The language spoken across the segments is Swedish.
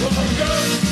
Sådär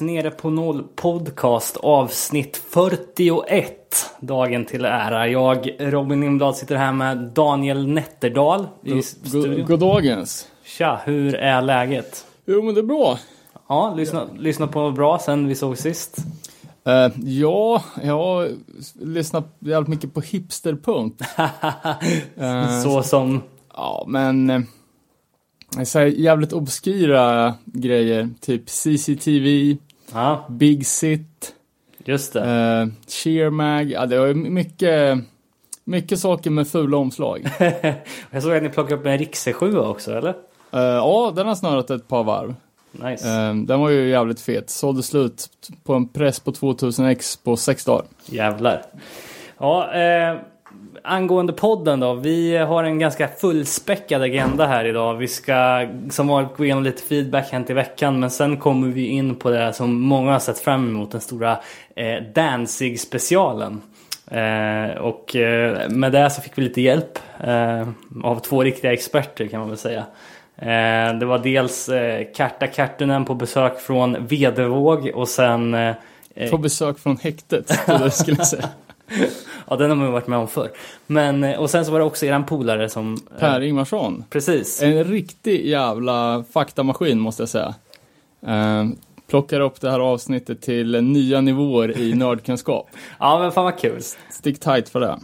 nere på noll podcast avsnitt 41. Dagen till ära. Jag, Robin Lindblad, sitter här med Daniel Nätterdal i studion. God dagens. Tja, hur är läget? Jo men det är bra. Ja, lyssna, lyssna på bra sen vi såg sist. Eh, ja, jag har lyssnat jävligt mycket på hipsterpunk. Eh, Så som... Ja, men eh, så jävligt obskyra grejer. Typ CCTV, Ja, Big Sit, just det. uh, Cheer Mag. Ja, det var mycket, mycket saker med fula omslag. Jag såg att ni plockade upp en Rixe 7 också, eller? Eh, ja, den har snurrat ett par varv. Nice. Eh, den var ju jävligt fet. Sålde slut på en press på 2000 x på sex dagar. Jävlar. Ja, eh, angående podden då. Vi har en ganska fullspäckad agenda här idag. Vi ska som vanligt gå igenom lite feedback hänt i veckan. Men sen kommer vi in på det som många har sett fram emot. Den stora eh, Danzig-specialen. Eh, och eh, med det så fick vi lite hjälp eh, av två riktiga experter kan man väl säga. Eh, det var dels eh, Karta Kartunen på besök från Vedevåg och sen eh, På besök från häktet, jag skulle säga. Ja, den har man varit med om förr. Men, eh, och sen så var det också eran polare som... eh, Per Ingvarsson. Precis. En riktig jävla faktamaskin måste jag säga. Eh, plockar upp det här avsnittet till nya nivåer i nördkunskap. Ja, men fan vad kul. Stick tight för det.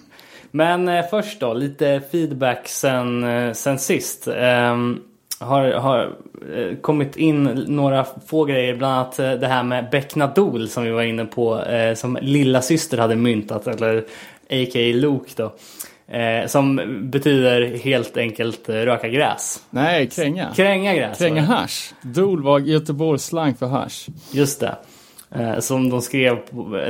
Men eh, först då, lite feedback sen, sen sist. Ehm, har, har eh, kommit in några få grejer, bland annat eh, det här med Becknadol som vi var inne på, eh, som lilla syster hade myntat, eller a.k.a. Luke då. Eh, som betyder helt enkelt eh, röka gräs. Nej, kränga. Kränga gräs. Kränga hash. Dol var Göteborgs slang för hash. Just det. Eh, som de skrev,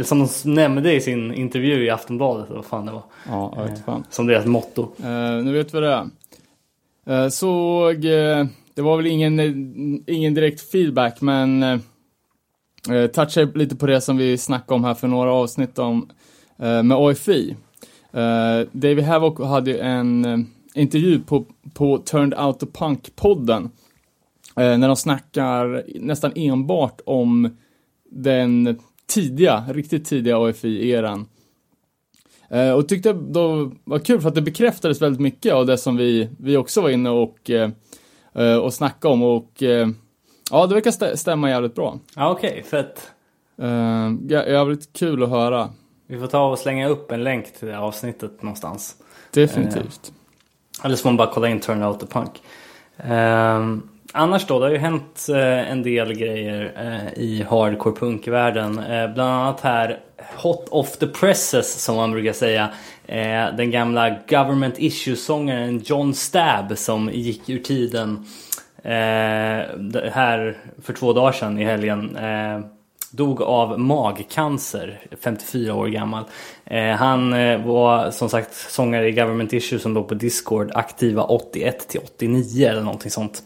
som de nämnde i sin intervju i Aftonbladet, vad fan det var. Ja, jag vet fan. Som deras motto. Nu vet vi det. Eh, såg, eh, det var väl ingen, eh, ingen direkt feedback, men uh, touchade lite på det som vi snackade om här för några avsnitt om med AFI. David Havok hade ju en intervju på, på Turned Out to Punk-podden. när de snackar nästan enbart om den tidiga, riktigt tidiga AFI-eran. Eh, och tyckte då var kul för att det bekräftades väldigt mycket av det som vi, vi också var inne och, eh, eh, och snackade om och eh, ja, det verkar stä- stämma jävligt bra. Ja, okej, fett. Eh, jä- jävligt kul att höra. Vi får ta och slänga upp en länk till det avsnittet någonstans. Definitivt. Eller så får man bara kolla in Turn Out the Punk. Ehm, annars då, det har ju hänt eh, en del grejer eh, i hardcore punkvärlden. Eh, bland annat här Hot off the presses som man brukar säga. Eh, den gamla Government Issue-sångaren John Stab som gick ur tiden eh, här för två dagar sedan i helgen. Eh, dog av magcancer, 54 år gammal. Eh, han eh, var som sagt sångare i Government Issue som låg på Discord aktiva 81 till 89 eller någonting sånt.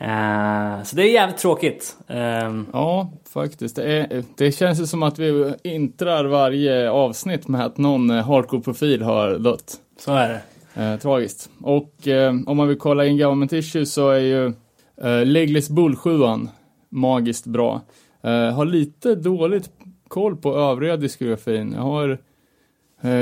Eh, så det är jävligt tråkigt. Eh, Ja, faktiskt. Det, är, det känns ju som att vi intrar varje avsnitt med att någon eh, hardcore-profil har dött. så är det. Eh, tragiskt. Och om man vill kolla in Government Issue så är ju Legless Bull 7 magiskt bra. Har lite dåligt koll på övriga diskografin. Jag har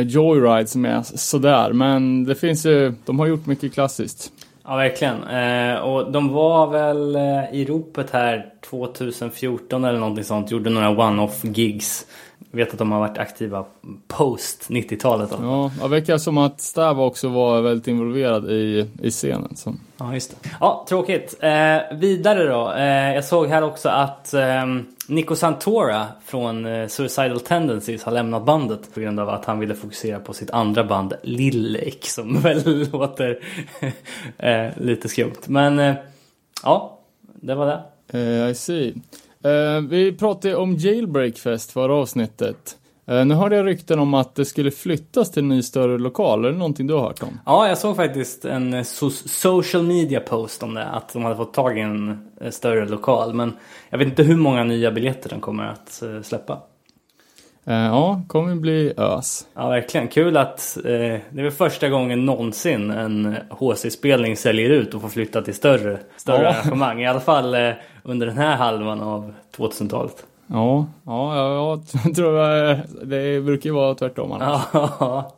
Joyride som är sådär, men det finns ju, de har gjort mycket klassiskt. Ja, verkligen. Eh, och de var väl eh, i ropet här 2014 eller någonting sånt. Gjorde några one-off gigs. Vet att de har varit aktiva post 90-talet. då. Ja, det verkar som att Stav också var väldigt involverad i, i scenen. Så. Ja, just det. Ja, tråkigt. Eh, vidare då. Eh, jag såg här också att eh, Nico Santora från eh, Suicidal Tendencies har lämnat bandet på grund av att han ville fokusera på sitt andra band Lillek som väl låter eh, lite skumt. Men eh, ja, det var det. I see. Eh, vi pratade om jailbreakfest förra avsnittet. Eh, nu hörde jag rykten om att det skulle flyttas till en ny större lokal. Är det någonting du har hört om? Ja, jag såg faktiskt en eh, so social media post om det. Att de hade fått tag i en större lokal. Men jag vet inte hur många nya biljetter de kommer att släppa. Eh, ja, kommer bli ös. Ja, verkligen. Kul att eh, det är väl första gången någonsin en HC-spelning säljer ut och får flytta till större, större Ja. arrangemang. I alla fall eh, under den här halvan av 2000-talet. Ja, ja, ja, jag tror jag, det brukar ju vara tvärtom annars. Ja.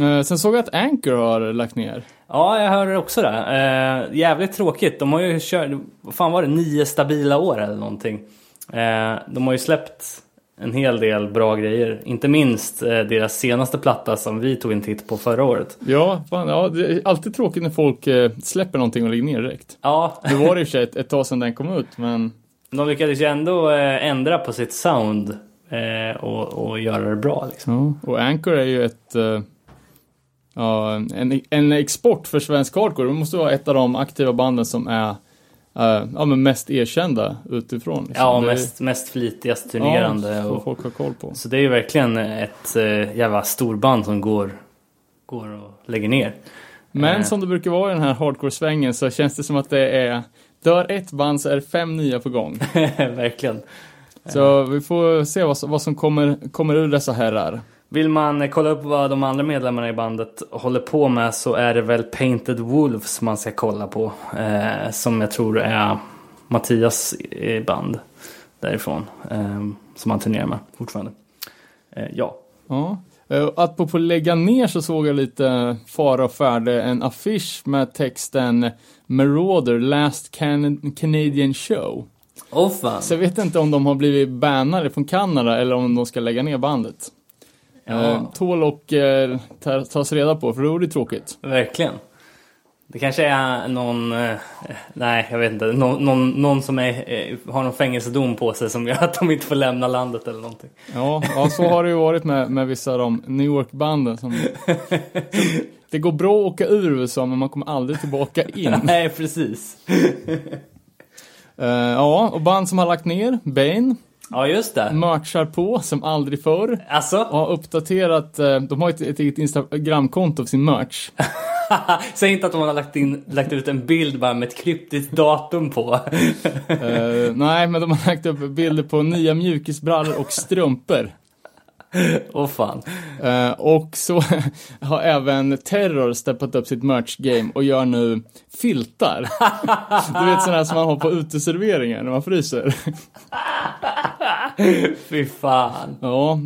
Eh, sen såg jag att Anchor har lagt ner. Ja, jag hörde också det. Eh, jävligt tråkigt. De har ju kört, vad fan var det, nio stabila år eller någonting. Eh, de har ju släppt en hel del bra grejer. Inte minst eh, deras senaste platta som vi tog en titt på förra året. Ja, fan, ja, det är alltid tråkigt när folk eh, släpper någonting och lägger ner direkt. Ja, Det var det i och för sig ett, ett tag sedan den kom ut, men de lyckades ju ändå eh, ändra på sitt sound eh, och, och göra det bra. Liksom. Ja, och Anchor är ju ett... eh, ja, en, en export för svensk hardcore. Det måste vara ett av de aktiva banden som är eh, ja, men mest erkända utifrån. liksom. Ja, Det mest, mest flitigast turnerande. Ja, och, folk har koll på. så det är ju verkligen ett eh, jävla storband som går, går och lägger ner. Men Eh. som det brukar vara i den här hardcore-svängen så känns det som att det är Dör ett band så är det fem nya på gång. verkligen. Så vi får se vad, vad som kommer, kommer ur dessa herrar. Vill man kolla upp vad de andra medlemmarna i bandet håller på med så är det väl Painted Wolves man ska kolla på. Eh, som jag tror är Mattias band därifrån. Eh, som han turnerar med fortfarande. Eh, ja. Ja. Eh, Att på, på lägga ner så såg jag lite fara och färde en affisch med texten Marauder Last Can- Canadian Show. Åh fan. Så jag vet inte om de har blivit bannade från Kanada eller om de ska lägga ner bandet. Ja, Eh, tål och eh, ta- tas reda på, för då är det tråkigt. verkligen. Det kanske är någon, eh, nej jag vet inte, någon, någon, någon som är, eh, har någon fängelsedom på sig som gör att de inte får lämna landet eller någonting. Ja, ja så har det ju varit med, med vissa av de New York-banden som... Det går bra att åka ur USA, men man kommer aldrig tillbaka in. nej precis. Eh, ja, och band som har lagt ner, Bane, Ja just det. merchar på som aldrig förr. Alltså, Och har uppdaterat, eh, de har ett, ett eget Instagramkonto för sin merch. säg inte att de har lagt, in, lagt ut en bild bara med ett kryptiskt datum på. Eh, nej, men de har lagt upp bilder på nya mjukisbrallor och strumpor. Åh fan. Eh, och så har även Terror steppat upp sitt merch-game och gör nu filtar. Du vet sådana som man har på uteserveringar när man fryser. Fy fan. Ja,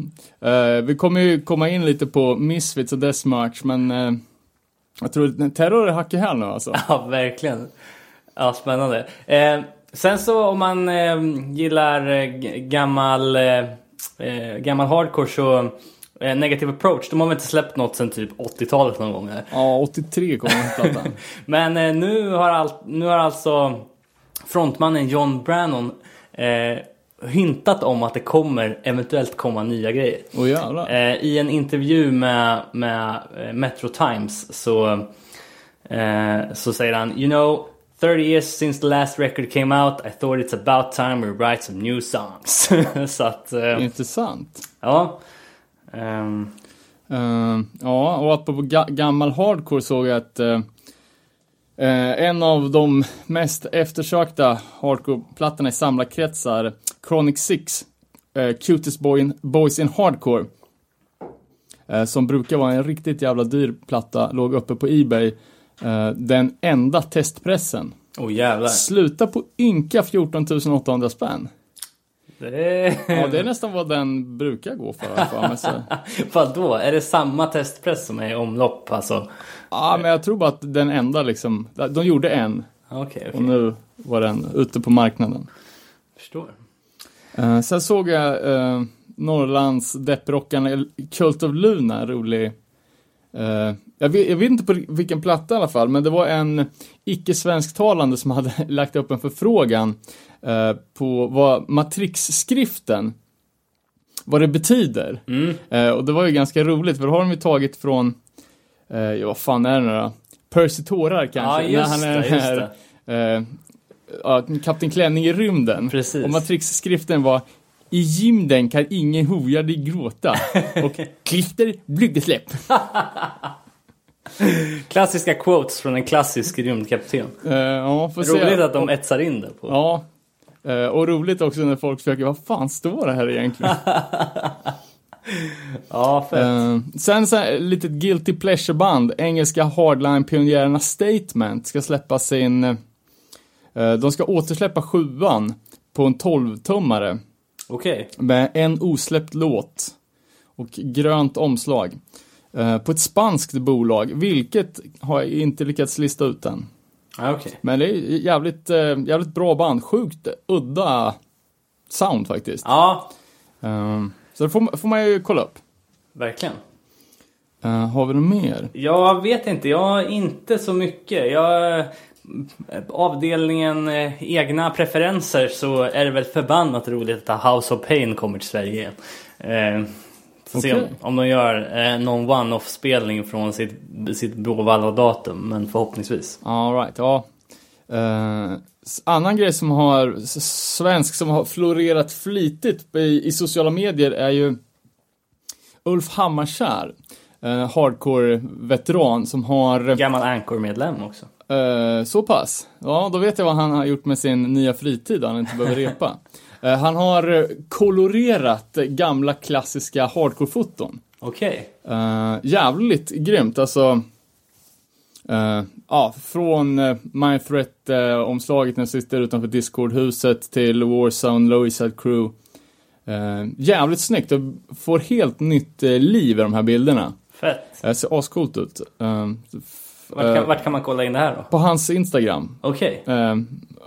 eh, vi kommer ju komma in lite på Misfits och dess merch, men eh, jag tror Terror är hack i häl nu alltså. Ja, verkligen. Ja, spännande. Sen så om man gillar gammal, eh, gammal hardcore så eh, Negative Approach, de har väl inte släppt något sen typ 80-talet någon gång? Eller? Ja, 83 kom den plattan. Men eh, nu, har all, nu har alltså frontmannen John Brannon eh, hintat om att det kommer eventuellt komma nya grejer. Jävlar. Eh, I en intervju med, med eh, Metro Times så, eh, så säger han You know 30 years since the last record came out I thought it's about time we write some new songs. så att, eh, Intressant. ja. Ehm, Eh, ja, och att på ga- gammal hardcore såg jag att eh, eh, en av de mest eftersökta hardcore-plattorna i samlarkretsar, Chronic Six, eh, Cutest Boy in, Boys in Hardcore, eh, som brukar vara en riktigt jävla dyr platta, låg uppe på Ebay. Eh, den enda testpressen. oh jävlar. Sluta på ynka 14 800 spänn. Det. Ja, det är nästan vad den brukar gå för. för. Vadå? Är det samma testpress som är i omlopp? Alltså? Ja, men jag tror bara att den enda liksom, de gjorde en Okej, okej. och nu var den ute på marknaden. Förstår. Uh, sen såg jag uh, Norrlands depprockarna Cult of Luna, rolig. Eh, jag, vet, jag vet inte på vilken platta i alla fall, men det var en icke-svensktalande som hade lagt upp en förfrågan eh, på vad matrixskriften, vad det betyder. Mm. Eh, och det var ju ganska roligt, för då har de ju tagit från, ja vad fan är det nu då? Percy Tårar kanske, Ja, just när han är det, just här det. Kapten Klänning i rymden. Precis. Och matrixskriften var I gymden kan ingen hoja dig gråta. Och klister blygdesläpp. Klassiska quotes från en klassisk rymdkapten. Uh, ja, får se. Roligt att de etsar in det på. Ja. Eh, och roligt också när folk försöker, vad fan står det här egentligen? Ja, fett. Eh, sen så här, litet guilty pleasure-band, engelska hardline-pionjärerna Statement ska släppa sin, de ska återsläppa sjuan på en 12-tummare Okej. med en osläppt låt och grönt omslag. eh, på ett spanskt bolag, vilket har jag inte lyckats lista ut än. Ja, okej. Men det är jävligt, eh, jävligt bra band, sjukt udda sound faktiskt. Ja, Eh, så det får, får man ju kolla upp. verkligen. Har vi något mer? Jag vet inte, jag har inte så mycket. Jag, avdelningen eh, egna preferenser så är det väl förbannat roligt att House of Pain kommer till Sverige igen. Eh, får se om, de gör eh, någon one-off spelning från sitt, sitt Bråvalla-datum, men förhoppningsvis. All right, ja. S- annan grej som har, svensk som har florerat flitigt i, i sociala medier är ju Ulf Hammarskär. Uh, Hardcore-veteran som har, Gammal Anchor-medlem också. Eh, så pass. Ja, då vet jag vad han har gjort med sin nya fritid, han inte behöver repa. Eh, han har eh, kolorerat gamla klassiska hardcore-foton. Okej. Uh, jävligt grymt, alltså. ja, från uh, My Threat-omslaget när jag sitter utanför Discord-huset till Warzone, Lowiside Crew. Jävligt snyggt och får helt nytt liv i de här bilderna. Fett. Det ser ascoolt ut. Eh, Vart eh, kan, vart kan man kolla in det här då? på hans Instagram, Okej, uh,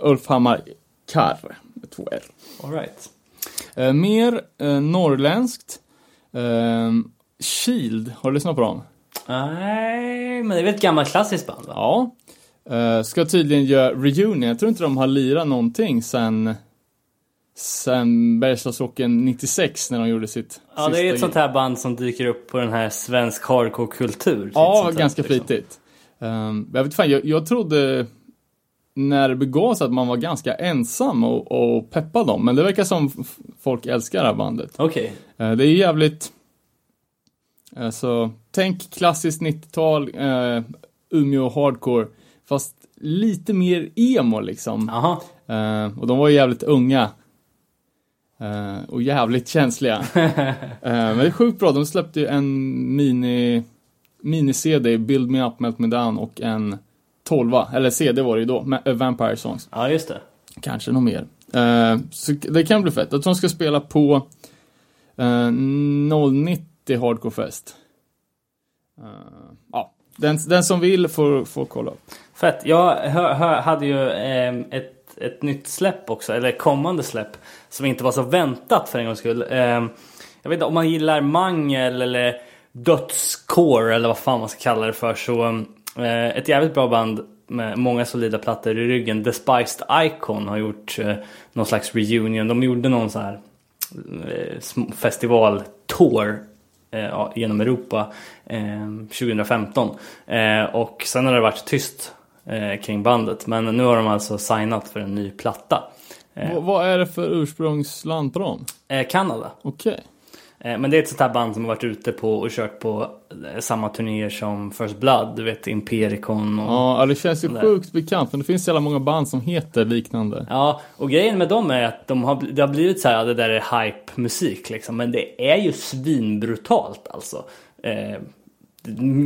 Ulf Hammar Kar, med två R. alright. Eh, mer uh, norrländskt. Uh, Shield, har du lyssnat på dem? Nej, men det är väl ett gammalt klassiskt band va? Ja. Eh, ska tydligen göra reunion. Jag tror inte de har lirat någonting sen sen Bergslagsrocken 96 när de gjorde sitt Ja, det är sista ett sånt här band som dyker upp på den här svensk hardcore-kultur. Ja, Sånt här, ganska liksom. flitigt. Um, jag vet fan, jag, jag trodde när det begav sig att man var ganska ensam och, och peppa dem, men det verkar som folk älskar det här bandet. Okej. Eh, det är jävligt, alltså, tänk klassiskt 90-tal, uh, Umeå hardcore, fast lite mer emo liksom. Jaha. Eh, och de var ju jävligt unga. Eh, och jävligt känsliga. Eh, men det är sjukt bra, de släppte ju en mini mini-CD, Build Me Up, Melt Me Down och en 12 eller CD var det ju då, med eh, Vampire Songs. Ja, just det. Kanske något mer. Eh, så det kan bli fett. Jag tror de ska spela på eh, 090 Hardcore Fest. Eh, ja, den, den som vill får, får kolla upp. Fett. Jag hö, hö, hade ju ehm, ett, ett nytt släpp också, eller kommande släpp, som inte var så väntat för en gångs skull. Ehm, jag vet inte om man gillar mangel eller dödscore eller vad fan man ska kalla det för. Så eh, ett jävligt bra band med många solida plattor i ryggen. Despised Icon har gjort eh, någon slags reunion. De gjorde någon så här eh, festivaltour eh, genom Europa eh, 2015. Eh, och sen har det varit tyst eh, kring bandet. Men nu har de alltså signat för en ny platta. Eh, Vad- är det för ursprungsland på dem? eh, Kanada. Okej. Eh, men det är ett sånt här band som har varit ute på och kört på eh, samma turnéer som First Blood. Du vet Impericon och... Ja, det känns ju sjukt bekant, men det finns jävla många band som heter liknande. Ja, och grejen med dem är att de har, det har blivit så här, ja, det där är hype-musik liksom. Men det är ju svinbrutalt alltså. Eh,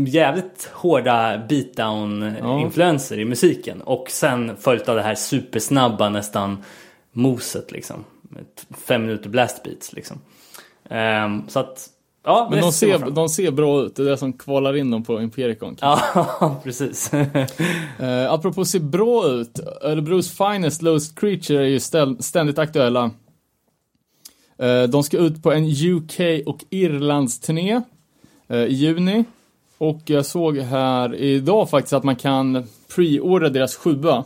jävligt hårda beatdown-influenser i musiken. Och sen följt av det här supersnabba nästan moset liksom. Fem minuter blast beats liksom. Ehm, så att, ja. Men de ser de ser bra ut, det är det som kvalar in dem på Impericon. Ja, precis. Eh, apropå se bra ut, Örebros Finest Lowest Creature är ju ständigt aktuella. Eh, de ska ut på en UK och Irlands turné eh, i juni. Och jag såg här idag faktiskt att man kan preordra deras sjua.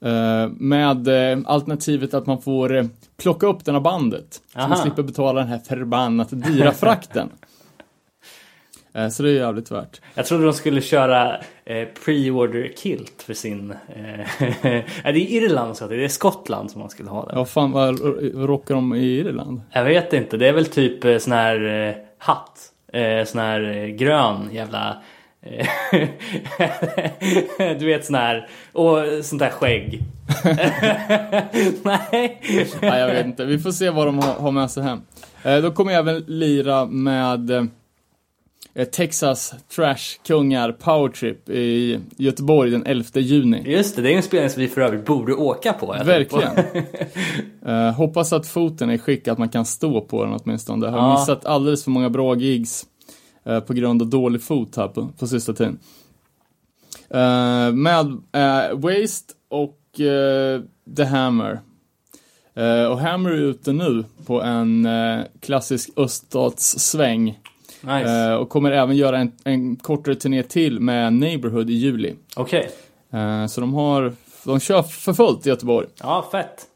Eh, med eh, alternativet att man får eh, plocka upp den av bandet. Så man Aha. slipper betala den här förbannat dyra frakten. Så det är jävligt värt. Jag trodde de skulle köra eh, pre-order kilt för sin... Eh, det är Irland så att det är Skottland som man skulle ha det. Ja, fan vad rockar de i Irland? Jag vet inte, det är väl typ sån här eh, hatt. Eh, sån här grön jävla... eh, du vet sån här... Och sånt där skägg. Nej. Nej, jag vet inte. Vi får se vad de har, med sig hem. Eh, då kommer jag även lira med eh, Texas Trash-kungar Powertrip i Göteborg den 11 juni. Just det, det är en spelning som vi för övrigt borde åka på. på. Verkligen. Eh, hoppas att foten är i skick att man kan stå på den åtminstone. Jag har Ja. missat alldeles för många bra gigs på grund av dålig fot här på, på sista tiden. Eh, med eh, Waste och eh, The Hammer. Eh, och Hammer är ute nu på en eh, klassisk öststatssväng. Nice. Eh, och kommer även göra en, en kortare turné till med Neighborhood i juli. Okej. Eh, så de har, de kör för fullt i Göteborg. Ja, fett.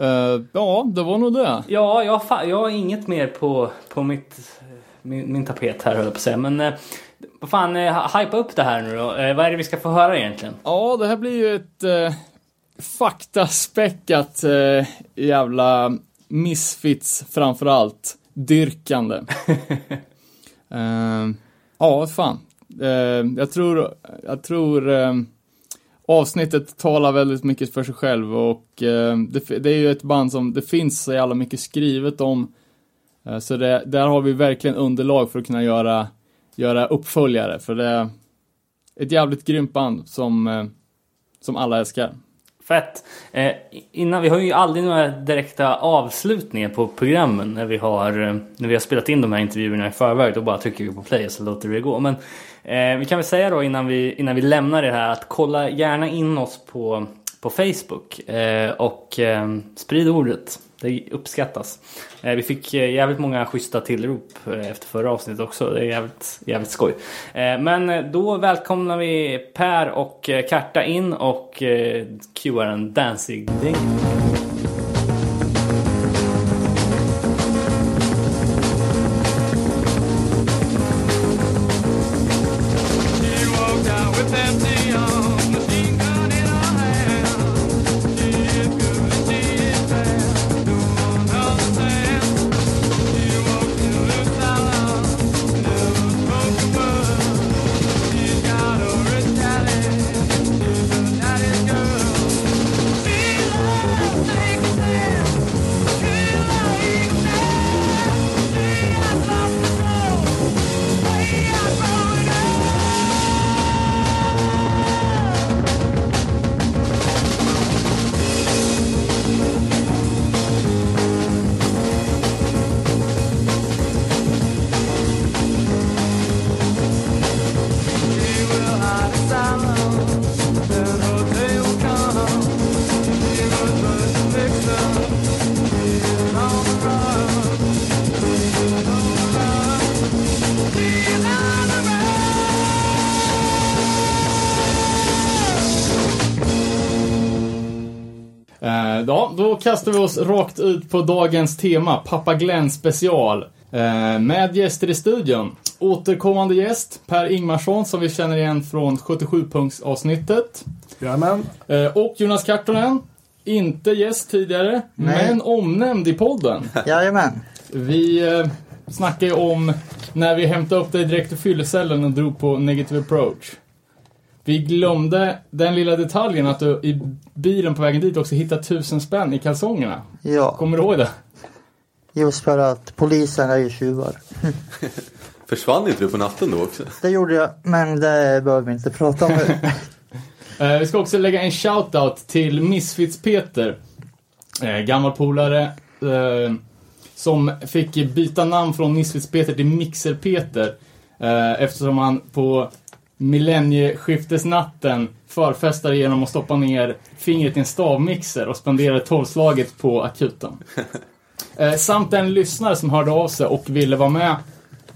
Eh, ja, det var nog det. Ja, jag, jag har inget mer på, på mitt, min, min tapet här höll jag på att säga. Men eh, vad fan, eh, hypa upp det här nu då. Eh, vad är det vi ska få höra egentligen? Ja, det här blir ju ett eh, faktaspäckat eh, jävla misfits framför allt. Dyrkande. eh, ja, fan. Eh, jag tror, jag tror eh, avsnittet talar väldigt mycket för sig själv och det, det är ju ett band som det finns så jävla mycket skrivet om. Eh, så det, där har vi verkligen underlag för att kunna göra, göra uppföljare för det är ett jävligt grymt band som, eh, som alla älskar. Fett. Eh, innan, vi har ju aldrig några direkta avslutningar på programmen när vi har, eh, när vi har spelat in de här intervjuerna i förväg. Då bara trycker vi på play och så låter vi det gå. Men eh, vi kan väl säga då innan vi, innan vi lämnar det här att kolla gärna in oss på, på Facebook eh, och eh, sprid ordet. Det uppskattas. Eh, vi fick eh, jävligt många schyssta tillrop eh, efter förra avsnittet också. Det är jävligt, jävligt skoj. Men då välkomnar vi Per och Karta in och cuear en dancing-ding. Oss rakt ut på dagens tema, Pappa Glenn special. Eh, med gäster i studion. Återkommande gäst, Per Ingmarsson, som vi känner igen från 77-punktsavsnittet. Jajamän. Eh, och Jonas Kartonen. Inte gäst tidigare, men omnämnd i podden. Jajamän. Vi eh, snackade om när vi hämtade upp dig direkt ur fyllecellen och drog på negative approach. Vi glömde den lilla detaljen att du i bilen på vägen dit också hittade tusen spänn i kalsongerna. Ja, Kommer du ihåg det? just för att polisen är ju tjuvar. Försvann inte du på natten då också? Det gjorde jag, men det behöver vi inte prata om nu. Eh, vi ska också lägga en shout-out till Misfits-Peter. Eh, gammal polare. Eh, som fick byta namn från Misfits-Peter till Mixer-Peter. Eftersom han på millennieskiftesnatten förfestade genom att stoppa ner fingret i en stavmixer och spenderade tolvslaget på akuten. Eh, samt en lyssnare som hörde av sig och ville vara med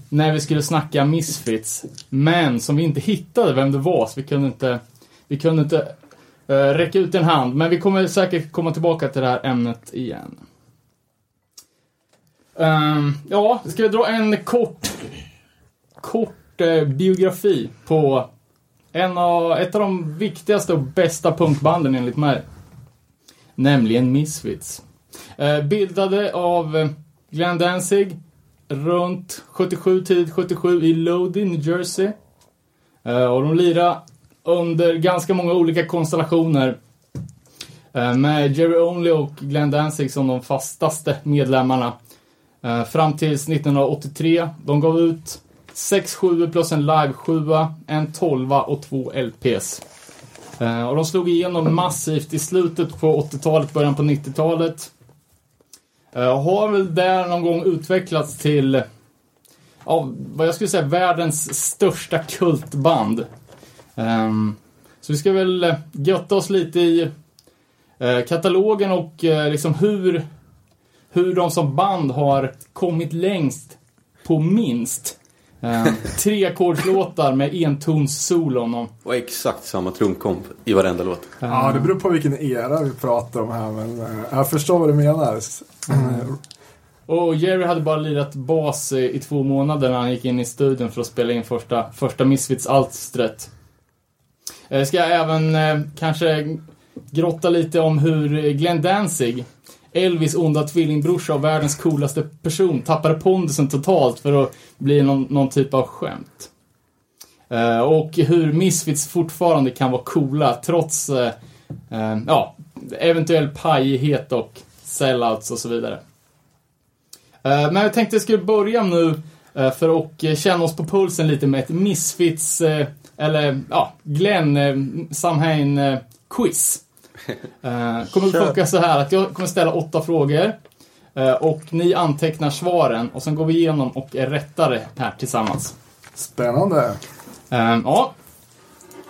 när vi skulle snacka Misfits. Men som vi inte hittade vem det var, så vi kunde inte, vi kunde inte eh, räcka ut en hand. Men vi kommer säkert komma tillbaka till det här ämnet igen. Ehm, ja, ska vi dra en kort, kort eh, biografi på en av, ett av de viktigaste och bästa punkbanden enligt mig. Nämligen Misfits. Eh, bildade av eh, Glenn Danzig runt 77, tid 77 i Lodi, New Jersey. Eh, och de lirade under ganska många olika konstellationer. Eh, med Jerry Only och Glenn Danzig som de fastaste medlemmarna. Eh, fram tills 1983. De gav ut 6 7 plus en live 7 en 12 och två LPs. Eh, och de slog igenom massivt i slutet på 80-talet, början på 90-talet. Eh, har väl där någon gång utvecklats till ja, vad jag skulle säga världens största kultband. Ehm, så vi ska väl eh, götta oss lite i eh, katalogen och eh, liksom hur, hur de som band har kommit längst på minst. Eh, tre ackordslåtar med entons-solon. och- Och exakt samma trumkomp i varenda låt. Ja, det beror på vilken era vi pratar om här, men eh, jag förstår vad du menar. Eh, Och Jerry hade bara lirat bas i, i två månader när han gick in i studion för att spela in första, första Misfits-alstret. Eh, ska jag även eh, kanske grotta lite om hur Glenn Danzig, Elvis onda tvillingbrorsa och världens coolaste person, tappade pondusen totalt för att bli någon, någon typ av skämt. Eh, och hur Misfits fortfarande kan vara coola trots eh, eh, ja, eventuell pajighet och sellouts och så vidare. Eh, Men jag tänkte jag skulle börja nu eh, för att känna oss på pulsen lite med ett Misfits, eh, eller ja, Glenn eh, eh Eh. Eh, Kommer att funka så här att jag kommer ställa åtta frågor eh, och ni antecknar svaren och sen går vi igenom och är rättare här tillsammans. Spännande. Eh, Ja,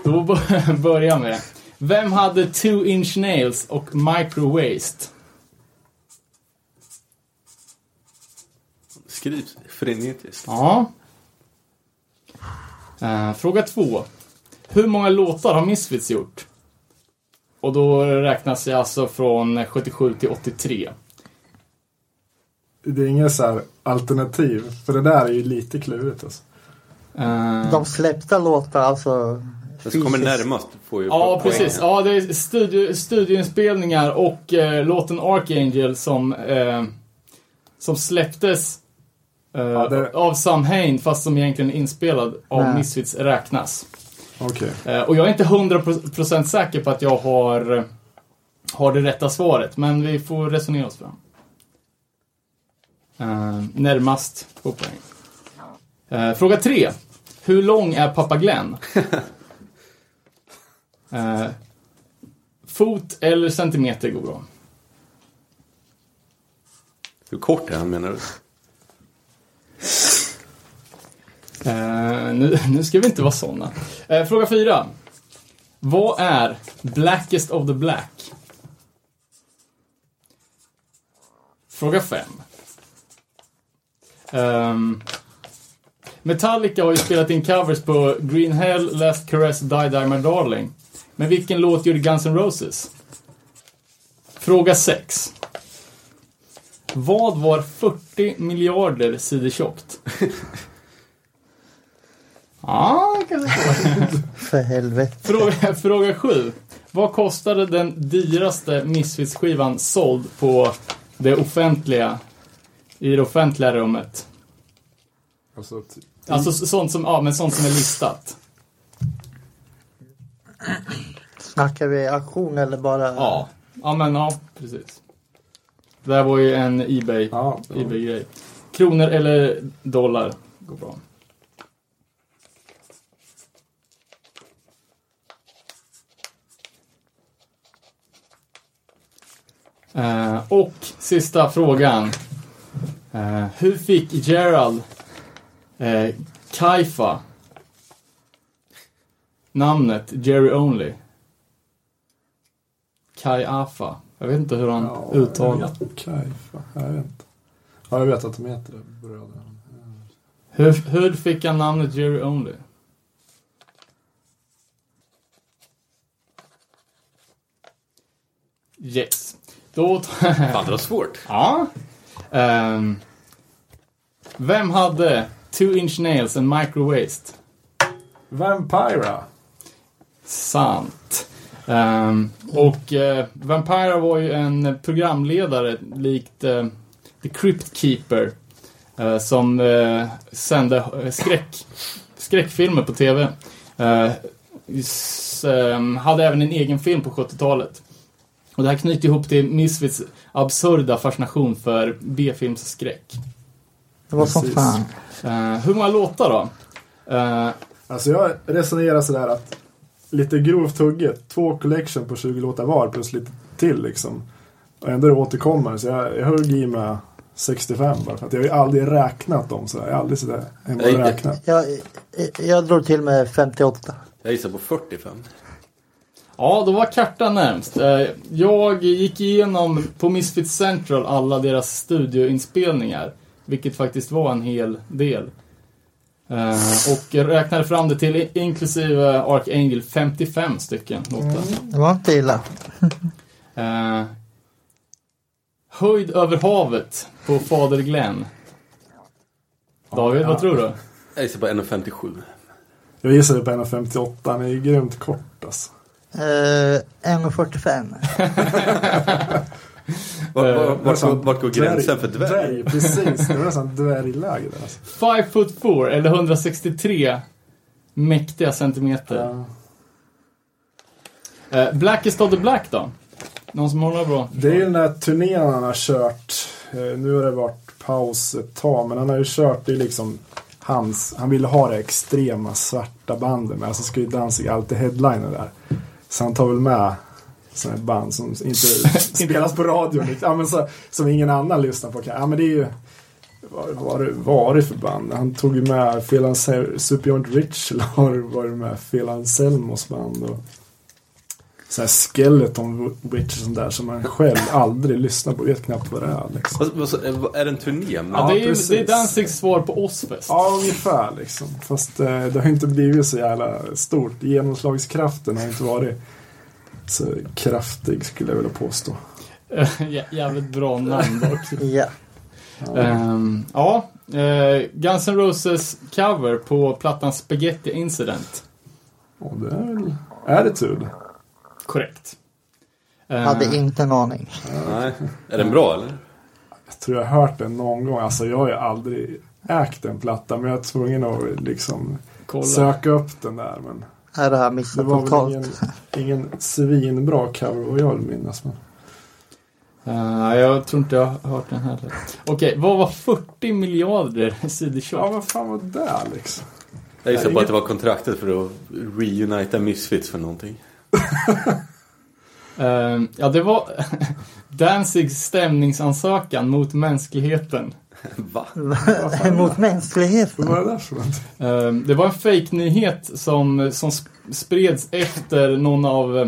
då börjar jag med. Vem hade two inch nails och micro waist? Skrivs frenetiskt. Ja. Eh, fråga två. Hur många låtar har Misfits gjort? Och då räknas jag alltså från 77 till 83. Det är inget så här alternativ, för det där är ju lite klurigt alltså. Eh, De släppta låtar, alltså Den som kommer närmast får ju ja, poäng. precis. Ja, det är studio, studioinspelningar och eh, låten Archangel som, eh, som släpptes eh, Ja, det- av Sam Hain fast som egentligen är inspelad av Nej. Misfits räknas. Okej. Eh, Och jag är inte 100% säker på att jag har, har det rätta svaret, men vi får resonera oss fram. Eh, närmast två poäng. Eh, fråga tre. Hur lång är pappa Glenn? Eh, fot eller centimeter går bra. Hur kort är han menar du? Eh, nu, nu ska vi inte vara sådana. Uh, eh, fråga fyra. Vad är Blackest of the Black? Fråga fem. Um, Metallica har ju spelat in covers på Green Hell, Last Caress, Die Die My Darling. Men vilken låt gjorde Guns N' Roses? Fråga 6. Vad var 40 miljarder sidor tjockt? Ja, det. För helvete. Fråga, fråga sju. Vad kostade den dyraste Misfits-skivan såld på det offentliga, i det offentliga rummet? Alltså, ty- Alltså sånt som, ja, men sånt som är listat. Snackar vi auktion eller bara? Ja, ja men ja, precis. Det här var ju en Ebay, ja, ja. Ebay-grej. Kronor eller dollar går bra. Eh, och sista frågan. Eh, hur fick Gerald eh, Kaifa namnet Jerry Only? Kai Afa. Jag vet inte hur han Ja, uttalar. Fan, jag vet inte. Ja, jag vet att de heter det, bröderna. Hur, hur fick han namnet Jerry Only? Yes. Då... tar- Fan, det var svårt. ja. Ehm, vem hade Two Inch Nails and Micro Waste? Vampira. Sant. Ehm, och eh, Vampira var ju en programledare likt eh, The Crypt Keeper eh, som eh, sände eh, skräck, skräckfilmer på TV. Eh, s- ehm, hade även en egen film på 70-talet. Och det här knyter ihop till Misfits absurda fascination för B-filmsskräck. Det var som Precis. fan. Eh, hur många låtar då? Eh, Alltså jag resonerar sådär att lite grovt hugget, två collection på 20 låtar var plus lite till liksom. Och ändå det återkommer så jag, jag högg i med 65 bara för att jag har ju aldrig räknat dem sådär. Jag har aldrig sådär hemma och räknat. Jag, jag drog till med 58. Jag gissar på 45. Ja, då var kartan närmst. Eh, Jag gick igenom på Misfits Central alla deras studioinspelningar. Vilket faktiskt var en hel del. Eh, Och räknade fram det till inklusive Archangel 55 stycken låtar. Det var inte illa. Eh, Höjd över havet på Fader Glenn. David, vad tror du? Jag gissar på 1,57. Jag gissade på 1,58. Han är ju grymt kort alltså. Eh, 1,45. Vart, Eh, vart, vart, går- vart går gränsen för dvärg? Dvärg, precis. Det var nästan dvärgläge där alltså. 5 foot 4 eller 163 mäktiga centimeter. Ja. Eh, Blackest of the Black då? Någon som håller bra? Det är ju den där turnén han har kört. Eh, Nu har det varit paus ett tag, men han har ju kört, det är liksom hans, han ville ha det extrema svarta bandet med. Alltså ska ju Danzig alltid headliner där. Så han tar väl med sådana här band som inte spelas på radio. Liksom. Ja, men så, som ingen annan lyssnar på. Ja, men det är ju, vad var det, var det för band? Han tog ju med Phil Ansel- Supergiant Rich, har varit med Phil Anselmos band. Och, så här Skeleton Witch och sånt där som man själv aldrig lyssnar på. Vet knappt vad det är liksom. Vad- är- Är det en turné? Ja, Ja, det, är, precis. det är Danzigs svar på Ozzfest. Ja, ungefär liksom. Fast eh, det har inte blivit så jävla stort. Genomslagskraften har inte varit så kraftig skulle jag vilja påstå. Jä- Jävligt bra namn dock. Ja. Ehm, ja, eh, Guns N' Roses cover på plattan Spaghetti Incident. Och det är väl attitude. Korrekt. Hade inte en aning. Nej. Är den bra eller? Jag tror jag har hört den någon gång. Alltså jag har ju aldrig ägt en platta men jag är tvungen att liksom kolla. söka upp den där. Men Här jag det missat var väl totalt. ingen, ingen svinbra cover vad jag vill minnas. Men. Eh, jag tror inte jag har hört den heller. Okej, vad var 40 miljarder Ja, CD-shop? vad fan var det liksom? Jag gissar på att inget- det var kontraktet för att reunita Misfits för någonting. Ehm, ja, det var Danzigs stämningsansökan mot mänskligheten. Va? Mot mänskligheten. Vad var det där för något? Ehm, det var en fake-nyhet som, som sp- spreds efter någon av eh,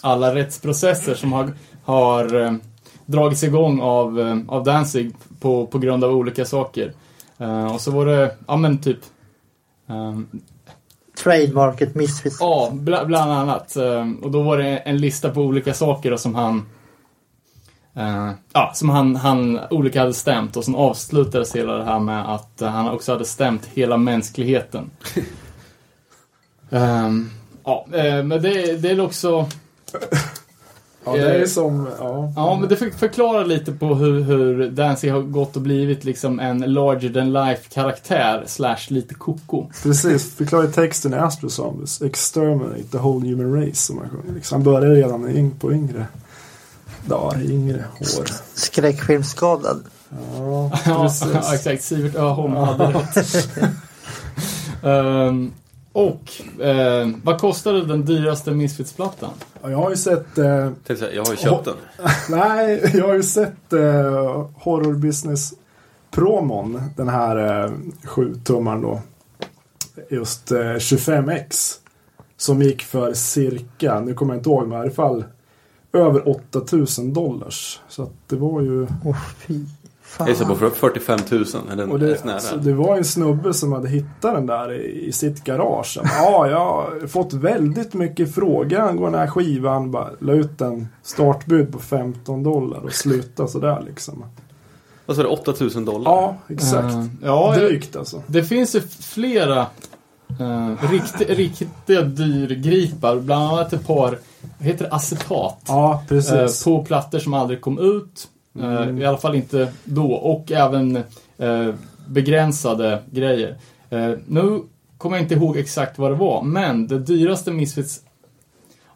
alla rättsprocesser som har, har eh, dragits igång av, eh, av Danzig på, på grund av olika saker. Eh, och så var det, ja men typ, Trademarket Misfits. ja, bla, bland annat. Ehm, och då var det en lista på olika saker som han eh, Ja, som han, han olika hade stämt och sen avslutades hela det här med att eh, han också hade stämt hela mänskligheten. Ehm, ja, eh, men det, det är också... Ja, det är Eh, som, ja. Ja, men det för- förklarar lite på hur, hur Danzig har gått och blivit liksom en larger than life karaktär slash lite koko. Precis, förklara texten i Astro Zombies. Exterminate the whole human race. Som man sjunger. liksom, han började redan på yngre dagar, yngre år. Skräckfilmsskadad. Ja, Ja, exakt. Sivert Öholm hade rätt. Ehm, och eh, vad kostade den dyraste Misfits-plattan? Ja, jag har ju sett, eh, Tänkte Jag har ju köpt den. nej, jag har ju sett eh, Horror Business promon. Den här eh, 7-tummaren då. Just eh, 25x. Som gick för cirka, nu kommer jag inte ihåg, men i alla fall över 8000 dollars. Så att det var ju... Fy fan. Jag gissar på 45 000. Är den Och det, alltså, det var en snubbe som hade hittat den där i, i sitt garage. Ja, jag har fått väldigt mycket frågor angående den här skivan. Bara la ut en startbud på 15 dollar och slutade sådär liksom. Vad sa du? 8000 dollar? Ja, exakt. Eh, ja, Drygt alltså. det finns ju flera Uh, riktigt, riktiga dyrgripar, bland annat ett par, heter det, acetat. Ja, eh, precis. på plattor som aldrig kom ut. Eh, I alla fall inte då. Och även eh, begränsade grejer. Eh, nu kommer jag inte ihåg exakt vad det var, men det dyraste Misfits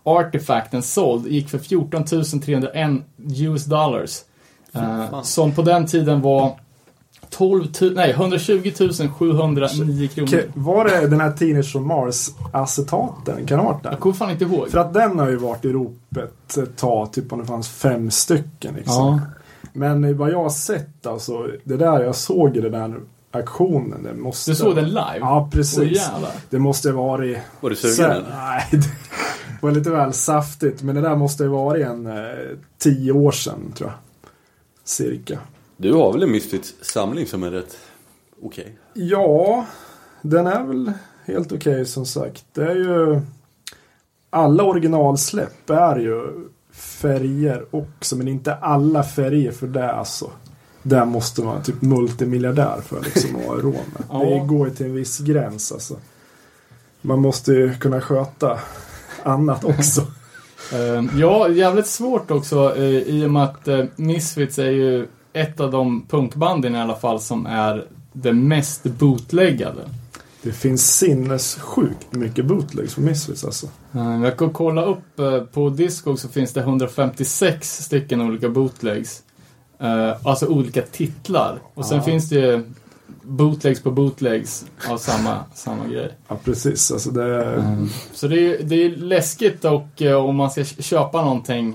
artefakten såld gick för 14 301 US dollars. Eh, som på den tiden var 12 000, nej 120 709 kronor. Var det den här Teenage from Mars-acetaten? Kan det ha varit den? Jag kommer fan inte ihåg. För att den har ju varit i ropet ett tag, typ om det fanns fem stycken. Liksom. Ja. Men vad jag har sett alltså, det där jag såg i den där aktionen. Det måste... Du såg den live? Ja, precis. Jävlar. det måste ha varit... Var du sugen Sen- eller? Nej, det var lite väl saftigt. Men det där måste ha varit en eh, tio år sedan, tror jag. Cirka. Du har väl en Misfits samling som är rätt okej? Ja, den är väl helt okej som sagt. Det är ju... Alla originalsläpp är ju färger också, men inte alla färger för det alltså. Där måste man typ multimiljardär för liksom att ha råd med. Ja. Det går ju till en viss gräns alltså. Man måste ju kunna sköta annat också. Eh, ja, jävligt svårt också eh, i och med att eh, Misfits är ju ett av de punkbanden i alla fall som är det mest bootleggade. Det finns sinnessjukt mycket bootlegs för Misfits alltså. Jag kan kolla upp eh, på Discog så finns det 156 stycken olika bootlegs. Eh, alltså olika titlar. Och sen Ja. finns det ju bootlegs på bootlegs av samma, samma grej. Ja, precis. Alltså det... Mm. Så det är, det är läskigt och om man ska köpa någonting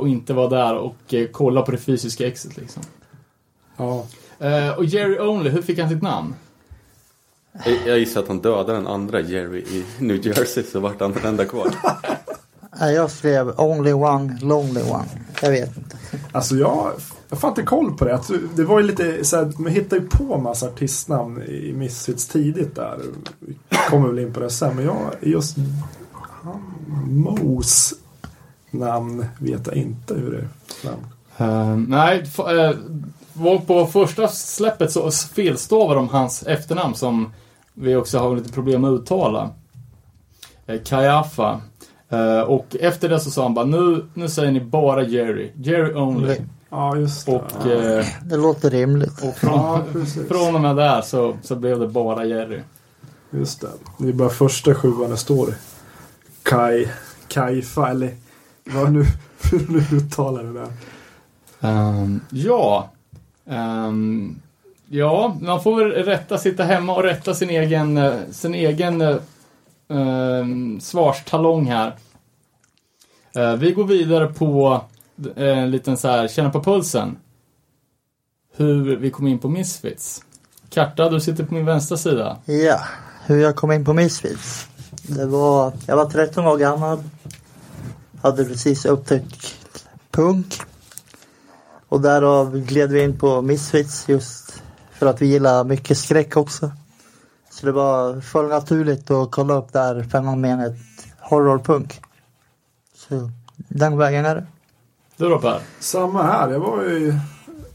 och inte vara där och kolla på det fysiska exet liksom. Ja. Och Jerry Only, hur fick han sitt namn? Jag, jag gissar att han dödade den andra Jerry i New Jersey så vart han den enda kvar. Nej, jag skrev Only One, Lonely One. Jag vet inte. Alltså jag, jag får inte koll på det. Att Det var ju lite så här, man hittar ju på massa artistnamn i Misfits tidigt där. Vi kommer väl in på det sen. Men jag, just han, Mos namn vet jag inte hur det är. fram. Eh, nej, f- var på första släppet så felstavar de hans efternamn som vi också har lite problem med att uttala. Eh, Kayafa. Eh, och efter det så sa han bara nu, nu säger ni bara Jerry. Jerry Only. Ja, just det. Och, eh, Det låter rimligt. och från, Ja, från och med där så, så blev det bara Jerry. Just det. Det är bara första sjuan det står. Kai, Kaifa eller vad nu, hur du uttalar det där. Ehm, ja. Ehm, ja, man får väl rätta, sitta hemma och rätta sin egen, eh, sin egen eh, ehm, svarstalong här. Eh, vi går vidare på eh, en liten så här, känna på pulsen. Hur vi kom in på Misfits. Karta, du sitter på min vänstra sida. Ja, hur jag kom in på Misfits. Det var, jag var 13 år gammal. Hade precis upptäckt punk. Och därav gled vi in på Misfits just för att vi gillar mycket skräck också. Så det var föll naturligt att kolla upp det här fenomenet horrorpunk. Så den vägen är det. Du då Per? Samma här. Jag var ju i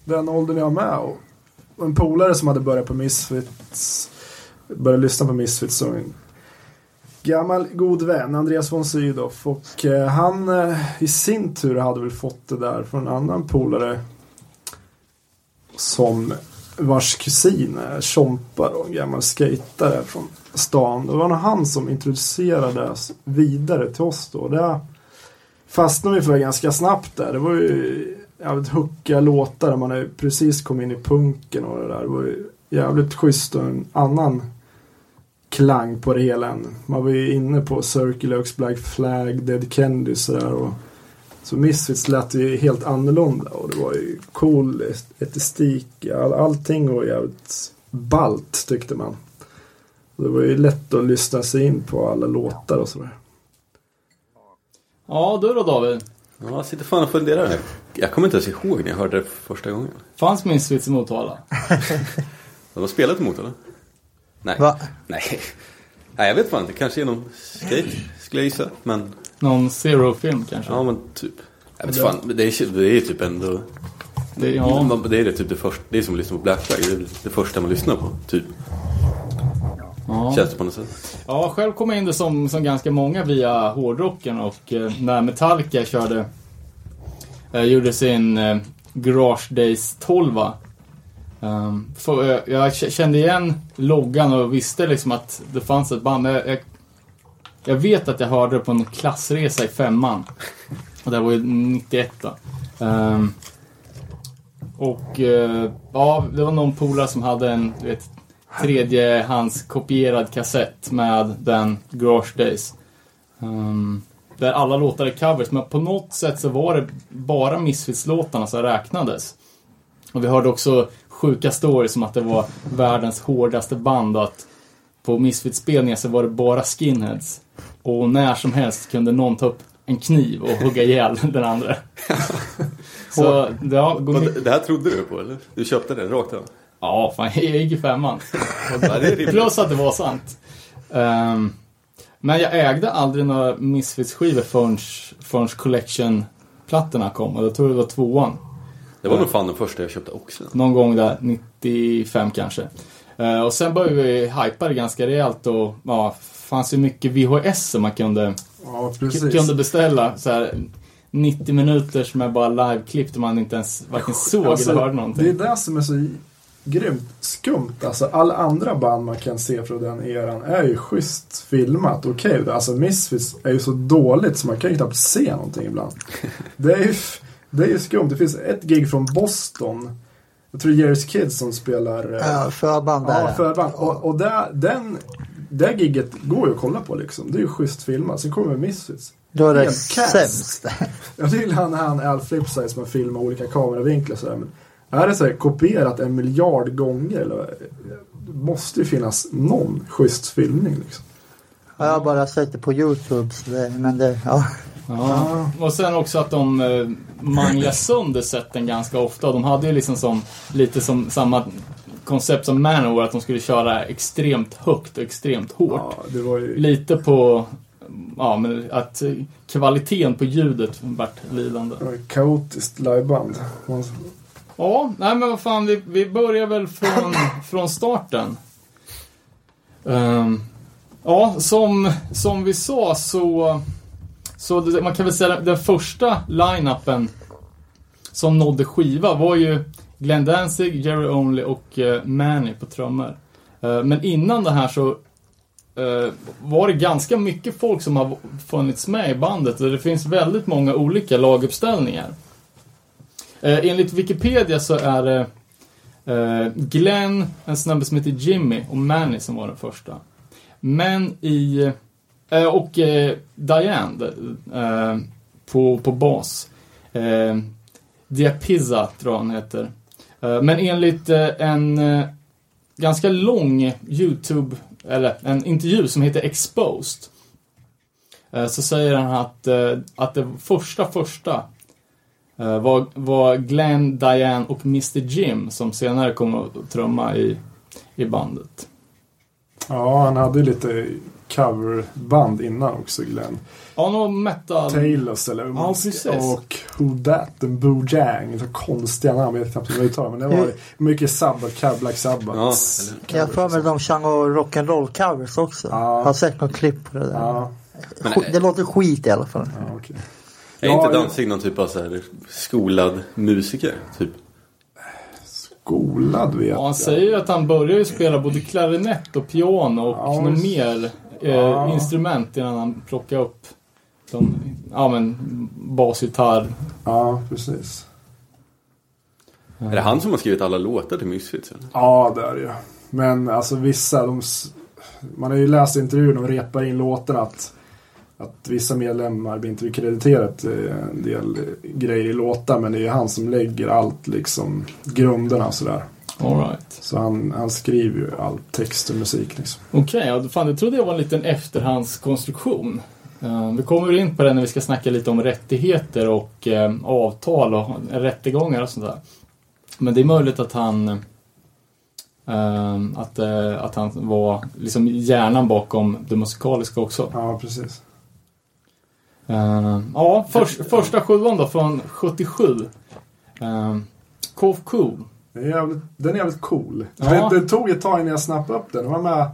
den åldern jag var med. Och en polare som hade börjat på Misfits. Började lyssna på Misfits. Och en gammal god vän, Andreas von Sydow. Och eh, han eh, i sin tur hade väl fått det där från en annan polare. Som vars kusin är Tjompa då, en gammal skejtare från stan. Det var nog han som introducerade oss vidare till oss då. Det fastnade vi för ganska snabbt där. Det var ju jävligt huckiga låtar. Man är precis kom in i punken och det där. Det var ju jävligt schysst och en annan klang på det hela. Man var ju inne på Circle Oaks, Black Flag, Dead Kennedy sådär. Och så Misfits lät ju helt annorlunda och det var ju cool estetik. All, allting var jävligt balt tyckte man. Och det var ju lätt att lyssna sig in på alla låtar och sådär. Ja, du då David? Ja, jag sitter fan och funderar här. Jag kommer inte ens ihåg när jag hörde det första gången. Fanns Misfits i Motala? De har spelat emot eller? Nej. Va? Nej. Nej, jag vet fan inte. Kanske genom skate, skulle jag gissa. Men, Någon Zero-film kanske? ja men typ. Jag vet fan, det är, det är typ ändå... Det, ja. Det är det typ det första, det är som att lyssna på Black Flag. Det är det första man lyssnar på, typ. Ja. Känns det på något sätt. Ja, själv kom jag in det som, som ganska många via hårdrocken och eh, när Metallica körde, eh, gjorde sin eh, Garage Days 12 um, för, Jag kände igen loggan och visste liksom att det fanns ett band. Jag, jag, jag vet att jag hörde det på en klassresa i femman. Och det var ju 91 då. Um, och uh, ja, det var någon polare som hade en du vet, tredjehands kopierad kassett med den Garage Days. Um, där alla låtar är covers, men på något sätt så var det bara Misfits-låtarna som räknades. Och vi hörde också sjuka stories som att det var världens hårdaste band och att på Misfits-spelningar så var det bara skinheads. Och när som helst kunde någon ta upp en kniv och hugga ihjäl den andra. så, ja, det, det här trodde du på eller? Du köpte det rakt av? Ja, fan, jag gick i femman. Plus att det var sant. Ehm, men jag ägde aldrig några Misfits-skivor förrän, förrän Collection-plattorna kom. Och jag tror det var tvåan. Det var nog fan den första jag köpte också. Någon gång där, 95 kanske. Eh, och sen började vi hypa det ganska rejält och ja, fanns ju mycket VHS som man kunde, Ja, kunde beställa. Så här, 90 minuter som är bara live-klipp där man inte ens varken såg Alltså, eller hörde någonting. Det är det som är så grymt skumt. Alltså alla andra band man kan se från den eran är ju schysst filmat. Okej, alltså Misfits är ju så dåligt så man kan ju knappt se någonting ibland. Det är ju, det är ju skumt. Det finns ett gig från Boston. Jag tror Jerry's Kids som spelar eh, Ja, förband där. Ja, förband. Och, och där, den, det gigget går ju att kolla på liksom. Det är ju schysst filmat. Sen kommer Misfits. Då är det Helt sämst. Jag tycker han, han Al Flipside som har filmat olika kameravinklar sådär. Men är det så här kopierat en miljard gånger? Eller, det måste ju finnas någon schysst filmning liksom. Ja, Jag har bara sett det på Youtube. Så det, men det, ja. Ja. Och sen också att de eh, manglade sönder sätten ganska ofta. De hade ju liksom som, lite som samma koncept som Manowar, att de skulle köra extremt högt och extremt hårt. Ja, det var ju... Lite på ja, men att kvaliteten på ljudet vart lidande. det var ett kaotiskt liveband. Ja, nej men vad fan, vi, vi börjar väl från, från starten. Ehm, ja, som, som vi sa så, så man kan väl säga den första line-upen som nådde skiva var ju Glenn Danzig, Jerry Only och uh, Manny på trummor. Uh, men innan det här så uh, var det ganska mycket folk som har funnits med i bandet och det finns väldigt många olika laguppställningar. Enligt Wikipedia så är det Glenn, en snubbe som heter Jimmy och Manny som var den första. Men i... Och Diane på, på bas. Eh, Diapizza tror jag han heter. Eh, men enligt eh, en eh, ganska lång YouTube, eller en intervju som heter Exposed. Så säger han att, att det första första var, var Glenn, Diane och Mr Jim som senare kom att trumma i, i bandet. Ja, han hade ju lite coverband innan också, Glenn. Ja, någon metal... Taylors eller Ja, och Who That and Boo Jang. Så konstiga namn, jag vet knappt hur man uttalar men det var mycket Sabbath, Cab Black Sabbath. Ja, Jag har för mig de sjöng rock'n'roll covers också. Ja. Har sett något klipp på det där. Ja, Men, Sk- det låter skit i alla fall. ja okej. Är Ja, inte. Danzig någon typ av så här skolad musiker? Typ? Skolad vet Ja, han jag. säger ju att han började ju spela både klarinett och piano och Ja, något mer eh, instrument innan han plockade upp de, ja men, basgitarr. Ja, precis. Är det han som har skrivit alla låtar till Misfits? Ja, det är det ju. Men alltså vissa, de, man har ju läst intervjuer de repar in låtarna att, att vissa medlemmar blir inte krediterat en del grejer i låtar men det är ju han som lägger allt liksom, grunderna och sådär. Right. Så han, han skriver ju all text och musik liksom. Okej, ja, fan det trodde jag var en liten efterhandskonstruktion. Eh, vi kommer in på det när vi ska snacka lite om rättigheter och eh, avtal och rättegångar och sånt där. Men det är möjligt att han eh, att, att han var liksom hjärnan bakom det musikaliska också. Ja, precis. Ja, förs- första sjuan då från 77. Uh, Cool. Den är jävligt, den är jävligt cool. Ja. Det, det tog ett tag innan jag snappade upp den. Den var med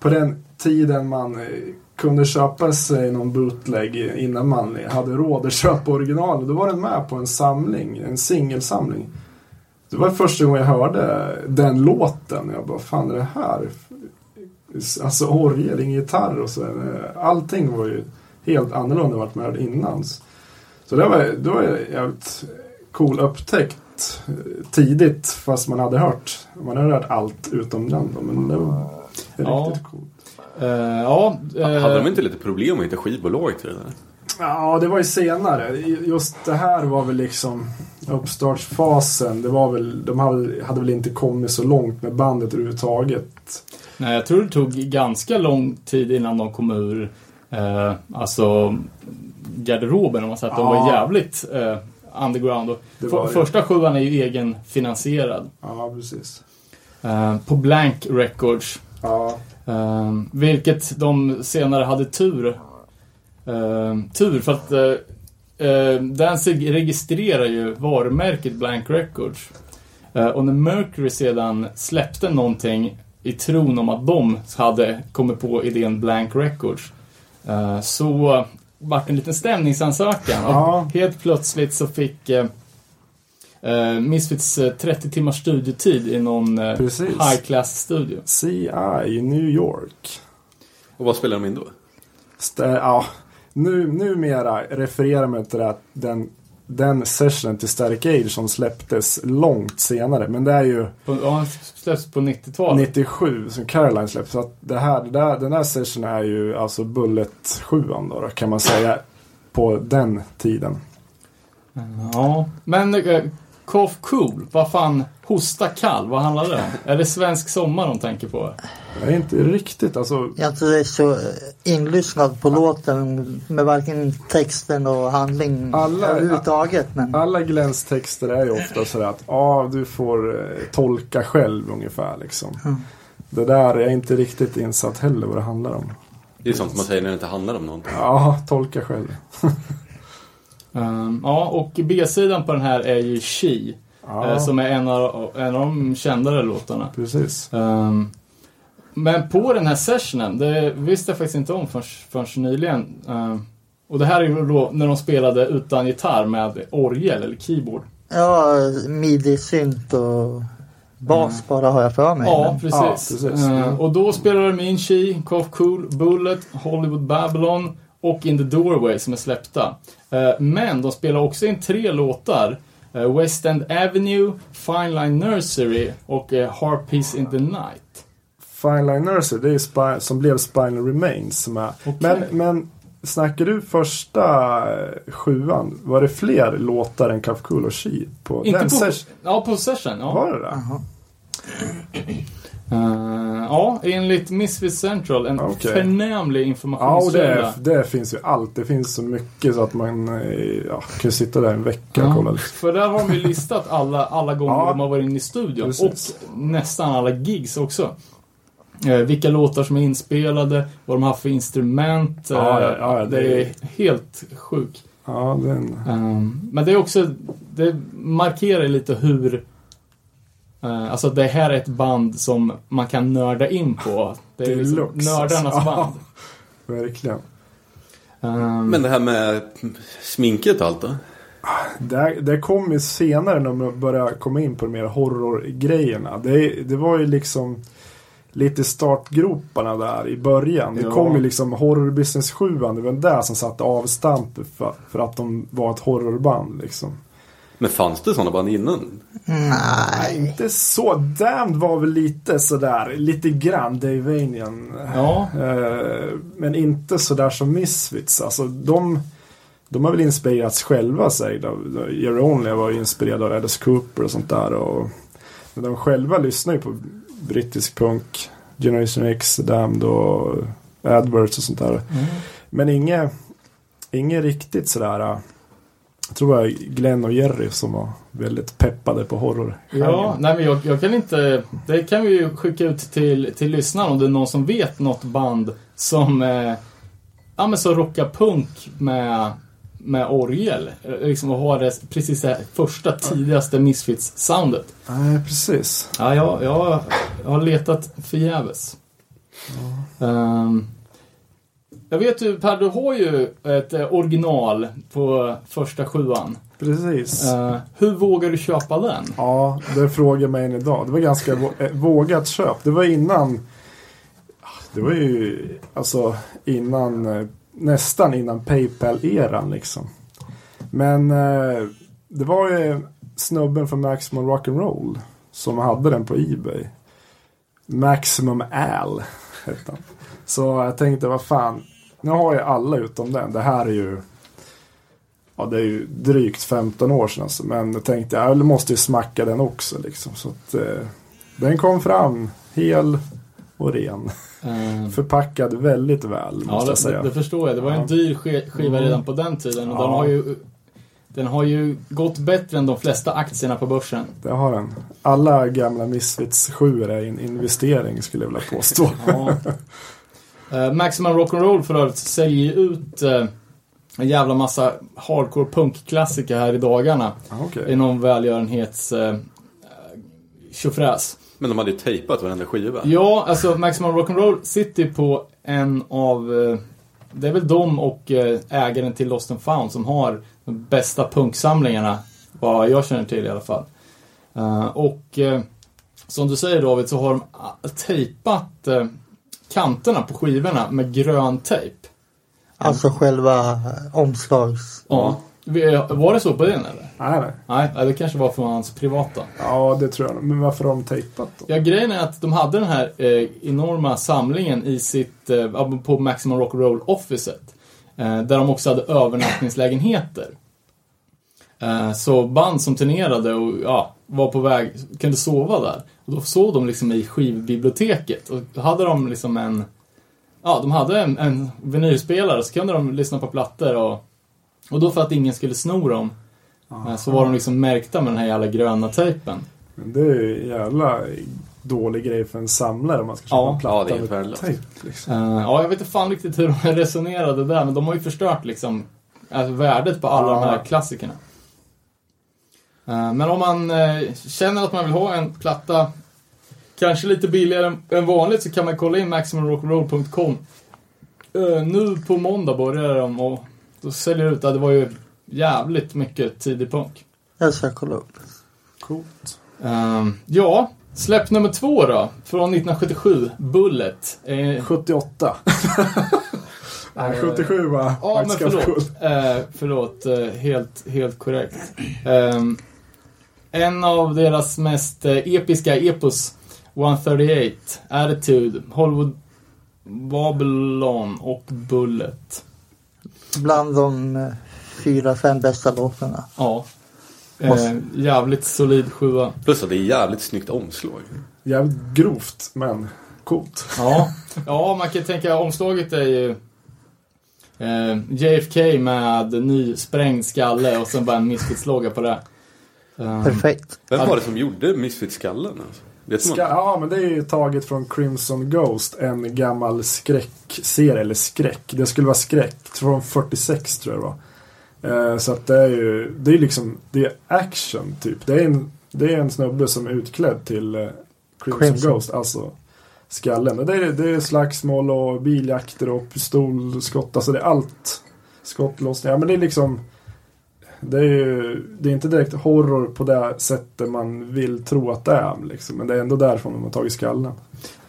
på den tiden man eh, kunde köpa sig någon bootleg innan man hade råd att köpa original. Då var den med på en samling, en singelsamling. Det var första gången jag hörde den låten. Jag bara, fan är det här? Alltså orgel, ingen gitarr och så. eh, Allting var ju helt annorlunda än vad man hört innan. Så det var, det var en jävligt cool upptäckt eh, tidigt fast man hade hört man hade hört allt utom den då, men det var Ja. riktigt coolt. Eh, ja, eh, Hade de inte lite problem att hitta skivbolag till det där? Ja, det var ju senare. Just det här var väl liksom uppstartsfasen. Det var väl, de hade, hade väl inte kommit så långt med bandet överhuvudtaget. Nej, jag tror det tog ganska lång tid innan de kom ur eh, alltså garderoben om man säger att de Ja. var jävligt eh, underground. Och för, första sjuan är ju egenfinansierad. Ja, precis. Eh, på Blank Records. Ja, Eh, vilket de senare hade tur. Eh, tur för att eh, Danzig registrerar ju varumärket Blank Records. Och när Mercury sedan släppte någonting i tron om att de hade kommit på idén Blank Records. så vart det en liten stämningsansökan. Ja. Och helt plötsligt så fick eh, eh, Misfits eh, 30 timmars studietid i någon eh, high class studio. CI i New York. Och vad spelar de in då? Stä, ja, nu, numera refererar man till det, den, den sessionen till Static Age som släpptes långt senare. Men det är ju På, ja, han släpps på 90-talet. 97 som Caroline släpptes. Så att det här, det där, den här sessionen är ju alltså Bullet 7 då, då kan man säga. På den tiden. Ja. Men eh, Cough Cool, vad fan, Hosta kall, vad handlar det om? Är det svensk sommar de tänker på? Jag är inte riktigt alltså. Jag är inte så eh, inlyssnad på låten med varken texten och handling Alla- överhuvudtaget. Men Alla Glens texter är ju ofta sådär att ah, du får eh, tolka själv ungefär liksom. Det där är jag inte riktigt insatt heller vad det handlar om. Det är sånt man säger när det inte handlar om någonting. Ja, tolka själv. Ehm, ja, och B-sidan på den här är ju She. Ja, eh, som är en av, en av de kändare låtarna. precis. Ehm, men på den här sessionen, det visste jag faktiskt inte om förrän, förrän nyligen. Ehm, och det här är ju då när de spelade utan gitarr med orgel eller keyboard. ja, midi-synt och bas bara har jag för mig. Ja, Men- precis. Ja, precis. Mm. och då spelade de in She, Cough Cool, Bullet, Hollywood Babylon och In the Doorway som är släppta. Eh, men de spelar också in tre låtar. eh, West End Avenue, Fine Line Nursery och Harpies in the Night. Fine Line Nursery, det är ju Spi- som blev Spinal Remains. Som är. Okej. Men, men snackar du första eh, sjuan? Var det fler låtar än Cool och She? På Inte den på, session? ja, på session. Ja. Var det det? Eh, ja, enligt Misfits Central en Okej. förnämlig Ja, och informationskälla. det, det finns ju allt. Det finns så mycket så att man eh, ja, kan sitta där en vecka och Ja, kolla. Liksom. För där har de ju listat alla, alla gånger Ja. de har varit inne i studion. Precis. Och nästan alla gigs också. Eh, vilka låtar som är inspelade, vad de har för instrument. eh, Ja, ja, ja, det, det- är helt sjukt. Ja, den... Um, men det är också, det markerar lite hur eh, Alltså det här är ett band som man kan nörda in på. Det är liksom nördarnas alltså. band. Verkligen. Um, Men det här med sminket och allt då? Det, det kom ju senare när man började komma in på de mer horrorgrejerna. Det, det var ju liksom lite startgroparna där i början. Det Ja. kom ju liksom Horror Business 7 det var där som satte avstampet för, för att de var ett horrorband liksom. Men fanns det sådana band innan? Nej. Inte så. Damned var väl lite sådär, lite grann Davanian. ja, Eh, men inte sådär som Misfits. Alltså de, de har väl inspirerats själva säger. Jerry Only var ju inspirerad av Alice Cooper och sånt där. Och, men de själva lyssnar ju på brittisk punk. Generation X, Damned och Adverts och sånt där. Men inget, inget riktigt sådär. Jag tror det var Glenn och Jerry som var väldigt peppade på horror. Ja, nej men jag, jag kan inte... Det kan vi ju skicka ut till, till lyssnarna om det är någon som vet något band som... Eh, ja men så rockar punk med, med orgel. Eh, Liksom och har det precis det här första tidigaste Misfits-soundet. Nej, precis. Ja, jag, jag, jag har letat förgäves. Ehm, jag vet ju Per, du har ju ett eh, original på första sjuan. Precis. Eh, hur vågar du köpa den? Ja, det frågar mig än idag. Det var ganska eh, vågat köp. Det var innan... Det var ju alltså innan... Nästan innan Paypal-eran liksom. Men eh, det var ju snubben från Maximum Rock'n'Roll som hade den på Ebay. Maximum Al hette han. Så jag tänkte, vad fan. Nu har ju alla utom den. Det här är ju... Ja, det är ju drygt 15 år sedan. Alltså. Men jag tänkte, jag måste ju smacka den också liksom. Så att eh, den kom fram hel och ren. Ehm, Förpackad väldigt väl, Ja, måste det, jag säga. det, det förstår jag. Det var ju en Ja. dyr sk- skiva Mm. redan på den tiden och Ja. den har ju den har ju gått bättre än de flesta aktierna på börsen. Det har den. Alla gamla Misfits 7 är en investering skulle jag vilja påstå. Ja. Eh, Maximum Rock'n'Roll för övrigt säljer ju ut eh, en jävla massa hardcore punkklassiker här i dagarna. Ja, okej. I någon välgörenhets eh, tjofräs. Men de hade ju tejpat varenda skiva. Ja, alltså Maximum Rock'n'Roll sitter på en av... eh, Det är väl de och eh, ägaren till Lost and Found som har de bästa punksamlingarna. Vad jag känner till i alla fall. Eh, Och eh, som du säger David så har de ah, tejpat eh, kanterna på skivorna med grön tejp. Alltså själva eh, omslags... Ja. Vi- Var det så på din eller? Nej, nej. Nej, nej, det kanske var från hans privata. Ja, det tror jag. Men varför har de tejpat då? Ja, grejen är att de hade den här eh, enorma samlingen i sitt, eh, på Maximum Rock'n'Roll officet. Eh, där de också hade övernattningslägenheter. Eh, så band som turnerade och ja, var på väg, kunde sova där. Och då sov de liksom i skivbiblioteket. Och då hade de liksom en, ja, de hade en, en vinylspelare så kunde de lyssna på plattor och, och då för att ingen skulle sno dem eh, så var de liksom märkta med den här jävla gröna tejpen. Men det är ju jävla dålig grej för en samlare om man ska köpa Ja. en platta Ja, det är med tejp. Liksom. Eh, ja, jag vet inte fan riktigt hur de resonerade där, men de har ju förstört liksom alltså, värdet på alla Ja. de här klassikerna. Eh, men om man eh, känner att man vill ha en platta kanske lite billigare än- vanligt så kan man kolla in maximumrockroll.com. Uh, nu på måndag börjar de och då säljer det ut, det var ju jävligt mycket tidig punk. Jag ska kolla upp. Coolt. Ehm, ja, släpp nummer två då, från 1977, Bullet. Eh, 78. Nej, 77 var Ja, men förlåt. Eh, förlåt, eh, helt, helt korrekt. Ehm, en av deras mest eh, episka epos, 138, Attitude, Hollywood Babylon och Bullet. Bland de eh, fyra, fem bästa låtarna. Ja. Eh, jävligt solid sjua. Plus att det är jävligt snyggt omslag. Jävligt grovt, men coolt. Ja. ja, man kan tänka omslaget är ju eh, JFK med ny sprängd skalle och sen bara en Misfits-logga på det. Perfekt. Vem var det som gjorde Misfits-skallen? Alltså? Ska, ja, men det är ju taget från Crimson Ghost, en gammal skräckserie, eller skräck. Det skulle vara skräck, från 46 tror jag det var. Eh, så att det är ju, det är liksom, det är action typ. Det är en, det är en snubbe som är utklädd till eh, Crimson, Crimson. Ghost, alltså skallen. Och Det är, det är slagsmål och biljakter och pistolskott, alltså det är allt. Skottlossningar, ja, men det är liksom det är ju det är inte direkt horror på det sättet man vill tro att det är. Liksom. Men det är ändå därifrån de har tagit skallen.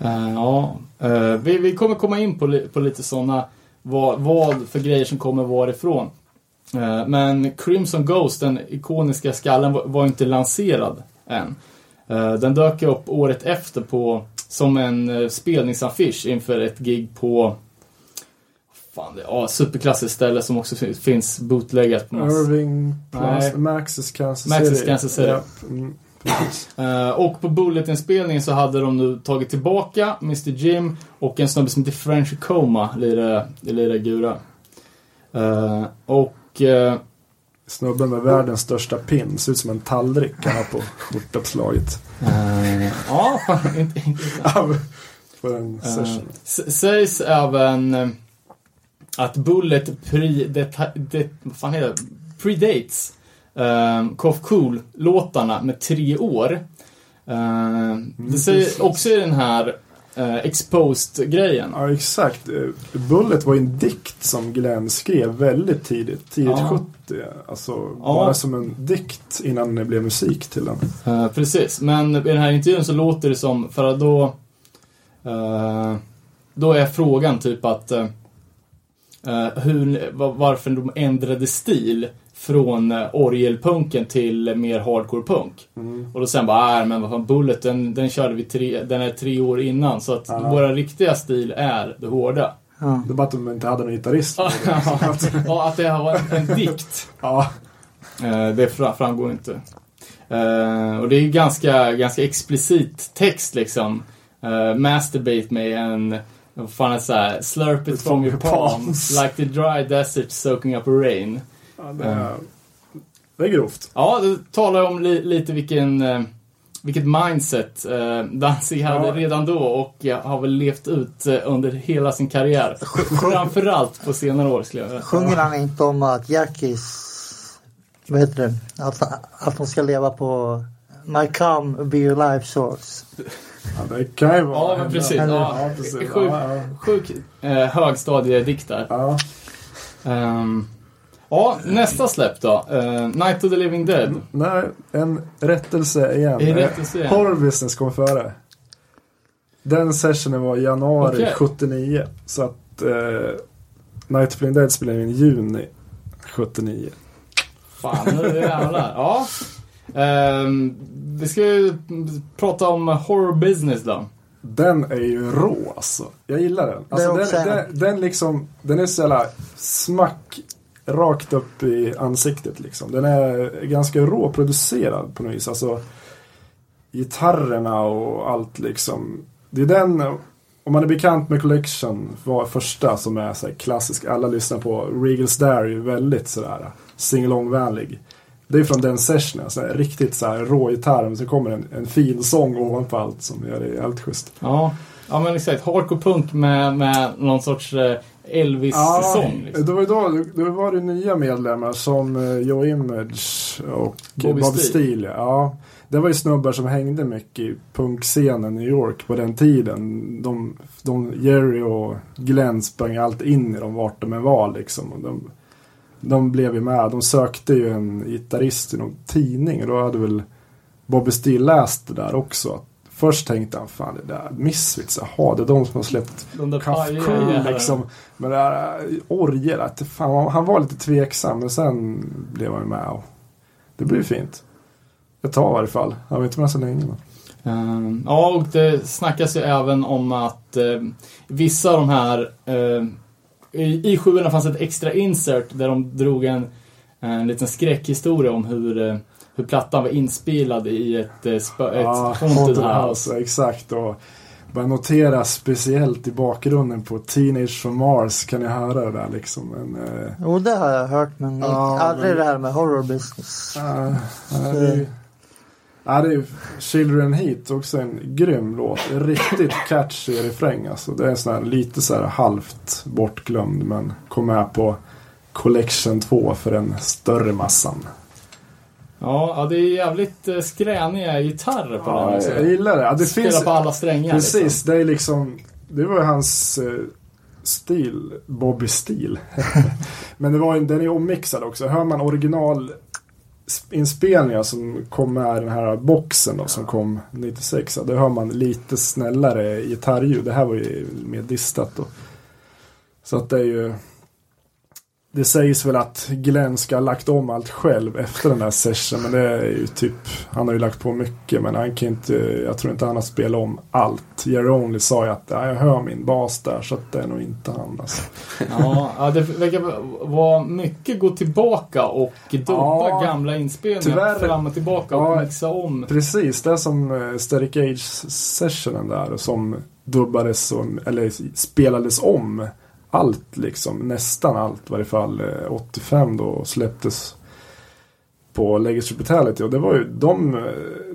Uh, ja, uh, vi, vi kommer komma in på, li, på lite sådana vad, vad för grejer som kommer varifrån. Uh, men Crimson Ghost, den ikoniska skallen, var, var inte lanserad än. Den dök upp året efter på, som en uh, spelningsaffisch inför ett gig på Fan, det, ja, superklassiskt ställe som också finns, finns bootleggat på massor. Irving. Plus, Maxis Kansas City. Kansas City. Ja, mm. Eh, och på Bullet-inspelningen så hade de nu tagit tillbaka Mr Jim och en snubbe som heter French Coma lirar lirar gura. Eh, och eh, Snubben med världens största pin. Ser ut som en tallrik han har på skjortuppslaget. ja, inte På en session. sägs även att Bullet pre, det, det, vad fan heter det? predates uh, Cough Cool-låtarna med tre år. Eh, det säger också i den här eh, exposed-grejen. Ja, exakt. Eh, Bullet var ju en dikt som Glenn skrev väldigt tidigt. Tidigt Ja. 70. Alltså bara som en dikt innan det blev musik till den. Eh, precis, men i den här intervjun så låter det som, för då... eh, då är frågan typ att... eh, eh, hur, va- varför de ändrade stil från uh, orgelpunken till mer hardcore punk. Och då sen bara, äh, men vad fan, Bullet den, den körde vi tre, den är tre år innan. Så att Ja. våra riktiga stil är det hårda. Ja. Det var att de inte hade någon gitarrist. ja, att det var en, en dikt. ja. Eh, det fra- framgår inte. Eh, och det är ju ganska, ganska explicit text liksom. Masturbate med en, vad fan är det såhär, slurp it from your palms, like the dry desert soaking up rain. ja det, är, det är grovt. Ja, det talar om li- lite vilken, eh, vilket mindset uh, Danzig hade Ja. redan då och eh, har väl levt ut eh, under hela sin karriär. Framförallt på senare år skulle jag säga. Sjunger han inte om att Jackies, vad heter det, att, att de ska leva på My come be your life source. Ja, det kan ju vara. Ja, men precis. Eller- Ja, Ja, precis. Sjuk, Ja, sjuk eh, högstadiedikt där. Ja. Ehm, ja, nästa släpp då. Eh, Night of the Living Dead. Nej, en rättelse igen. En rättelse igen. Horror Business kom före. Den sessionen var januari Okej. 79. Så att eh, Night of the Dead spelade in i juni 79. Fan, nu jävlar. Ja. Ehm, vi ska ju prata om horror business då. Den är ju rå alltså. Jag gillar den. Alltså, den, den, den liksom, den är så jävla smack rakt upp i ansiktet liksom. Den är ganska råproducerad på något vis. Alltså gitarrerna och allt liksom. Det är den, om man är bekant med Collection, var första som är så här klassisk. Alla lyssnar på. Regal's Dare är ju väldigt sådär singalong-vänlig. Det är från den sessionen, så här, riktigt så här rå gitarr. Men så kommer en, en fin sång ovanpå allt som gör det jävligt schysst. Ja, ja men exakt. Hardcore punk med, med någon sorts eh, Elvis-sång. liksom. det var då det var det nya medlemmar som eh, Joe Image och Bobby Bob, Steele. Steele. Ja, det var ju snubbar som hängde mycket i punkscenen i New York på den tiden. De, de, Jerry och Glenn sprang allt in i dem vart de än var liksom. Och de, de blev ju med. De sökte ju en gitarrist i någon tidning och då hade väl Bobby Steele läst det där också. Först tänkte han, fan det där Misfits, jaha det är de som har släppt jävlarna. liksom. Men det där äh, orgel, fan, han var lite tveksam men sen blev han ju med och det blev fint. Ett tag i varje fall. Han var inte med så länge. Men. Ehm, ja, och det snackas ju även om att eh, vissa av de här... Eh, I i sjuorna fanns ett extra insert där de drog en, en liten skräckhistoria om hur, eh, hur plattan var inspelad i ett, eh, ett Ja, haunted house. Exakt. Och bara notera speciellt i bakgrunden på Teenage from Mars kan jag höra det där liksom. Men, eh, Jo, det har jag hört men Ja, aldrig men- det här med horror business. Ja, ja, det. Ja, det är Children Heat, också en grym låt. En riktigt catchy refräng alltså. Det är sån här, lite så här halvt bortglömd men kom med på Collection 2 för den större massan. Ja, ja, det är jävligt eh, skräniga gitarrer på den. Ja, Alltså. jag gillar det. Ja, det Spelar finns... på alla strängar. Precis, Liksom. det är liksom... Det var hans eh, stil, Bobby stil. Men det var, den är ommixad också. Hör man original inspelningar som kom med den här boxen då, som kom 96. ja, Då hör man lite snällare gitarrljud. Det här var ju mer distat då. Så att det är ju... Det sägs väl att Glenn ska ha lagt om allt själv efter den här sessionen. Men det är ju typ, han har ju lagt på mycket men han kan inte, jag tror inte han har spelat om allt. Jerry Only sa ju att ja, jag hör min bas där så det är nog inte han alltså. Ja, det verkar vara mycket gå tillbaka och dubba Ja, gamla inspelningar tyvärr. fram och tillbaka och Ja. mixa om. Precis, det är som uh, Static Age sessionen där som dubbades och, eller spelades om. Allt liksom, nästan allt i varje fall. eh, 85 då släpptes på Legacy Brutality och det var ju de, eh,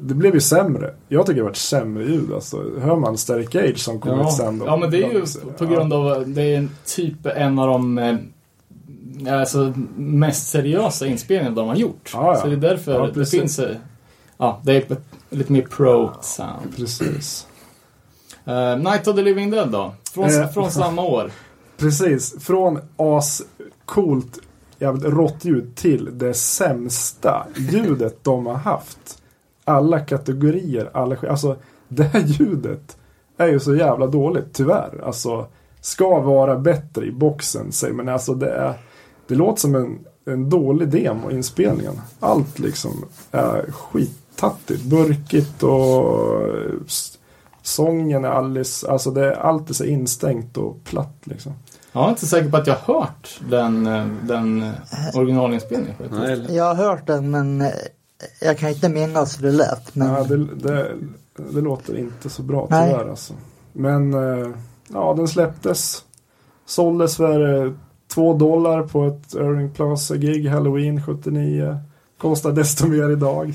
det blev ju sämre. Jag tycker det varit sämre ljud alltså. Hör man Static Age som kom ut Ja. sen då. ja, men det är ju på grund av det är typ en av de eh, alltså, mest seriösa inspelningarna de har gjort. Ja, ja. Så det är därför Ja, det finns eh, Ja, det är lite mer pro sound. Precis. Eh, Night of the Living Dead då? Från, Eh. från samma år. Precis, från ascoolt jävligt rått ljud till det sämsta ljudet de har haft. Alla kategorier, alla Alltså det här ljudet är ju så jävla dåligt tyvärr. Alltså ska vara bättre i boxen säger men alltså det är Det låter som en, en dålig demo inspelningen. Allt liksom är skittattigt, burkigt och eh, sången är alldeles, alltså det är alltid så instängt och platt liksom. Jag är inte säker på att jag har hört den, eh, den eh, originalinspelningen. Nej, Jag har hört den men eh, jag kan inte minnas hur det lät. Men Ja, det, det, det låter inte så bra Nej. tyvärr alltså. Men ja, den släpptes. Såldes för två dollar på ett Irving Plaza-gig Halloween 79. Kostar desto mer idag.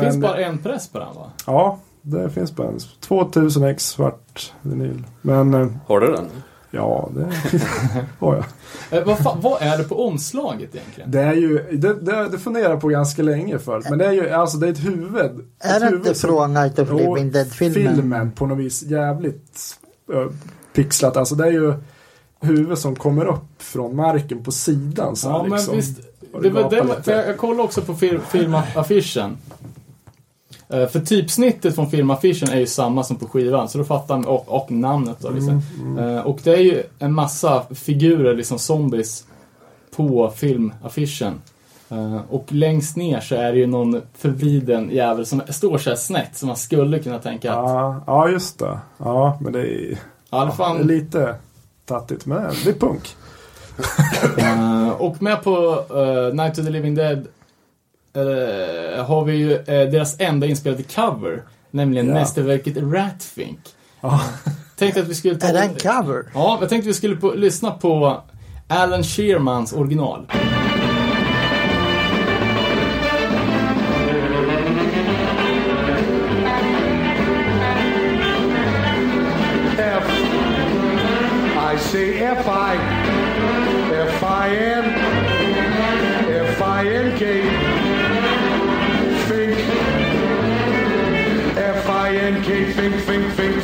Finns Men, bara en press på den va? Ja, det finns bara en. 2000 ex svart vinyl. Men Har du den? Ja, det har jag. Eh, vad, fan, vad är det på omslaget egentligen? Det är ju, det, det, det funderar på ganska länge förut. Men det är ju, alltså det är ett huvud. är ett det huvud inte som- från Night of Living Dead-filmen? filmen på något vis jävligt uh, pixlat. Alltså det är ju huvud som kommer upp från marken på sidan. Så här, Ja, men liksom. visst. Och Det var, det var, jag, jag kollade också på fil, filmaffischen. Eh, för typsnittet från filmaffischen är ju samma som på skivan, så då fattar man, och, och namnet då liksom. Mm, Eh, och det är ju en massa figurer, liksom zombies, på filmaffischen. Eh, och längst ner så är det ju någon förvriden jävel som står så här snett, som man skulle kunna tänka att, Ja, ja, just det. Ja, men det är, ja, det är lite tattigt. Men det är punk. Och med på uh, Night of the Living Dead eh, har vi ju eh, deras enda inspelade cover. Nämligen Ja. mästerverket Ratfink. Ja. Tänkte att vi skulle ta... Är det en cover? Ja, jag tänkte vi skulle på, lyssna på Alan Shearmans original. F. I say F I fake, fake, fake.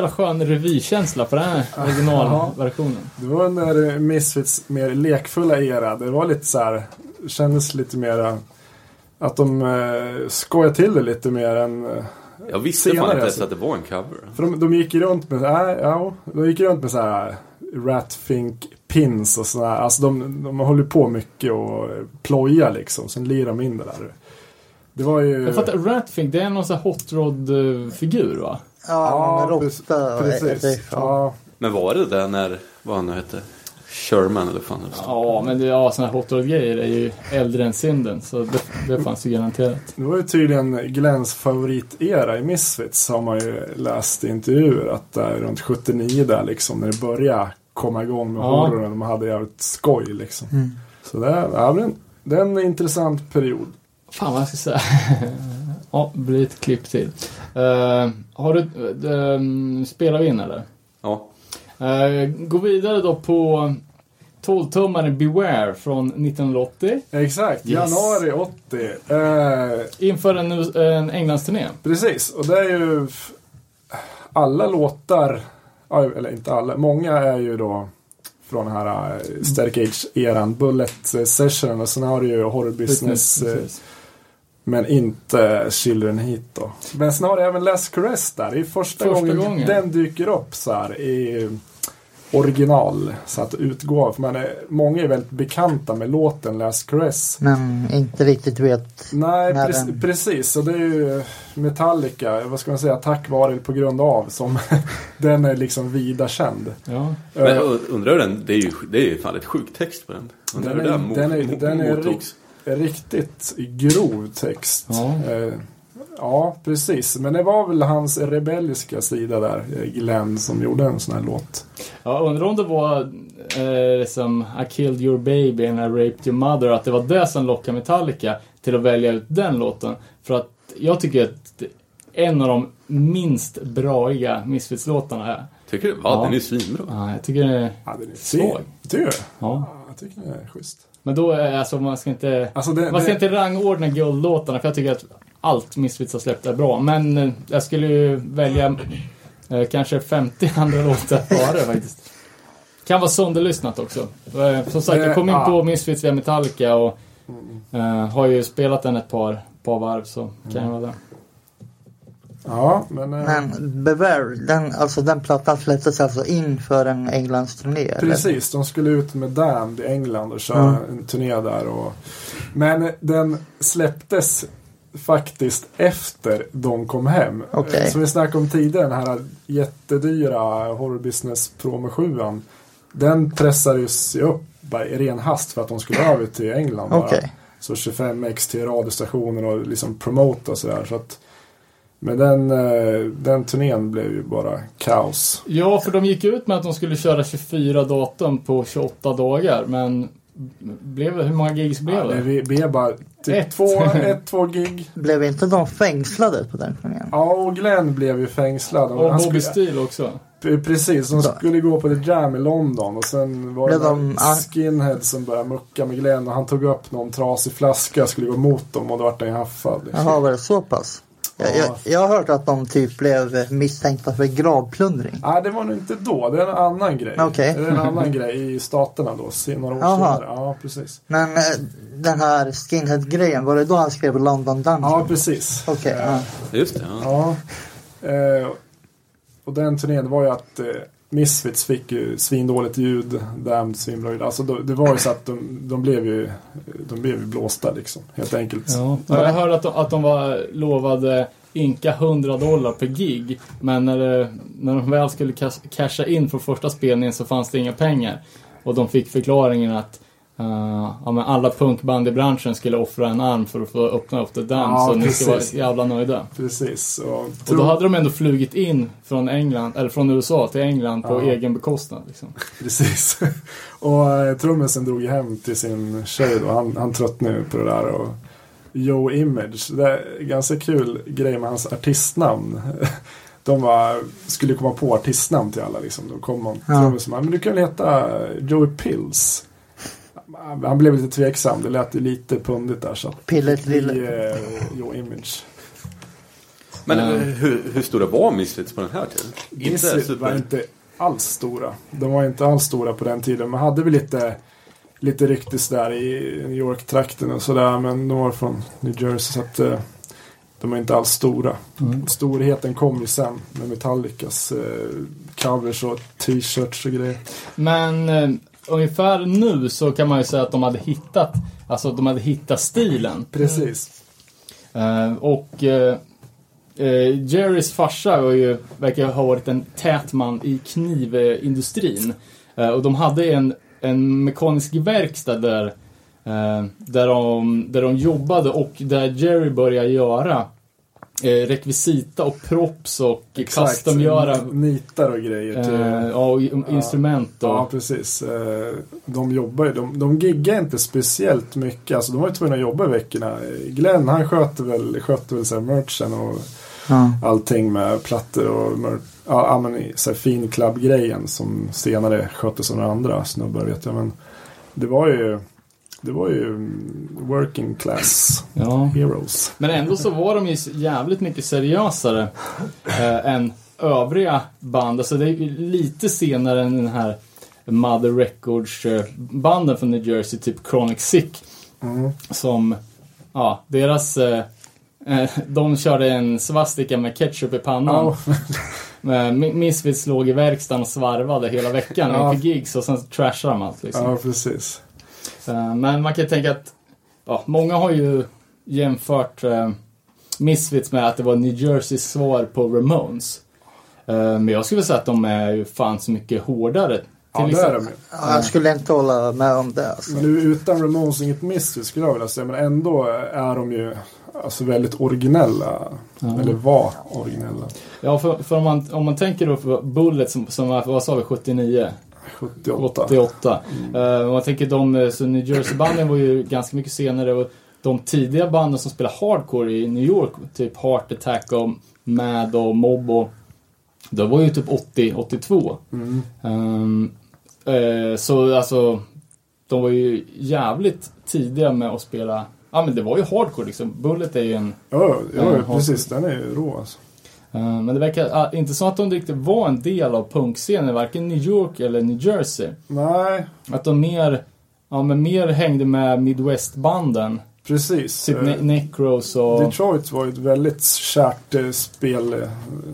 Jävla skön revykänsla på den här originalversionen. Det var när Misfits mer lekfulla era. Det var lite så här, kändes lite mer att de eh, skojade till det lite mer än eh, Jag visste fan Senare, inte ens alltså. att det var en cover. För de, de gick ju runt med, äh, ja, de gick ju runt med så här Ratfink pins och sådär. Alltså de, de håller på mycket och ploja liksom. Sen lirar de in det där. Det var ju... Jag fattar, Ratfink, det är någon sån här hot rod-figur va? Ja, precis. råtta. precis. ja. Ja, Men var det där när, vad han nu hette? Sherman eller fan det? Ja, men det, ja, såna här hot rod-grejer är ju äldre än synden, så det, det fanns ju garanterat. det var ju tydligen Glens favoritera i Misfits. Har man ju läst i intervjuer. Att det är runt 79 där liksom. När det började komma igång med Ja. horrorn. De hade jävligt skoj liksom. Mm. Så det är, ja, men det är en intressant period. Fan vad jag ska säga. ja, det blir ett klipp till. Eh, har du, uh, spelar vi in eller? Ja. Uh, gå vidare då på 12-tummaren Beware från 1980. Exakt, Yes. januari 80. Eh, Inför en, en Englandsturné. precis, och det är ju alla låtar, eller inte alla, många är ju då från den här Staircage-eran, Bullet Session och sen har du ju Horror Business, eh, Precis. Men inte Children Heat då. Men sen har du även Last Caress där, det är första, Första gången, gången. den dyker upp så här i original, så att utgå, för man är, många är väldigt bekanta med låten Last Caress. Men inte riktigt vet. Nej, när prec- den- precis. Och det är ju Metallica, vad ska man säga, tack vare eller på grund av som den är liksom vida känd. Ja. Men undrar hur den, det är ju det är ju fan ett sjukt text på den. Undrar Den hur är- där mo- den är- mo- den är mottogs. Riktigt grov text. Ja. Eh, Ja, precis. Men det var väl hans rebelliska sida där, eh, Glenn, som gjorde en sån här låt. Ja, undrar om det var eh, som I killed your baby and I raped your mother. Att det var det som lockade Metallica till att välja ut den låten. För att jag tycker att en av de minst braiga Misfits-låtarna är. Tycker du? Ja, Ja. den är svinbra. Ja, jag tycker det är Ja, den är Svag. fin. Tycker du? Ja. Ja, jag tycker den är schysst. Men då är alltså man ska inte... Alltså, det, Man ska det, inte rangordna guldlåtarna för jag tycker att allt Misfits har släppt är bra. Men eh, jag skulle ju välja eh, kanske 50 andra låtar före faktiskt. Kan vara sönderlyssnat också. Eh, som sagt, jag kom in på Misfits via Metallica och eh, har ju spelat den ett par, par varv så kan jag vara där. Ja, men... eh, Men Beware, den, alltså den plattan släpptes alltså inför en Englandsturné? eller? Precis, de skulle ut med Damned i England och köra Mm. en turné där. Och, men den släpptes faktiskt efter de kom hem. Eh, Som vi snackade om tidigare, den här jättedyra Horror Business Pro med 7 Den pressades ju upp i ren hast för att de skulle över till England. Okej. Så 25x till radiostationer och liksom promota och sådär. Så att, men den, eh, den turnén blev ju bara kaos. Ja, för de gick ut med att de skulle köra 24 datum på 28 dagar. Men blev det, hur många gigs blev Ja, det? det blev bara typ Ett. två, ett, två gig. Blev inte de fängslade på den turnén? Ja, och Glenn blev ju fängslad. Och Han Bobby skulle, Steele också. Precis, de skulle gå på The Jam i London och sen var det de- skinhead som började mucka med Glenn och han tog upp någon trasig flaska skulle gå mot dem och då vart han haffad. Liksom. Jaha, var det så pass? Jag, Ja. jag, jag har hört att de typ blev misstänkta för gravplundring. Nej, det var nog inte då. Det är en annan grej. Okej. Det är en annan grej i staterna då, några år Jaha. senare. Ja, precis. Men eh, den här skinhead-grejen, var det då han skrev London Dungeon? Ja, precis. Okej, Eh, ja. Just det, ja. Ja. Eh, och den turnén var ju att eh, Misfits fick ju svindåligt ljud, Damned svinbra ljud. Alltså det var ju så att de, de blev ju de blev ju blåsta liksom, helt enkelt. Ja. Jag hörde att de, att de var lovade inka 100 dollar per gig. Men när, det, när de väl skulle cas- casha in för första spelningen så fanns det inga pengar. Och de fick förklaringen att eh, ja, men alla punkband i branschen skulle offra en arm för att få öppna upp det Dam. Ja, så ni ska vara precis. jävla nöjda. Precis. Och, Och då hade de ändå flugit in från England, eller från USA till England på Ja. egen bekostnad. Liksom. Precis. och eh, trummisen drog ju hem till sin tjej då. Han, han tröttnade ju på det där. Och Joe Image. Det är ganska kul grej med hans artistnamn. De var, skulle komma på artistnamn till alla liksom. Då kom man Ja. trummisen men du kan väl heta Joey Pills. Han blev lite tveksam. Det lät ju lite pundigt där. Så att Pillet vi, lille. eh, Joe Image. Men eh, hur, hur stora var Misfits på den här tiden? Misfits var super... inte alls stora. De var inte alls stora på den tiden. Man hade väl lite, lite ryktes där i New York-trakten och sådär. Men de var från New Jersey så att eh, de var inte alls stora. Storheten kom ju sen med Metallicas eh, covers och t-shirts och grejer. Men eh, ungefär nu så kan man ju säga att de hade hittat, alltså de hade hittat stilen. Precis. Eh, och eh, eh, Jerrys farsa var ju, verkar ha varit en tät man i knivindustrin. Och de hade en, en mekanisk verkstad där, där, de, där de jobbade och där Jerry började göra rekvisita och props och customgöra Nitar och grejer. Till, eh, ja, och instrument. Och, Ja, precis. Eh, De jobbar ju. De, de giggar inte speciellt mycket. Alltså, de var ju tvungna att jobba i veckorna. Glenn, han sköter väl, sköter väl så här merchen och Ja. allting med plattor och mer, ja, ja, men så här fin club-grejen som senare sköttes av några andra snubbar vet jag. Men det var ju, det var ju mm, working class ja. heroes. Men ändå så var de ju jävligt mycket seriösare eh, än övriga band. Alltså det är ju lite senare än den här Mother Records eh, från New Jersey, typ Chronic Sick. Mm. Som, ja, deras... Eh, eh, de körde en svastika med ketchup i pannan. Ja, Eh, Mi- Misfits låg i verkstaden och svarvade hela veckan Ja. inför gigs och sen trashade de allt liksom. ja, precis. Eh, Men man kan tänka att ja, många har ju jämfört eh, Misfits med att det var New Jerseys svar på Ramones. Eh, men jag skulle säga att de är ju fan så mycket hårdare Ja, det är de ju. Ja, jag skulle inte hålla med om det. Alltså. Nu, utan Ramones inget Mystery skulle jag vilja säga. Men ändå är de ju alltså, väldigt originella. Eller var originella. Ja, för, för om, man, om man tänker då för Bullet som, som var, vad sa vi, 79? 78. 88. Eh, om man tänker de, eh, så New Jersey-banden var ju ganska mycket senare och de tidiga banden som spelade hardcore i New York, typ Heart Attack och Mad och Mob och de var ju typ 80, 82. Mm. Ehm, eh, så alltså, de var ju jävligt tidiga med att spela, ja men det var ju hardcore liksom. Bullet är ju en Ja, ja, Ja, precis. Den är ju rå alltså. Eh, Men det verkar ah, inte som att de riktigt var en del av punkscenen, varken New York eller New Jersey. Nej, Att de mer, ja, men mer hängde med Midwest-banden. precis. Typ Eh, ne- Necros och... Detroit var ju ett väldigt kärt eh, spel, eh,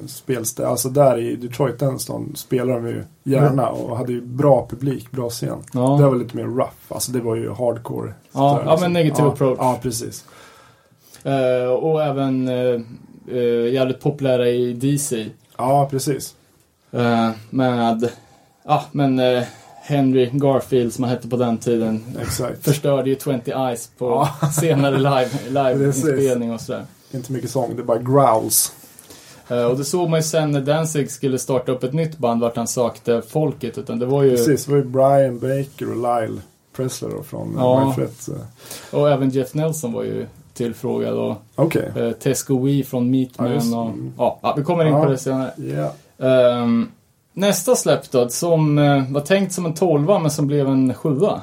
spelställe. Alltså där i Detroit, den stan, spelade de ju gärna och hade ju bra publik, bra scen. Ja. Det var lite mer rough. Alltså det var ju hardcore. Ja, sådär, ja, men negative ja, approach. Ja, precis. eh, och även eh, eh, jävligt populära i DC. Ja, precis. Eh, med, ja men eh, Henry Garfield som han hette på den tiden. Exakt. Förstörde ju 20 Eyes på Ja. senare live, live-inspelning och sådär. Inte mycket sång, det är bara growls. Eh, Och det såg man ju sen när Danzig skulle starta upp ett nytt band vart han sakte folket. Utan det var ju... Precis, det var ju Brian Baker och Lyle Presley då från Ja. eh, Och även Jeff Nelson var ju tillfrågad. Och Okej. eh, Tesco Wee från Meatman Ja, just- och... Ja, ja, vi kommer in på det senare. Ja. Ehm, nästa släpp då, som eh, var tänkt som en tolva men som blev en sjua.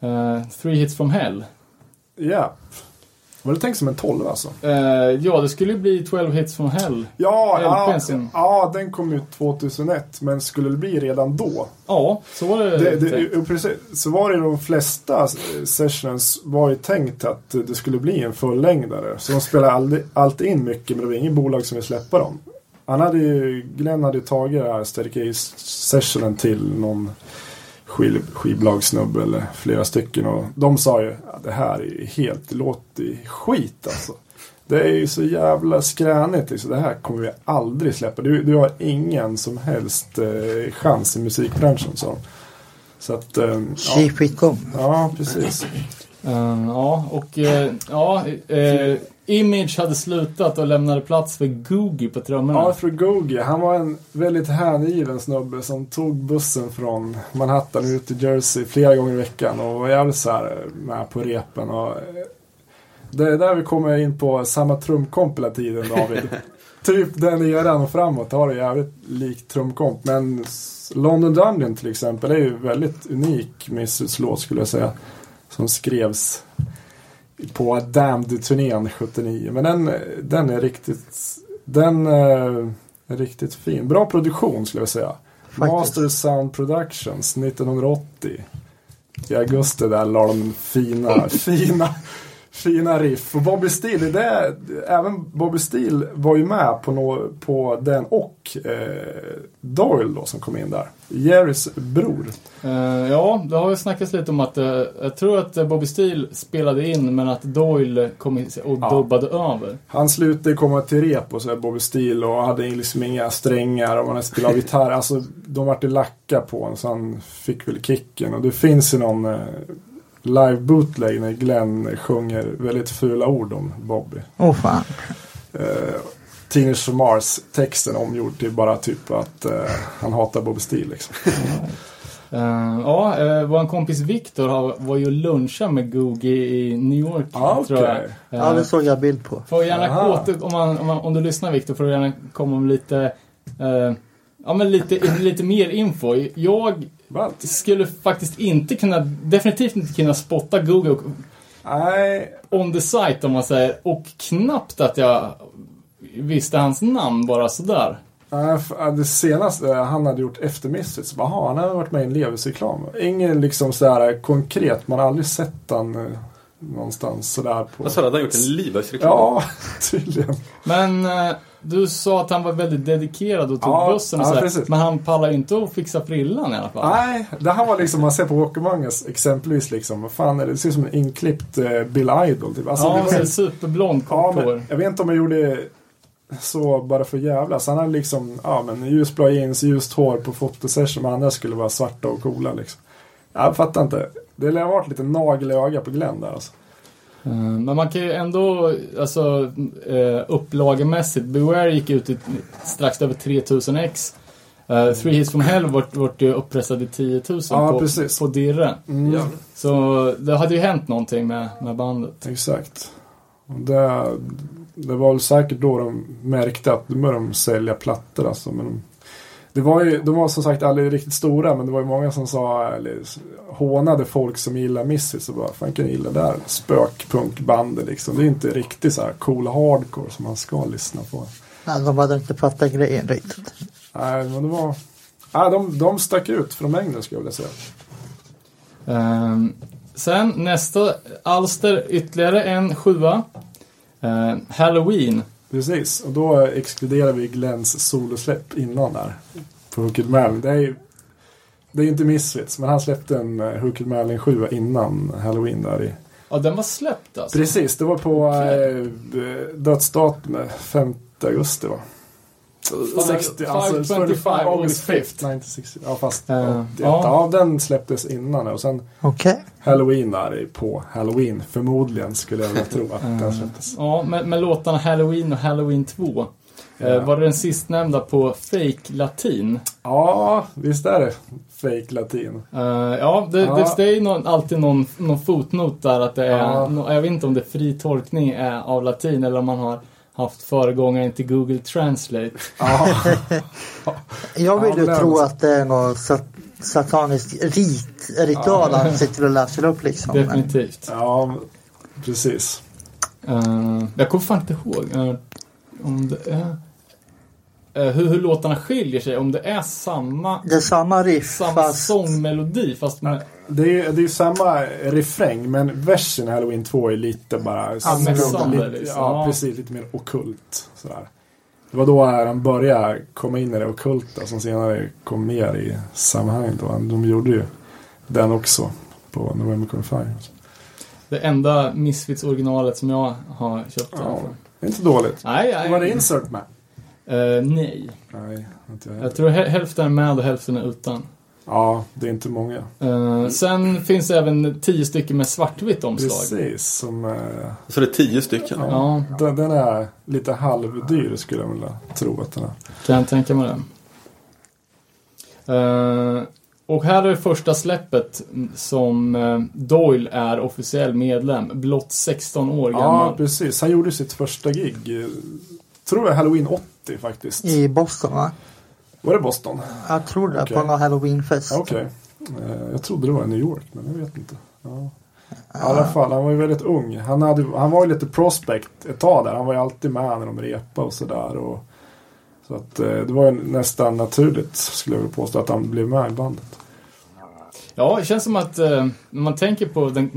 Eh, Three Hits From Hell. Ja. Var det tänkt som en 12 alltså? Eh, ja, det skulle ju bli 12 Hits From Hell. Ja, ja, ja, den kom ut 2001. Men skulle det bli redan då? Ja, så var det, Det, det, precis, så var det de flesta sessions var ju tänkt att det skulle bli en fullängdare. Så de spelade aldrig, alltid in mycket men det var inget bolag som ville släppa dem. Han hade ju, Glenn hade ju tagit det här Staircase-sessionen till någon skiv, skivbolagssnubbe eller flera stycken och de sa ju att det här är helt, det låter skit alltså. Det är ju så jävla skränigt liksom. Det här kommer vi aldrig släppa. Du, du har ingen som helst eh, chans i musikbranschen sa de. Så att, eh, ja, ja precis. Eh, ja, och eh, ja, eh, Image hade slutat och lämnade plats för Googie på trummorna. Arthur Gogi, han var en väldigt hängiven snubbe som tog bussen från Manhattan ut till Jersey flera gånger i veckan och var jävligt så här med på repen. Och, eh, det är där vi kommer in på samma trumkomp hela tiden David. typ den eran och framåt har det jävligt likt trumkomp. Men London Dungeon till exempel är ju väldigt unik Missus-låt skulle jag säga. Som skrevs på Damned-turnén 79. Men den, den är riktigt den eh, är riktigt fin. Bra produktion skulle jag säga. Faktiskt. Master Sound Productions 1980. I augusti där la de fina, fina, fina riff. Och Bobby Steele, det även Bobby Steele var ju med på, nå, på den och eh, Doyle då som kom in där. Jerrys bror. Eh, ja, det har ju snackats lite om att eh, jag tror att eh, Bobby Steele spelade in men att Doyle kom in och Ja. dubbade över. Han slutade komma till rep och så Bobby Steele och hade liksom inga strängar och hade spelat gitarr. Alltså de vart det lacka på honom så han fick väl kicken. Och det finns ju någon eh, live bootleg när Glenn sjunger väldigt fula ord om Bobby. Åh fan. Eh, Teenage from Mars texten omgjord till bara typ att eh, han hatar Bobby Steele liksom. Eh, ja, uh, vår kompis Viktor har- var ju och luncha med Googie i New York, Ah, tror jag. okej. Eh, Ja, det såg jag bild på. Får gärna åter, om, man, om, man, om du lyssnar Viktor, får du gärna komma med lite, eh, ja men lite, lite mer info. Jag Ballt. skulle faktiskt inte kunna, definitivt inte kunna spotta Google Nej, on the site om man säger. Och knappt att jag visste hans namn bara sådär. det senaste han hade gjort efter Misfits, bara, "Jaha, han har varit med i en Levis-reklam. Ingen liksom sådär konkret, man har aldrig sett han eh, någonstans sådär på... Vad sa du, hade han gjort en Levi's-reklam? Ja, tydligen. Men eh, du sa att han var väldigt dedikerad och tog Ja, bussen och ja, sådär. Men han pallar inte att fixa frillan i alla fall. Nej, det här var liksom, man ser på Walkermangas exempelvis liksom, fan det? Ser ut som en inklippt eh, Bill Idol typ. Alltså, ja, det var superblond, ja, kort men hår. jag vet inte om jag gjorde så bara för jävlas. Han hade liksom, ja men ljusblå jeans, ljust hår på fotosession men andra skulle vara svarta och coola liksom. Jag fattar inte. Det lär ha varit lite nagel i ögat på Glenn där alltså. Eh, Men man kan ju ändå, alltså uh, upplagemässigt, Beware gick ut i strax över 3000 ex. Uh, Three Hits from Hell vart, vart ju uppressad i 10 000 Ja, på, precis. på Dirre. Mm, Så det hade ju hänt någonting med, med bandet. Exakt. Det, det var väl säkert då de märkte att nu började de sälja plattor alltså. Men de, det var ju, de var som sagt aldrig riktigt stora men det var ju många som sa, eller hånade folk som gillar Misfits och bara, fan kan gilla det där spökpunkbandet liksom. Det är inte riktigt så här cool hardcore som man ska lyssna på. Nej, de hade inte fattat grejen riktigt. Nej, men det var... Nej, de, de stack ut från mängden skulle jag vilja säga. Ehm, sen nästa alster, ytterligare en sjua. Ehm, Halloween. Precis, och då exkluderar vi Glens solosläpp innan där. På Hooked Merlin. Det är ju det är inte Misfits, men han släppte en uh, Hooked Merlin 7 innan Halloween där i... Ja, den var släppt alltså. Precis, det var på Okej. uh, dödsdatumet 5 augusti va? 60, alltså 525 25 August 5th 5th. 1960. Ja fast Eh, 81. ja. Ja. den släpptes innan och sen Okej. Halloween där är på Halloween förmodligen skulle jag vilja tro att den Eh, släpptes. Ja, med, med låtarna Halloween och Halloween 2. Ja. Eh, var det den sistnämnda på fake latin? Ja, visst är det fake latin. Eh, ja, det, Ja. det, det är ju någon, alltid någon, någon fotnot där att det är, Ja. nå- jag vet inte om det är fri tolkning är av latin eller om man har haft föregångaren till Google Translate. Ja, Jag vill Ja, ju men tro att det är någon sat satanisk rit, ritual han sitter och läser upp liksom. Men Definitivt. ja precis. Eh, jag kommer fan inte ihåg eh, om det är... eh, hur, hur låtarna skiljer sig, om det är samma, det är samma riff samma fast sångmelodi fast med... Det är, det är ju samma refräng men versen i Halloween 2 är lite bara... Lite, liksom. ja, Ja. precis. Lite mer okult. Sådär. Det var då han började komma in i det okulta som senare kom mer i sammanhanget. Då. De gjorde ju den också på November Come Fire. Det enda Misfits-originalet som jag har köpt. Ja, inte dåligt. Nej, nej. Var det insert med? Eh, nej. Nej, jag Jag tror hä- hälften är med och hälften är utan. Ja, det är inte många. Eh, sen finns det även tio stycken med svartvitt omslag. Precis, som... eh, Så det är tio stycken. Ja, Den, den är lite halvdyr skulle jag vilja tro att den är. kan jag tänka mig det. Eh, och här är det första släppet som eh, Doyle är officiell medlem. Blott 16 år Ja, gammal. precis. Han gjorde sitt första gig. eh, Tror jag Halloween 80 faktiskt. i Boston va? Var det Boston? Jag tror det, Okej. på någon halloweenfest. Okej. Eh, Jag trodde det var i New York, men jag vet inte. Ja. I alla fall, han var ju väldigt ung. Han, hade, han var ju lite prospect ett tag där. Han var ju alltid med när de repade och sådär. Och, så att eh, det var ju nästan naturligt, skulle jag vilja påstå, att han blev med i bandet. Ja, det känns som att eh, när man tänker på den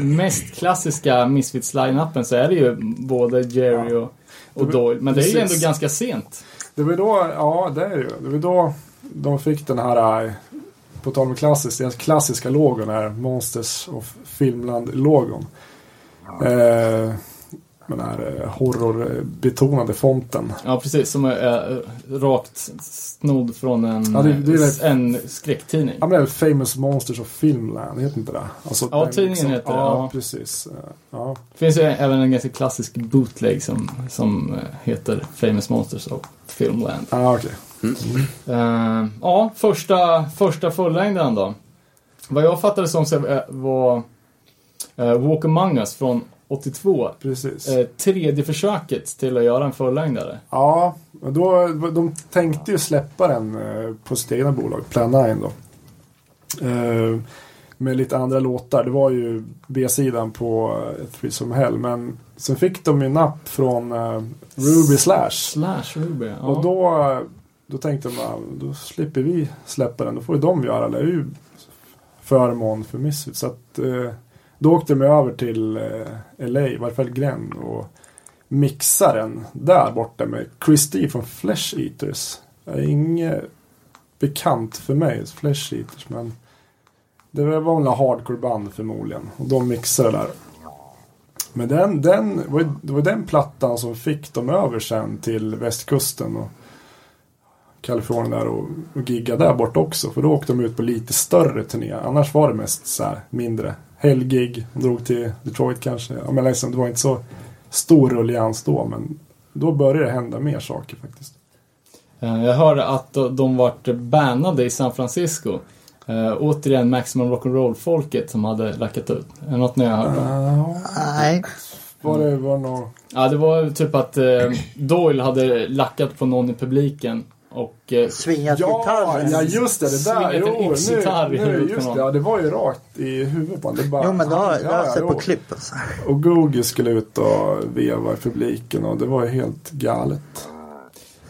mest klassiska Misfits-line-upen så är det ju både Jerry och, och Doyle. Men det är ju ändå ganska sent. Det var då, ja det är det ju. Det var då de fick den här, eh, på tal om klassiskt, deras klassiska logon är Monsters of Filmland-logon. Eh, den här eh, horrorbetonade fonten. Ja, precis. Som är eh, rakt snodd från en, Ja, det- det är det. en skräcktidning. Ja men det är väl Famous Monsters of Filmland, heter inte det? Alltså, Ja, den tidningen heter det, Ja, ja. precis. Eh, Ja. Det finns ju även en ganska klassisk bootleg som, som heter Famous Monsters of Filmland. Ah, okej. Eh, ja, första, första fullängden då. Vad jag fattade som var uh, Walk Among Us från 82. Precis. Eh, tredje försöket till att göra en fullängdare. Ja, då, de tänkte ju släppa den eh, på sitt egna bolag, Plan 9 då. Eh, med lite andra låtar. Det var ju B-sidan på uh, Three Some Hell. Men sen fick de ju napp från eh, Ruby Slash. Slash Ruby. Ja. Och då, då tänkte de bara, då slipper vi släppa den. Då får ju de göra det. Det är ju förmån för Misfits. Så att, eh, då åkte de över till eh, LA, i varje fall Glenn. Och mixade den där borta med Chris D från Flesh Eaters. Det är inget bekant för mig, Flesh Eaters. Men det var väl några hardcore band förmodligen. Och de mixade det där. Men den, den, var ju- det var den plattan som fick dem över sen till västkusten och Kalifornien där och, och gigga där bort också. För då åkte de ut på lite större turné. Annars var det mest så här mindre. Helggig, de drog till Detroit kanske. Ja, men liksom, det var inte så stor rullians då men då började det hända mer saker faktiskt. Eh, Jag hörde att de- vart bannade i San Francisco. Uh, återigen Maximum Rock'n'Roll-folket som hade lackat ut. Är det något ni har hört om? Nej. var det var nog... Ja, det var typ att eh, Doyle hade lackat på någon i publiken och eh, Svingat Ja, gitarren. ja just det, det där. Jo, nu, nu, just det. Ja, det var ju rakt i huvudet på honom. Det bara, Jo men det har, jag ja, sett på klipp alltså. Och Google skulle ut och veva i publiken och det var ju helt galet.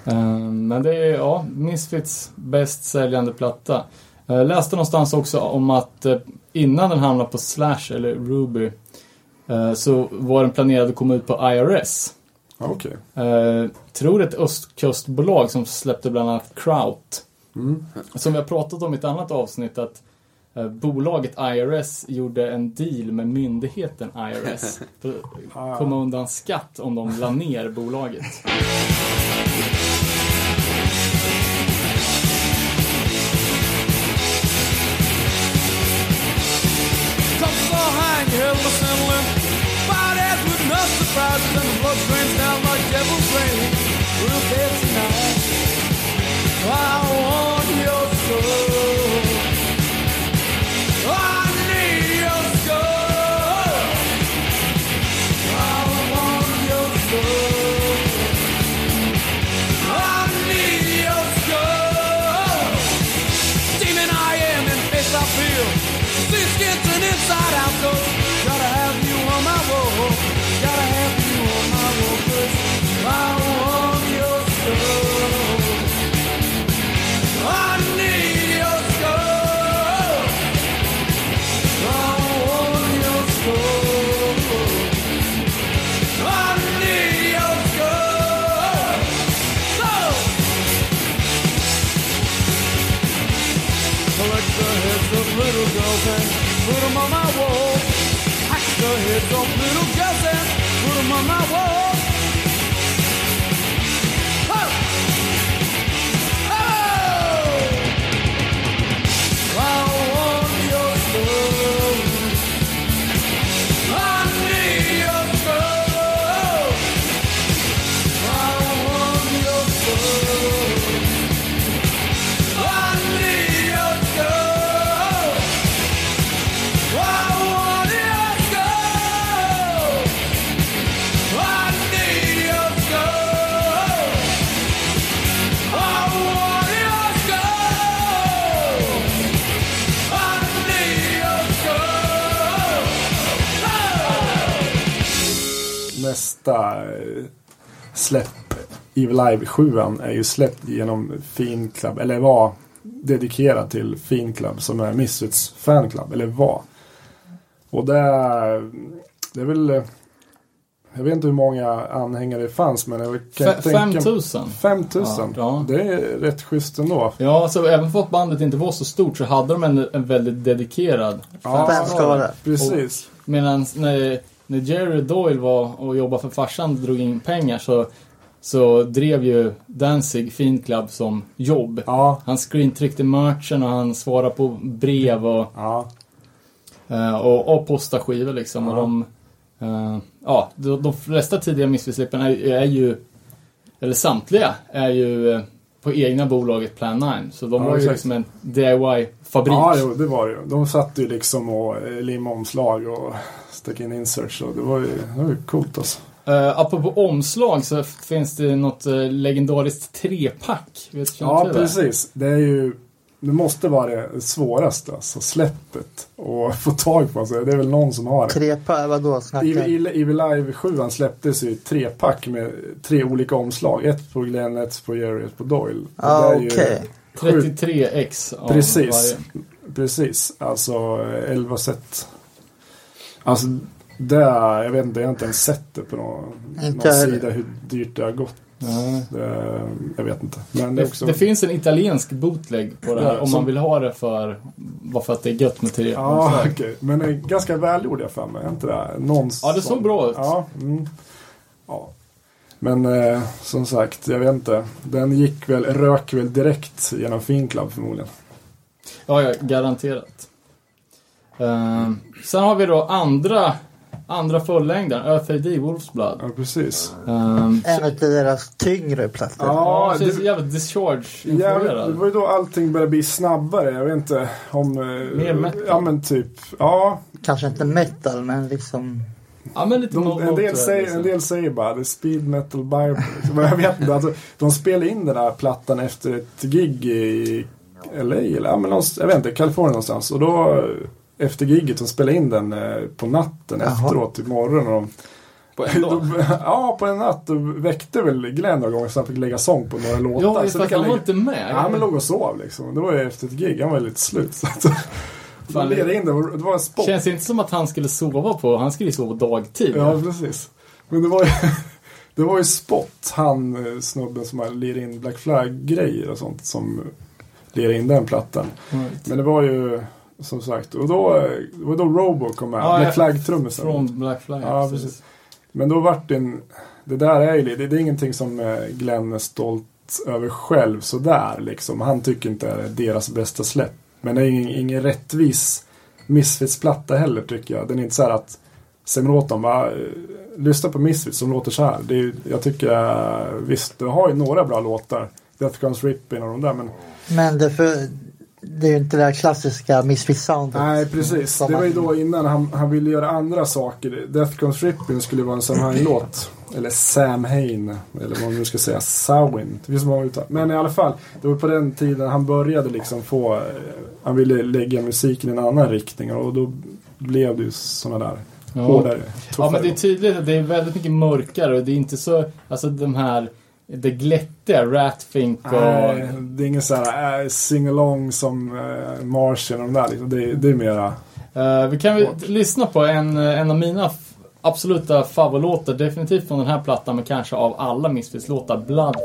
Eh, Men det är, ja, Misfits bäst säljande platta. Jag läste någonstans också om att eh, innan den hamnade på Slash eller Ruby eh, så var den planerad att komma ut på IRS. Okej. Eh, tror ett östkustbolag som släppte bland annat Kraut. Mm. Som vi har pratat om i ett annat avsnitt att eh, bolaget IRS gjorde en deal med myndigheten IRS för att komma undan skatt om de la ner bolaget. No and the blood drains down like devil's rain. We'll get tonight. I want your soul. Put them on my wall. Hack the heads of little girls and put them on my wall. Nästa eh, släpp, Evil Live 7 är ju släppt genom Fin Club, eller var dedikerad till Fin Club som är Misfits fanclub, eller var. Och det är, det är väl, eh, jag vet inte hur många anhängare det fanns men jag kan Fe- tänka 5000. 5000. Ja, Det är rätt schysst ändå. Ja, så även för att bandet inte var så stort så hade de en, en väldigt dedikerad Ja, Fanskara. Precis. Medan när, när Jerry Doyle var och jobbade för farsan och drog in pengar så, så drev ju Danzig Fin Club som jobb. Ja, Han screentryckte merchen och han svarade på brev och, ja. eh, och, och postade skivor liksom. Och Ja. de, eh, ja, de, de flesta tidiga Misfits-slippen är, är ju, eller samtliga, är ju eh, på egna bolaget Plan 9. Så de Ja, var ju exakt. liksom en DIY-fabrik. Ja, jo, det var det ju. De satt ju liksom och eh, limmade omslag och stack in inserts och det var ju, det var ju coolt alltså. Uh, apropå omslag så finns det något uh, legendariskt trepack. Vet Ja, precis. Det är ju det måste vara det svåraste, alltså släppet. Och få tag på. Så det är väl någon som har det. Trepa, vadå Evil, Live 7 släpptes ju i tre pack med tre olika omslag. Ett på Glenn, ett på Jerry, ett på Doyle. Ju okej. sjukt- 33x av Precis. varje. Precis, alltså eh, 11 set. Alltså det, är- jag vet inte, jag har inte ens sett det på någon, någon sida hur dyrt det har gått. Det, jag vet inte. Men det också... det finns en italiensk bootleg på det här Ja, om som- man vill ha det för... Bara för att det är gött med tre. Ja, okej. Men det är ganska välgjord jag för mig. Inte det? Någon Ja, det såg bra ut. Ja. Mm. ja. Men eh, som sagt, jag vet inte. Den gick väl, rök väl direkt genom Finclub förmodligen. Ja, ja, garanterat. Ehm, sen har vi då andra, andra fullängden, Earth AD Wolf's Blood. Ja, precis. Um, En av deras tyngre plattor. ja, Ja, det jävla ja, discharge-influerad. det var ju då allting började bli snabbare. Jag vet inte om... eh, Mer metal. Ja, men typ. Ja, Kanske inte metal, men liksom... Ja, men lite De, mot- en, del säger, liksom. en del säger bara det är speed metal bible. jag vet inte. Alltså, de spelade in den här plattan efter ett gig i LA eller ja, men någonstans, jag vet inte, Kalifornien någonstans. Och då efter giget de spelade in den eh, på natten Jaha. efteråt i morgon. Och de, På en dag. ja, på en natt. Och väckte väl Glenn några gånger så han fick lägga sång på några låtar. Ja, så att fick han var lägga- inte med. Ja, han låg och sov liksom. Det var ju efter ett gig. Han var lite slut. Så att, de Fan, lirade in det. Det var en spot. Känns inte som att han skulle sova på, han skulle ju sova på dagtid. Ja, precis. Men det var ju, det var ju Spot, han eh, snubben som lirat in Black Flag-grejer och sånt som lirade in den plattan. Right. Men det var ju som sagt, och då, det var då Robo kom med, Ja, Black. Flag-trummisen. Från Black Flag. Ja, precis. Men då vart det en, det där är ju, det, det är ingenting som eh, Glenn är stolt över själv sådär liksom. Han tycker inte det är deras bästa släpp. Men det är ingen, ingen rättvis Misfits-platta heller tycker jag. Den är inte så här att säger man åt dem, va, eh, lyssna på Misfits som låter så här. Det är, jag tycker, eh, visst, det har ju några bra låtar. Death Comes Ripping och de där men Men det, för, det är ju inte det där klassiska Misfits-soundet. Nej, precis. Det var ju då innan han, han ville göra andra saker. Death Comes Ripping skulle vara en Sam Hain-låt. Eller Sam Hain, eller vad man nu ska säga. Sawin. Det finns många uttal. Men i alla fall, det var på den tiden han började liksom få... eh, Han ville lägga musiken i en annan riktning och då blev det ju sådana där Ja. hårdare. Ja, men det är tydligt att det är väldigt mycket mörkare och det är inte så, alltså de här, det glättiga, Ratfink och... Nej, det är ingen sån här äh, sing-along som äh, Martian och de där. Liksom. Det, är- det är mera... Eh, vi kan väl lyssna på en, en av mina absoluta favoritlåtar, definitivt från den här plattan, men kanske av alla Misfits-låtar, Blood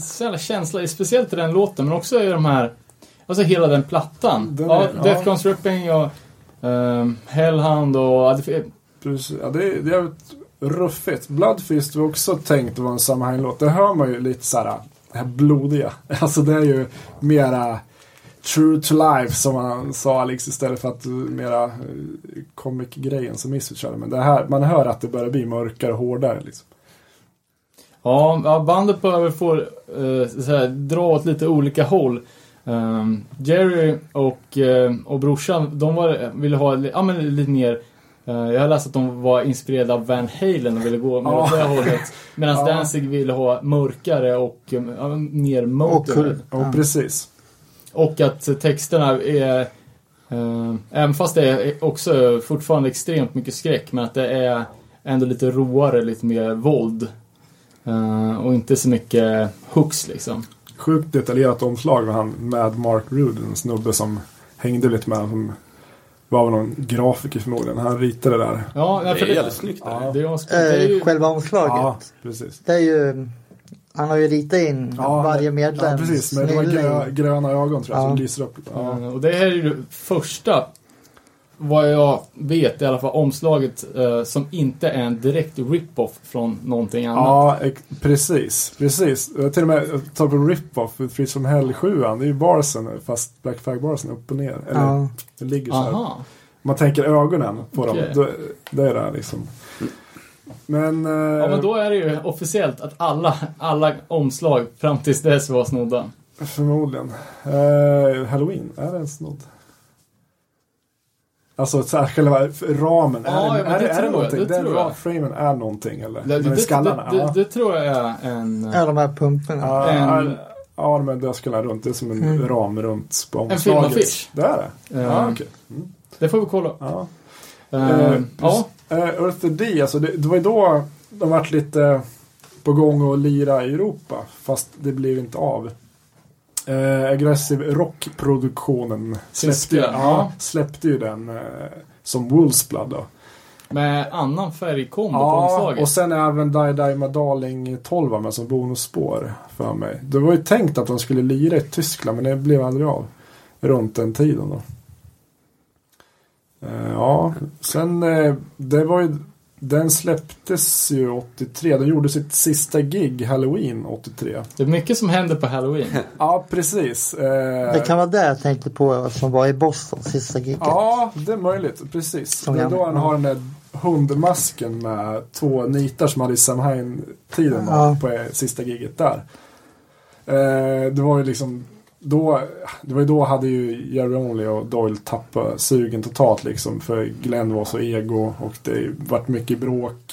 så jävla känsla, speciellt i den låten, men också i de här, alltså hela den plattan. Den ja, är- ja. Death Comes Ripping och um, Hellhound och... Ja, Precis. Ja, det, är, det är jävligt ruffigt. Bloodfist var också tänkt att vara en Samhain-låt. Det hör man ju lite såhär, det här blodiga. Alltså det är ju mera true to life som man sa Alex istället för att uh, mera uh, comic-grejen som Misfits körde. Men det här, man hör att det börjar bli mörkare och hårdare liksom. Ja, bandet behöver få eh, dra åt lite olika håll. Ehm, Jerry och, eh, och brorsan, de var, ville ha ja, men lite mer eh, jag har läst att de var inspirerade av Van Halen och ville gå mer åt det hållet. Medan Ja. Danzig ville ha mörkare och eh, ja, mer Motorhead. Och Ja. precis. Och att texterna är, eh, även fast det är också fortfarande extremt mycket skräck, men att det är ändå lite roare, lite mer våld. Eh, och inte så mycket hooks liksom. Sjukt detaljerat omslag med han med Mark Rude, en snubbe som hängde lite med som var väl någon grafiker förmodligen. Han ritade det där. Ja, Det är jävligt snyggt. Ja. där. Det är, det är ju, Eh, själva omslaget. Ja, precis. Det är ju... Han har ju ritat in Ja, varje Ja, medlems precis. Men det var snille grö, i- gröna ögon tror jag som Ja. lyser upp. Ja. eh, och det här är ju det första, vad jag vet i alla fall, omslaget eh, som inte är en direkt rip-off från någonting annat. Ja, precis. Precis. Jag till och med tar på rip-off, Freeze from Hell 7 Det är ju barsen fast Black Flag barsen upp och ner. Eller Ja. det ligger så här. Aha. Man tänker ögonen på Okej. dem. Då, det är det liksom. Men... eh, Ja, men då är det ju officiellt att alla, alla omslag fram tills dess var snodda. Förmodligen. Eh, Halloween, är det en snodd? Alltså så här, själva ramen, Ja, är, ja, är, det är det någonting? det Den tror jag. framen är någonting eller? Det, det, skallarna? det, det, ja. det tror jag är en... Ja, de här pumporna. Ja, en- ja, ja, de här dödskallarna runt. Det är som en Mm. ram runt på En omslaget. filmaffisch. Det är det? Eh, Ja, okej. Det får vi kolla. Ja. Eh, Eh, ja, Uh, Earth D, alltså det, det var ju då de vart lite på gång att lira i Europa. Fast det blev inte av. Uh, aggressiv rockproduktionen släppte, ju- ja. släppte ju den eh, som Wolfsblood då. med annan färgkombo på Ja, omslaget. och sen även Die Die My Darling 12 med som bonusspår för mig. Det var ju tänkt att de skulle lira i Tyskland men det blev aldrig av. Runt den tiden då. Eh, ja, sen eh, det var ju den släpptes ju 83. Den gjorde sitt sista gig Halloween 83. Det är mycket som händer på Halloween. Ja, precis. Eh, Det kan vara det jag tänkte på som var i Boston, sista giget. Ja, det är möjligt. Precis. Som det är jag- då han har den där hundmasken med två nitar som hade i Samhain-tiden Ja. på sista giget där. Eh, det var ju liksom då, det var ju då hade ju Jerry Only och Doyle tappat sugen totalt liksom. För Glenn var så ego och det vart mycket bråk.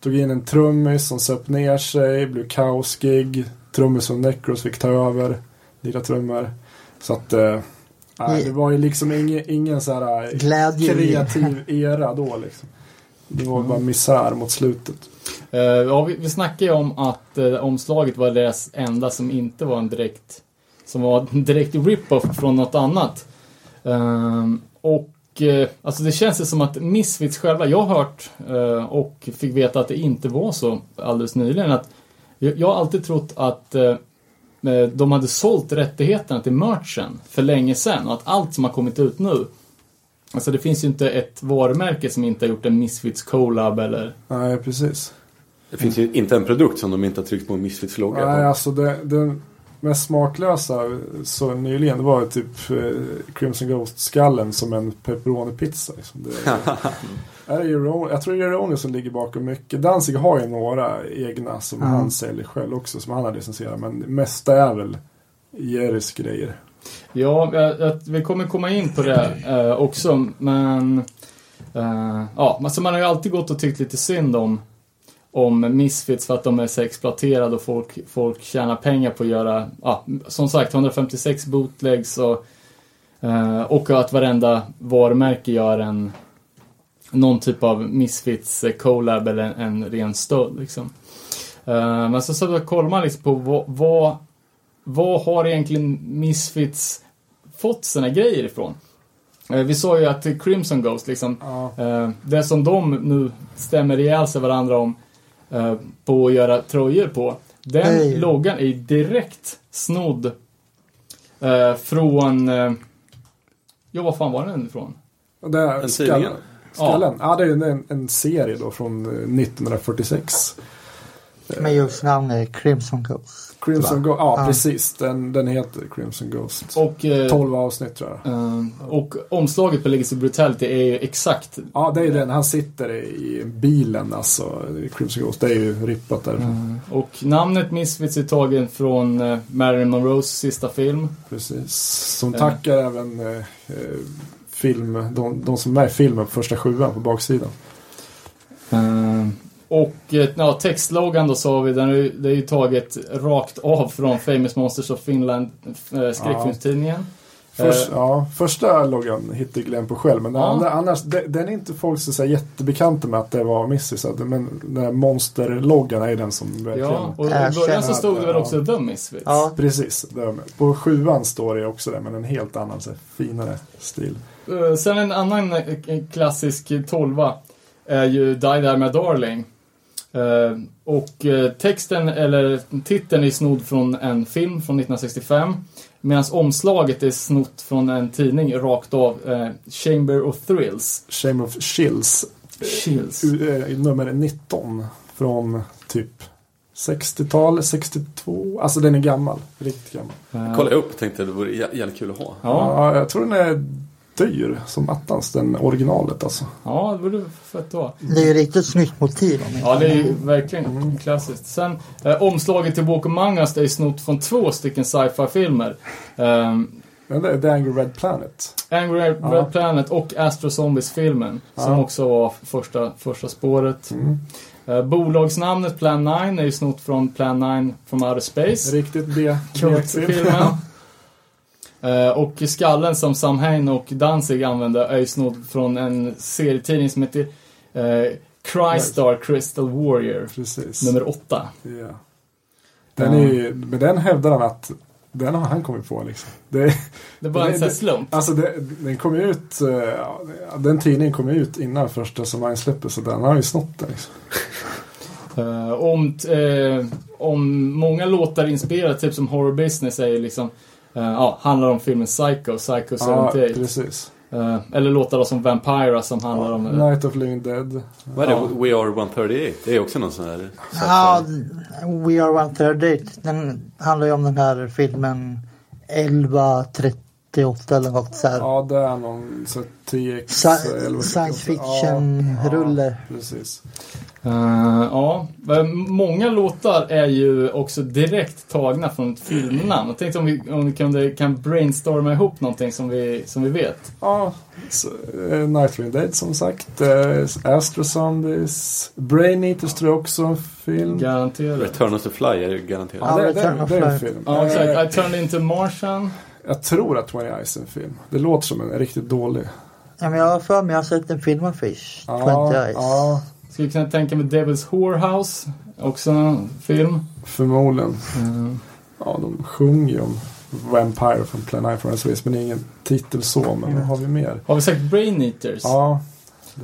Tog in en trummis som söp ner sig, blev kaosgig. Trummis och Necros fick ta över, lira trummor. Så att eh, nej, det var ju liksom ingen, ingen så här Glädje i- kreativ era då liksom. Det var bara misär mot slutet. Eh, ja, vi, vi snackade ju om att eh, omslaget var deras enda som inte var en direkt som var direkt rip-off från något annat. Ehm, och eh, alltså det känns ju som att Misfits själva, jag har hört eh, och fick veta att det inte var så alldeles nyligen. att Jag, har alltid trott att eh, de hade sålt rättigheterna till merchen för länge sedan och att allt som har kommit ut nu Alltså det finns ju inte ett varumärke som inte har gjort en Misfits collab eller Nej, precis. Det finns ju inte en produkt som de inte har tryckt på en Misfits logga Nej, på. alltså det, det mest smaklösa så nyligen det var typ eh, Crimson Ghost-skallen som en pepperoni-pizza. Liksom. Det, är det Jerome, jag tror det är Jerome som ligger bakom mycket. Danzig har ju några egna som Ja. han säljer själv också som han har licensierat. Men det mesta är väl Jerrys grejer. Ja, jag, jag, vi kommer komma in på det eh, också, men... Eh, ja, alltså man har ju alltid gått och tyckt lite synd om, om Misfits för att de är så exploaterade och folk, folk tjänar pengar på att göra, ja, som sagt, 156 bootlegs och, eh, och att varenda varumärke gör en någon typ av Misfits collab eller en, en ren stöld liksom. Eh, men så, så kollar man liksom på vad, vad vad har egentligen Misfits fått sina grejer ifrån? Eh, Vi sa ju att Crimson Ghost, liksom, Ja. det som de nu stämmer ihjäl sig varandra om, eh, på att göra tröjor på. Den Hej. loggan är direkt snodd eh, från... Eh, ja, vad fan var den ifrån? Det är Den skallen. Skallen? Ja, det är en, en, serie då från eh, 1946. Med just namnet Crimson Ghost. Crimson Ghost. Ja, Ja. precis. Den, den heter Crimson Ghost. Och, eh, 12 avsnitt tror jag. eh, och omslaget på Legacy Brutality är ju exakt Ja, det är den. Han sitter i bilen alltså. Crimson Ghost. Det är ju rippat därifrån. Och namnet Misfits är tagen från eh, Marilyn Monroes sista film. Precis. Som tackar även eh, eh, film, de, de som är med i filmen på första sjuan på baksidan. Och eh, ja, textlogan då sa vi, den är, ju- det är ju taget rakt av från Famous Monsters of Finland, eh, skräckfilmstidningen. Först, Eh. ja, första loggan hittade Glenn på själv. Men den Ja. andra, annars, de- den är inte folk så, så här jättebekanta med att det var Missys. att- Men den här monsterloggan är den som verkligen... Ja, och i början så stod det väl också The Misfits. Ja, Precis. På sjuan står det också det, men en helt annan, så här, finare stil. Sen en annan klassisk tolva är ju Die There My Darling. Eh, och eh, texten, eller titeln är snodd från en film från 1965. Medan omslaget är snott från en tidning rakt av, eh, Chamber of Thrills. Shame of Chills, Chills. nummer 19. Från typ 60-tal, 62. Alltså den är gammal. Riktigt gammal. Eh, Kolla upp tänkte det vore jä- jävligt kul att ha. Ja, Ja, jag tror den är dyr som attans, den originalet alltså. ja, det borde fett vara. det är ju riktigt snyggt motiv. Ja, det är ju verkligen klassiskt. Sen, eh, omslaget till Walk Among Us är snott från två stycken sci-fi-filmer. Um, Men det är The Angry Red Planet. Angry Red Ja. Planet och Astro Zombies-filmen. Som Ja. också var första, första spåret. Mm. Eh, bolagsnamnet Plan 9 är ju snott från Plan 9 from Outer Space. Riktigt B. Kultfilmen. Eh, och skallen som Sam Hain och Danzig använde är ju snodd från en serietidning som heter uh, Crystar Crystal Warrior. Precis. Nummer 8. Ja. Den är ju, men den hävdar han att den har han kommit på liksom. Det, Det var en sån slump. alltså det, den kom ut, eh, den tidningen kom ut innan första som släpptes så den har ju snott den liksom. Eh, om, eh, om många låtar inspirerade, typ som Horror Business, är ju liksom eh, ja, handlar om filmen Psycho, Psycho 78. Ja, precis. Eh, eller låtar då som Vampira som handlar om... eh, Night of Living Dead. Vad är det? Ja. We Are 138? Det är också någon sån här... Ja, We Are One Third Den handlar ju om den här filmen 1138 eller något så här. Ja, det är någon så TX. Sci- science fiction-rulle. Ja, precis. Eh, ja, många låtar är ju också direkt tagna från filmnamn. Jag tänkte om vi, om vi kunde, kan brainstorma ihop någonting som vi, som vi vet. Ja, så, eh, Night of Living Dead som sagt. Eh, Astro Zombies. Brain Eaters tror jag också en film. Garanterat. Return of the Fly är ju garanterat. Ja, det, är en film. Ja, Eh, exakt. I turned into Martian. Jag tror att 20 Eyes är en film. Det låter som en riktigt dålig. Ja, men jag har för mig jag har sett en filmaffisch. 20 Ja, Eyes. ja, Skulle kunna tänka mig Devil's Whorehouse. Också en film. förmodligen. Eh, Ja, de sjunger ju om Vampire från Plan 9 from Space, men det är ingen titel så. Men vad har vi mer? har vi sagt Brain Eaters? Ja,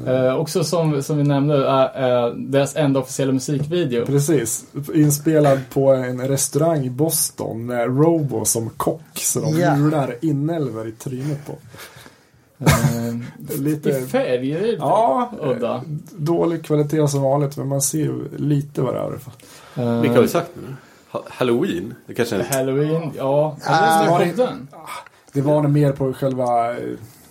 Eh, också som, som vi nämnde är, är deras enda officiella musikvideo. precis. Inspelad på en restaurang i Boston med Robo som kock. Så de Ja. mular inälvor i trynet på. Eh, Lite I färg, är det lite Ja, udda. dålig kvalitet som vanligt, men man ser ju lite vad det är i alla fall. Eh, Vilka har vi sagt nu? Ha- Halloween? Det kanske är... Halloween, ja. Eller var det- det var nog mer på själva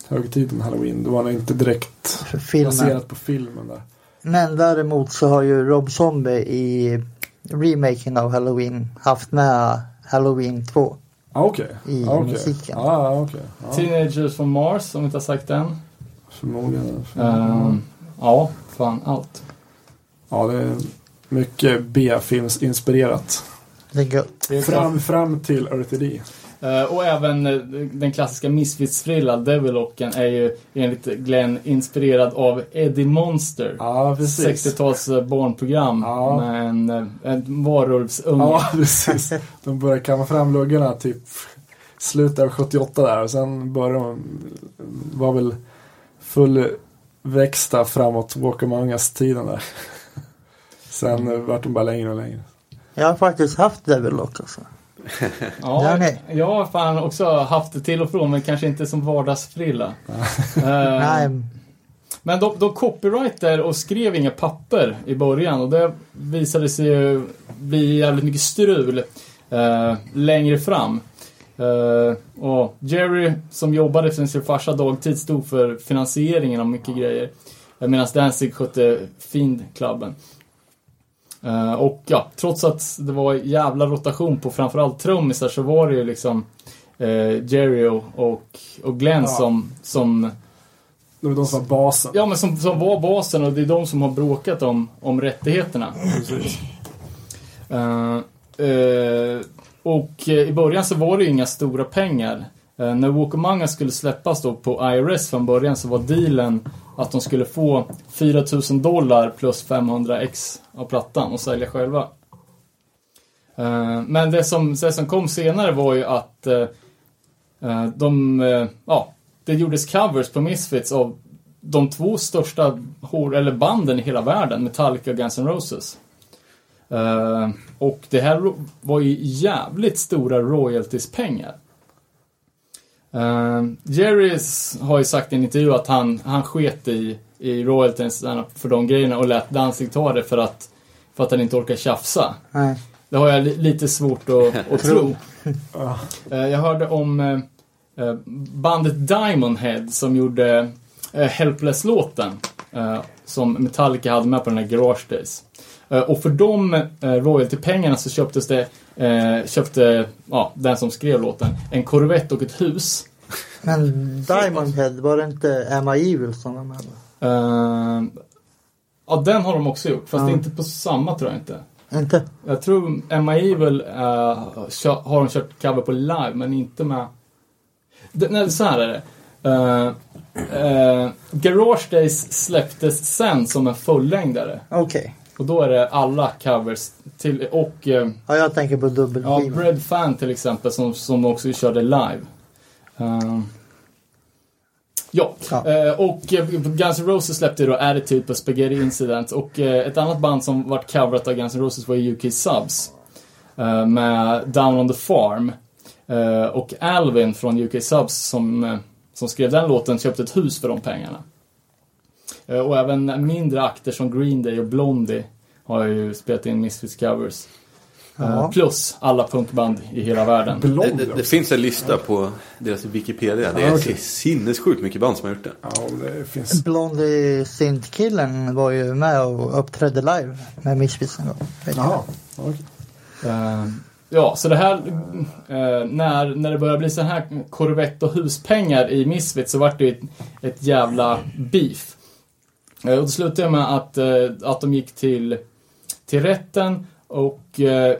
högtiden halloween. Det var nog inte direkt filmen. baserat på filmen där. Men däremot så har ju Rob Zombie i remaken av Halloween haft med Halloween 2. Ah, okej. I ah, okej. musiken. Ah, okej. Ja, Teenagers from Mars, om vi inte har sagt den. förmodligen. Eh, ja, fan allt. Ja, det är mycket B-filmsinspirerat. Det är gött. Det är Fram, fram till Earthy D. Eh, och även eh, den klassiska Misfits-frillan, Devilocken, är ju enligt Glenn inspirerad av Eddie Monster. Ja, precis. 60-tals eh, barnprogram Ja. med en, en varulvsunge. Ja, precis. De börjar kamma fram luggarna typ slutet av 78 där och sen börjar de var väl fullväxta framåt Walk Among Us-tiden där. Sen vart de bara längre och längre. Jag har faktiskt haft Devil Lock alltså. Ja, jag har fan också haft det till och från, men kanske inte som vardagsfrilla. Eh, Nej, Men de, de copywriter och skrev inga papper i början och det visade sig ju bli jävligt mycket strul eh, längre fram. Eh, och Jerry som jobbade för sin farsa dagtid stod för finansieringen av mycket grejer. Medan Danzig skötte Fiend-klubben. Eh, och ja, trots att det var jävla rotation på framförallt trummisar så var det ju liksom eh, Jerry och, och, Glenn Ja. som, som Det var de som var basen. Ja, men som, som var basen och det är de som har bråkat om, om rättigheterna. Eh, eh, och i början så var det ju inga stora pengar. Eh, när Walk Among Us skulle släppas då på IRS från början så var dealen att de skulle få 4000 dollar plus 500 ex av plattan och sälja själva. Eh, men det som, det som kom senare var ju att eh, eh, de, ja, det gjordes covers på Misfits av de två största hår, eller banden i hela världen, Metallica och Guns N' Roses. Och det här var ju jävligt stora royalties-pengar. Uh, Jerry har ju sagt i en intervju att han, han sket i, i royalties för de grejerna och lät Danzig ta det för att, för att han inte orkar tjafsa. nej. Det har jag li- lite svårt att, att tro. Eh, Jag hörde om eh, bandet Diamond Head som gjorde eh, Helpless-låten. Som Metallica hade med på den här Garage Days. Och för de royalty-pengarna så köptes det, eh, köpte ja, den som skrev låten en Corvette och ett hus. Men Diamond Head, var det inte I Evil som var med? Eh, Ja, den har de också gjort, fast Ja. inte på samma tror jag inte. Inte? Jag tror Emma Evil eh, har de kört cover på live, men inte med... Det, nej, så här är det. Eh, eh, Garage Days släpptes sen som en fullängdare. Okej. Och då är det alla covers till, och eh, Ja, jag tänker på ja, dubbelskiva. Bread Fan till exempel som, som också körde live. Eh, ja, Ja. Eh, och eh, Guns N' Roses släppte då Attitude på Spaghetti Incident och ett annat band som vart coverat av Guns N' Roses var UK Subs. med Down on the Farm. Och Alvin från UK Subs som, som skrev den låten köpte ett hus för de pengarna. Eh, och även mindre akter som Green Day och Blondie har ju spelat in Misfits covers. Eh, Ja. plus alla punkband i hela världen. Det, det, det finns en lista på deras Wikipedia. Det är Ja, okej. sinnessjukt mycket band som har gjort det. Ja, det finns. Blondie Synth-killen var ju med och uppträdde live med Misfits en gång. Jag. Eh, ja, så det här, eh, när, när det började bli så här Corvette och huspengar i Misfits så vart det ett, ett jävla beef. Eh, och det slutade med att, eh, att de gick till, till rätten och eh,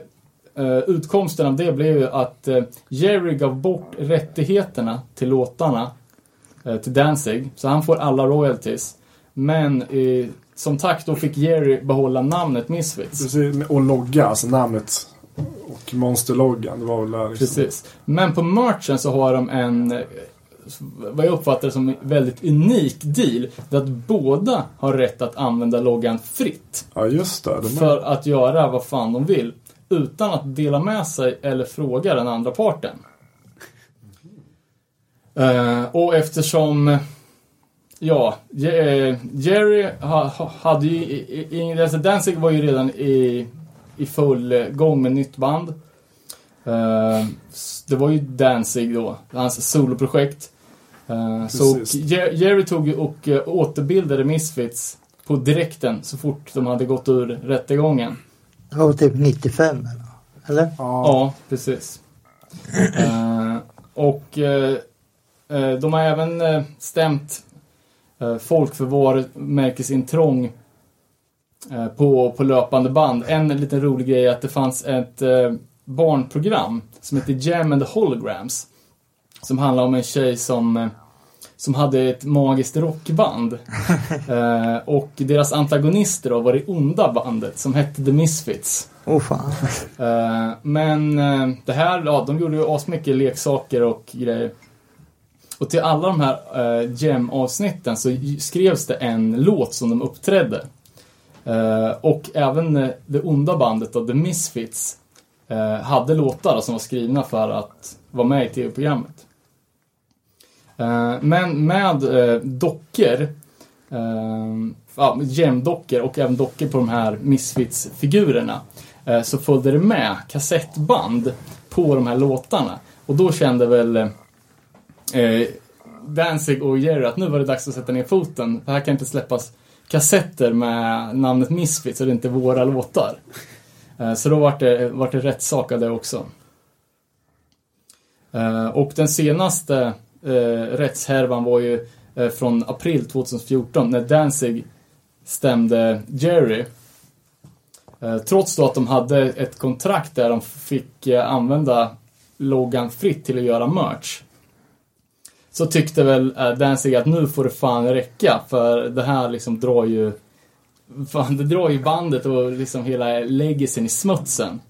utkomsten av det blev ju att Jerry gav bort rättigheterna till låtarna till Danzig, så han får alla royalties. Men som tack då fick Jerry behålla namnet Misfits. Precis, och logga, alltså namnet. Och monsterloggan, det var väl där liksom. Precis. Men på merchen så har de en, vad jag uppfattar som en väldigt unik deal. Där att båda har rätt att använda loggan fritt. Ja, just det. De För att göra vad fan de vill. Utan att dela med sig eller fråga den andra parten. Eh, och eftersom Ja, eh, Jerry ha, ha, hade ju... Alltså Danzig var ju redan i, i full gång med nytt band. Eh, det var ju Danzig då, hans soloprojekt. Eh, så Jerry tog och eh, återbildade Misfits på direkten så fort de hade gått ur rättegången. Det var typ 95 eller? Ja, Ja, precis. Eh, och de har även stämt folk för varumärkesintrång på, på löpande band. En liten rolig grej är att det fanns ett barnprogram som heter Jam and the Holograms. Som handlar om en tjej som, eh, som hade ett magiskt rockband. eh, och deras antagonister då var det onda bandet som hette The Misfits. Åh fan. Eh, men eh, det här, ja, de gjorde ju asmycket leksaker och grejer. Och till alla de här uh, Gem-avsnitten så skrevs det en låt som de uppträdde. Eh, och även eh, det onda bandet då, The Misfits eh, hade låtar som var skrivna för att vara med i tv-programmet. Eh, men med eh, dockor, eh, ja, gemdockor och även dockor på de här Misfits-figurerna så följde det med kassettband på de här låtarna. Och då kände väl eh, Danzig och Jerry att nu var det dags att sätta ner foten. Det här kan inte släppas kassetter med namnet Misfits och det är inte våra låtar. Eh, så då vart det, vart det rätt sak av det också. Eh, och den senaste Eh, rättshärvan var ju eh, från april 2014 när Danzig stämde Jerry. Eh, trots då att de hade ett kontrakt där de fick eh, använda loggan fritt till att göra merch. Så tyckte väl eh, Danzig att nu får det fan räcka för det här liksom drar ju Fan, det drar ju bandet och liksom hela legacyn i smutsen.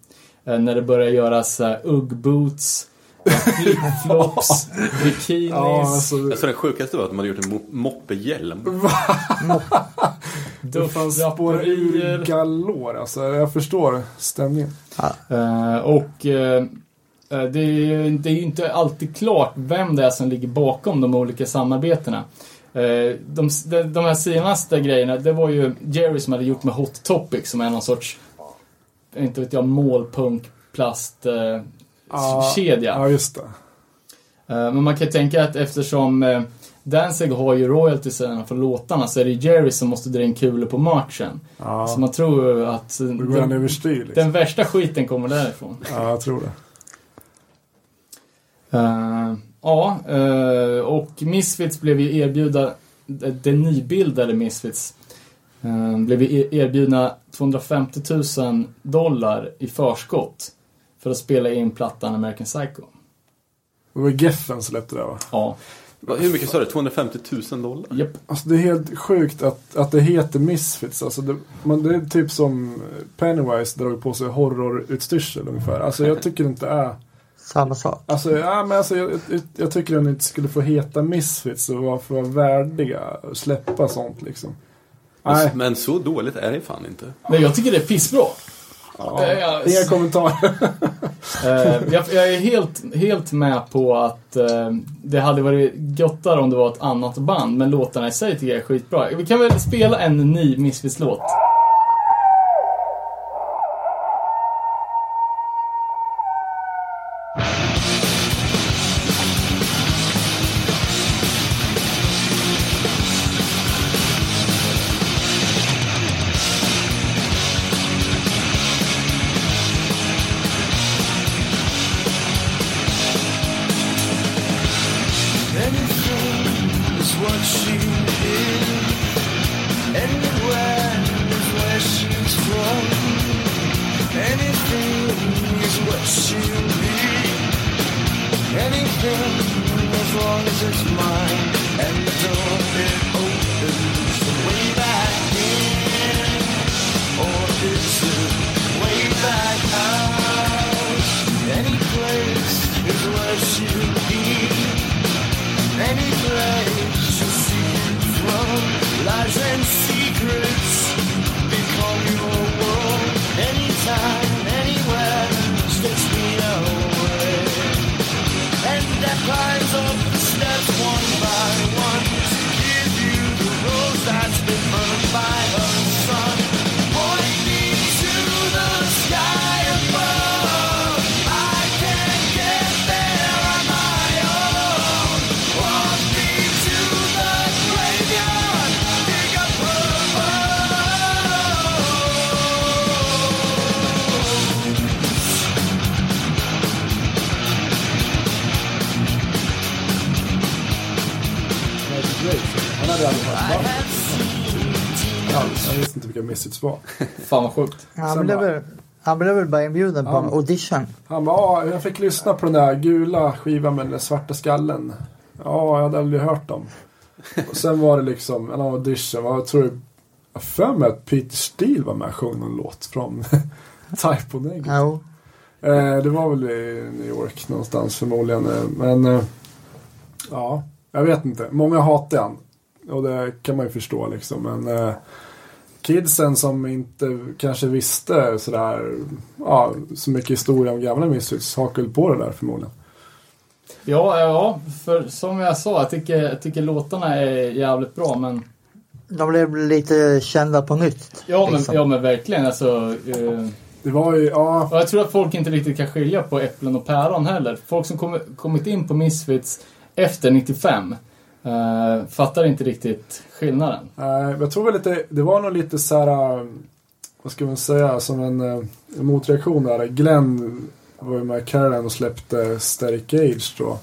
Eh, när det börjar göras eh, uh, Ugg-boots, flipflops, bikinis. Ja, alltså, Alltså det sjukaste var att de hade gjort en mo- moppehjälm. det fanns spår ur galor. Alltså, jag förstår stämningen. Eh, och eh, eh, det, är, ju- det är ju inte alltid klart vem det är som ligger bakom de olika samarbetena. De, de, de här senaste grejerna, det var ju Jerry som hade gjort med Hot Topic som är någon sorts, inte vet jag, målpunk-plast eh, Ja, kedja. Ja, just det. Eh, Men man kan ju tänka att eftersom eh, Danzig har ju royaltiesarna för låtarna så är det Jerry som måste dra in kulor på merchen. Ja, Så man tror att eh, den, överstyr liksom. den värsta skiten kommer därifrån. Ja, jag tror det. Ja, eh, och Misfits blev ju erbjudna, det nybildade Misfits, uh, blev e- erbjudna 250 000 dollar i förskott för att spela in plattan American Psycho. Det var Geffen som släppte det va? Ja, Hur mycket sa du? 250 000 dollar? japp. Alltså det är helt sjukt att, att det heter Misfits. Alltså det, man, det är typ som Pennywise dragit på sig horrorutstyrsel ungefär. Alltså jag tycker inte det är... Samma sak. Alltså, ja, men alltså jag, jag, jag tycker den inte skulle få heta Misfits och vara för värdiga och släppa sånt liksom. Nej, Men så dåligt är det fan inte. Men jag tycker det är pissbra. Ja, jag- inga kommentarer. Eh, jag, jag är helt, helt med på att eh, det hade varit gottare om det var ett annat band, men låtarna i sig tycker jag är skitbra. Vi kan väl spela en ny Misfits-låt? Anything is what she'll be. Anything as long as it's mine. And the door it Jag visste inte vilka Misfits var. Fan vad sjukt. Han blev, bara- väl, han blev väl bara inbjuden på en audition. Han bara, ja, jag fick lyssna på den där gula skivan med den svarta skallen. Ja, jag hade aldrig hört dem. Och sen var det liksom en audition. Jag tror jag för mig att Peter Steele var med och sjöng någon låt från Type O Negative. Jo. Eh, det var väl i New York någonstans förmodligen. Men eh, ja, jag vet inte. Många hatar han. Och det kan man ju förstå liksom. Men eh, kidsen som inte kanske visste sådär, ja, så mycket historia om gamla Misfits hakade på det där förmodligen. Ja, ja, för som jag sa, jag tycker, jag tycker låtarna är jävligt bra men De blev lite kända på nytt. Ja men, liksom. ja, men verkligen alltså. Eh, Det var ju, ja, och jag tror att folk inte riktigt kan skilja på äpplen och päron heller. Folk som kom, kommit in på Misfits efter 95 eh, fattar inte riktigt skillnaden. nej, jag tror väl lite, det var nog lite så här, vad ska man säga, som en, eh, en motreaktion där. Glenn var ju med Caroline och släppte Static Age då.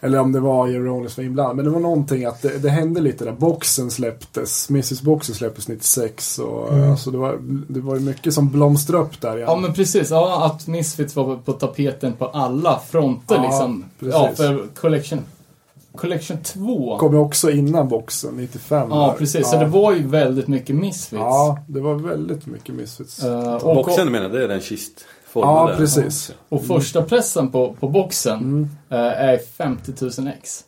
Eller om det var Jerry Rollins var inblandad. Men det var någonting att det, det hände lite där. Boxen släpptes. Mrs Boxen släpptes 96. Och, alltså det, var, det var ju mycket som blomstrade upp där igen. Ja men precis, ja, att Misfits var på tapeten på alla fronter Ja, liksom. precis. Ja, för Collection, Collection 2. Kom ju också innan boxen, 95. Ja där. precis, ja. så det var ju väldigt mycket Misfits. Ja, det var väldigt mycket Misfits. Eh, och, Boxen menar det är den kistformade? Ja, precis. och första pressen på, på boxen Mm. eh, är 50 000 ex.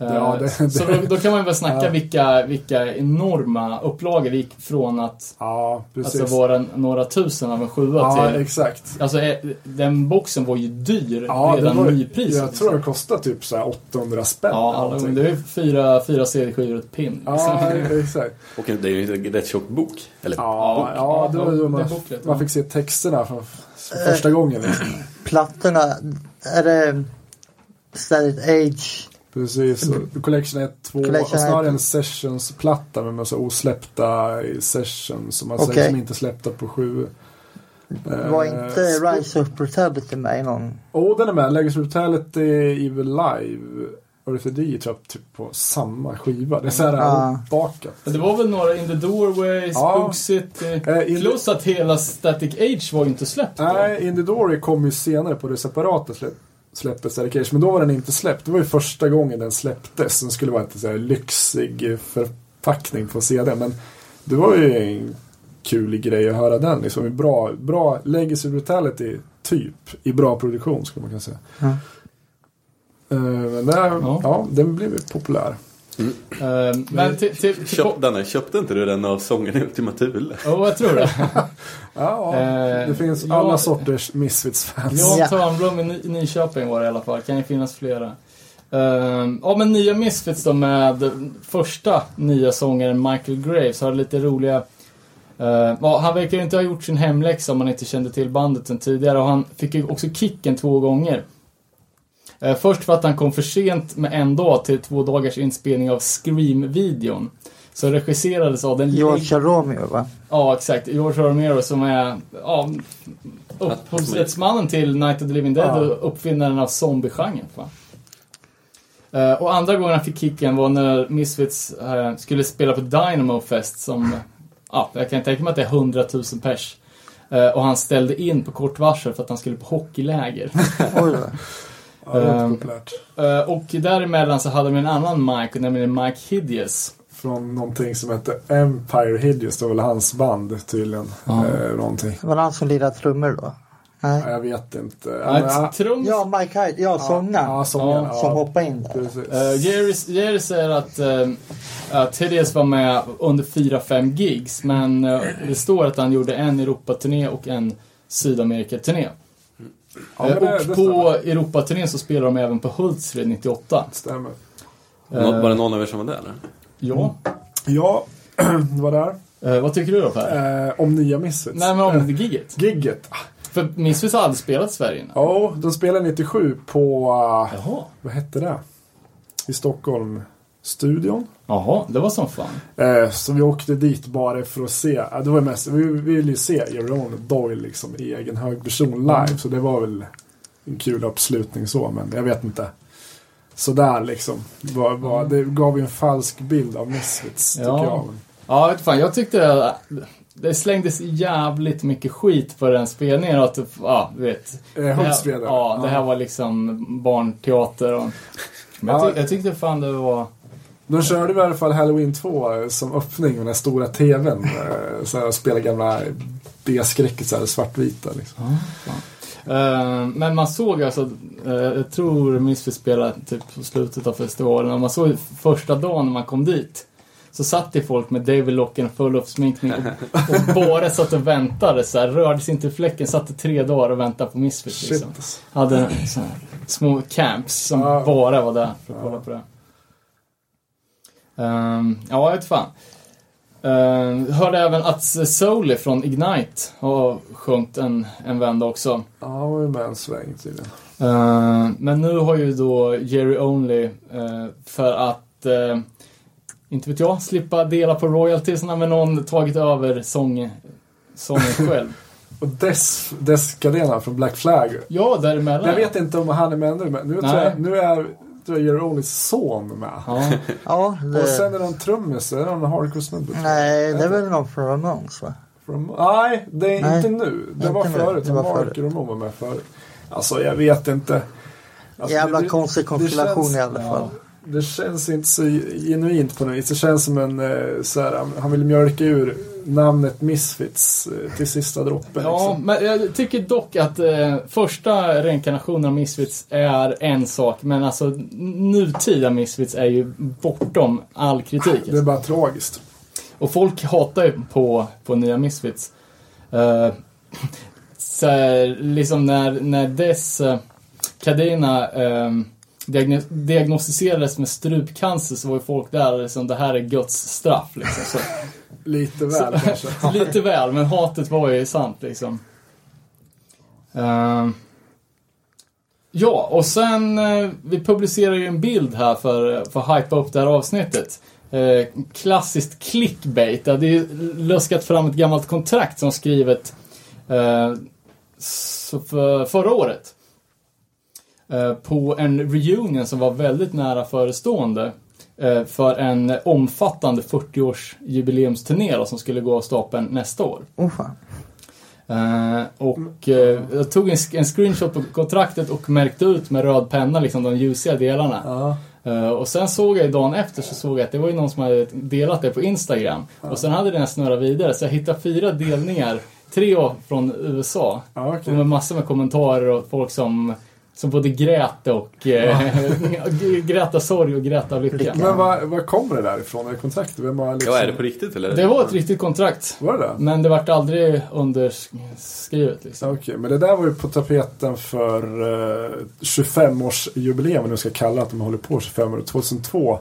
Eh, Ja, det- så det- då, då kan man väl snacka Ja. vilka, vilka enorma upplagor det gick från att Ja, precis. alltså vara några tusen av en sjua ja, till... exakt. Alltså eh, den boxen var ju dyr Ja, redan var, nypris. jag tror det kostade typ så här 800 spänn. Ja, någonting. det är fyra, fyra CD-skivor och ett pin. Ja, liksom. exakt. Och det är ju en rätt tjock bok. Eller Ja, ja, det var det man, man fick se texterna för för första gången. Liksom. Plattorna, är det Static Age? Precis. Collection 1, 2 och Collection snarare ett. en sessionsplatta med massa osläppta sessions som man Okej. säger som inte släppta på 7. Var inte Rise of Brutality med i någon? Oh, den är med. Legacy Brutality, Evil Live, Orthody tror jag typ på samma skiva. Det är såhär Ja. bakat. Men Det var väl några In the Doorways, Ja. Spook City. Eh, Plus att hela Static Age var ju inte släppt då. Nej, In the Dory kom ju senare på det separata släpp, släppet Static Age, men då var den inte släppt. Det var ju första gången den släpptes. Den skulle vara en så lyxig förpackning på CD, men det var ju en kul grej att höra den. Liksom, bra, bra Legacy Brutality, typ, i bra produktion skulle man kunna säga. Ja. Eh, men det, ja. Ja. den blev ju populär. Eh, men till... till, till Köp, Danne, köpte inte du den av sången i Ultima Thule? oh, jag tror det. Ja, Eh, det finns ja. alla sorters Misfits-fans. Jan Ja. Törnblom i Ny- Nyköping var det i alla fall. Kan ju finnas flera. Eh, ja men nya Misfits då med första nya sångaren Michael Graves har lite roliga eh, ja, han verkar ju inte ha gjort sin hemläxa om man inte kände till bandet sen tidigare och han fick ju också kicken två gånger. Eh, först för att han kom för sent med en dag till två dagars inspelning av Scream-videon. Som regisserades av den George Romeo va? Ja, exakt. George Romero som är ja, upphovsrättsmannen till Night of the Living Dead Ja. och uppfinnaren av zombiegenren. Eh, och andra gången han fick kicken var när Misfits eh, skulle spela på Dynamo Fest som, ja, jag kan tänka mig att det är 100 000 pers. Och han ställde in på kort varsel för att han skulle på hockeyläger. Oj då. Ja, det var Ehm, populärt. Eh, och däremellan så hade de en annan Mike, nämligen Mike Hideous. Från någonting som hette Empire Hideous, det var väl hans band tydligen. Ja. Eh, någonting. Var det han som lirade trummor då? Nej. Jag vet inte. Ja, men, ja, Mike Hyde. Ja, sångaren. ja, sångaren. Ja, Som hoppade in där. Uh, Jerry, Jerry säger att, uh, att Hideous var med under 4-5 gigs, men eh, det står att han gjorde en Europaturné och en Sydamerikaturné. Ja, Eh, det- och det på Europaturnén så spelar de även på Hultsfred 98. Stämmer. Nå- Var det någon av er som var där eller? Ja. Ja, det var där. Eh, vad tycker du då Per? Eh, om nya Misfits. Nej men Eh, om giget. Gigget. Ah, För Misfits har aldrig spelat i Sverige innan. Ja, de spelade 97 på, Jaha. vad hette det? I Stockholm. Studion. Jaha, det var som fan. Eh, så vi åkte dit bara för att se. Ja, det var mest, vi, vi ville ju se Jerome Doyle liksom i egen hög person live. Så det var väl en kul uppslutning så. Men jag vet inte. Sådär liksom. Var, var, det gav ju en falsk bild av Misfits tycker Ja. jag. Ja, vet fan, jag tyckte att det slängdes jävligt mycket skit på den spelningen att, ja, du vet. Eh, Det här, Hultsfred. ja, det här var liksom barnteater och... Men jag, Ja. tyck, jag tyckte fan det var... De körde i alla fall Halloween 2 som öppning med den här stora TVn. eh, Så här, och spelade gamla B-skräckisar, svartvita liksom. Eh, men man såg alltså, uh, jag tror Misfits spelade typ på slutet av festivalen och man såg första dagen när man kom dit. så satt det folk med David Locken full av sminkning och, och bara satt och väntade så här, rörde sig inte fläcken, satt i tre dagar och väntade på Misfits Shit liksom. alltså. Hade så här, små camps som Ja. bara var där för att kolla på det. Ehm, ja, jag vet fan. Uh, hörde även att Soli från Ignite har sjungit en, en vända också. Ja, han var ju med en sväng tydligen. Eh, men nu har ju då Jerry Only eh, för att, eh, inte vet jag, slippa dela på royaltiesna med någon tagit över sång, sången själv. Och Des, Des Gardena från Black Flag. ja, däremellan. Jag vet inte om han är med nu, men nu, tror jag, nu är Jerry Onlys son med. Ja, Ja, det... Och sen är det någon trummis, är det någon hardcore snubbe? Nej, det är väl någon från Ramones va? From, nej, det är Nej, inte nu. Det inte var nu. förut. Det var Mark förut. och Ramon var med förut. Alltså jag vet inte. Alltså, Jävla det- det- konstig konstellation känns- i alla fall. Det känns inte så genuint på något vis. Det känns som en eh, så här, han vill mjölka ur namnet Misfits eh, till sista droppen. ja liksom. men jag tycker dock att eh, första reinkarnationen av Misfits är en sak, men alltså nutida Misfits är ju bortom all kritik. Det är bara tragiskt. Och folk hatar ju på, på nya Misfits. Uh, så här, liksom när, när dess uh, Cadena um, diagno diagnostiserades med strupcancer så var ju folk där liksom, det här är Guds straff liksom. Så, Lite väl kanske. lite väl, men hatet var ju sant liksom. Ehm, ja, och sen eh, vi publicerar ju en bild här för, för att hypa upp det här avsnittet. Eh, klassiskt clickbait. Det hade ju luskat fram ett gammalt kontrakt som skrivet eh, för, förra året. På en reunion som var väldigt nära förestående. Eh, för en omfattande 40-års jubileumsturné då, som skulle gå av stapeln nästa år. Oh fan. Eh, och eh, jag tog en, en screenshot på kontraktet och märkte ut med röd penna liksom de ljusiga delarna. Eh, och sen såg jag dagen efter så såg jag att det var ju någon som hade delat det på Instagram. Och sen hade den snurrat vidare så jag hittade fyra delningar. Tre från USA. Okej. Och med massor med kommentarer och folk som, som både grät och eh, grät av sorg och grät av lycka. Men vad, vad kommer det där ifrån? Är det kontraktet? Vem har liksom... Ja, är det på riktigt eller? Det var ett riktigt kontrakt. Var det det? Men det vart aldrig underskrivet liksom. Okej, men det där var ju på tapeten för eh, 25-årsjubileum, vad nu ska kalla att de håller på 25 år. 2002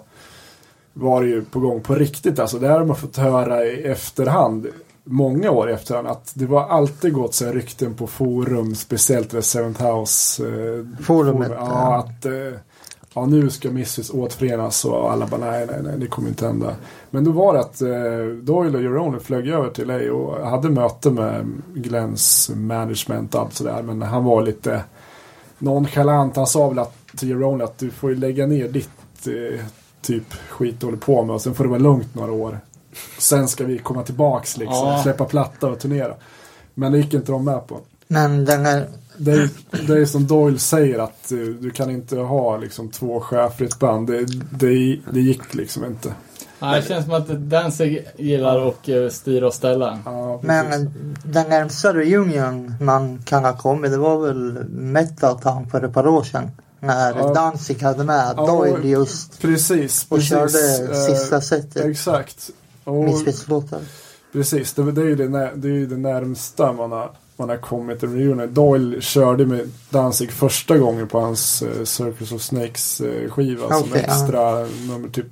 var det ju på gång på riktigt. Alltså det här har man fått höra i efterhand, många år i efterhand, att det var alltid gått så rykten på forum, speciellt det Seventh House eh, Forumet, Ja, ja. att eh, ja, nu ska Misfits återförenas och alla bara nej, nej, nej, det kommer inte hända. Men då var det att eh, Doyle och Jerome flög över till LA och hade möte med Glens management och allt sådär. Men han var lite nonchalant. Han sa väl att, till Jerome att du får ju lägga ner ditt eh, typ skit du håller på med och sen får det vara lugnt några år. Sen ska vi komma tillbaks liksom, Ja. släppa platta och turnera. Men det gick inte de med på. Men den här, Det är, det är som Doyle säger att eh, du kan inte ha liksom två chefer i ett band. Det, det, det gick liksom inte. Nej, det känns som att Danzig gillar att eh, styra och ställa. Ja, men den närmsta reunion man kan ha kommit, det var väl Metal Town för ett par år sedan. När Ja. Danzig hade med Ja, Doyle just precis. och precis. körde Eh, sista setet. Exakt. Och, Misfits-låtar. precis, det, det är ju det, det, är ju det närmsta man har, man har kommit till reunion. Doyle körde med Danzig första gången på hans eh, Circus of Snakes eh, skiva som Okej, ja. extra nummer typ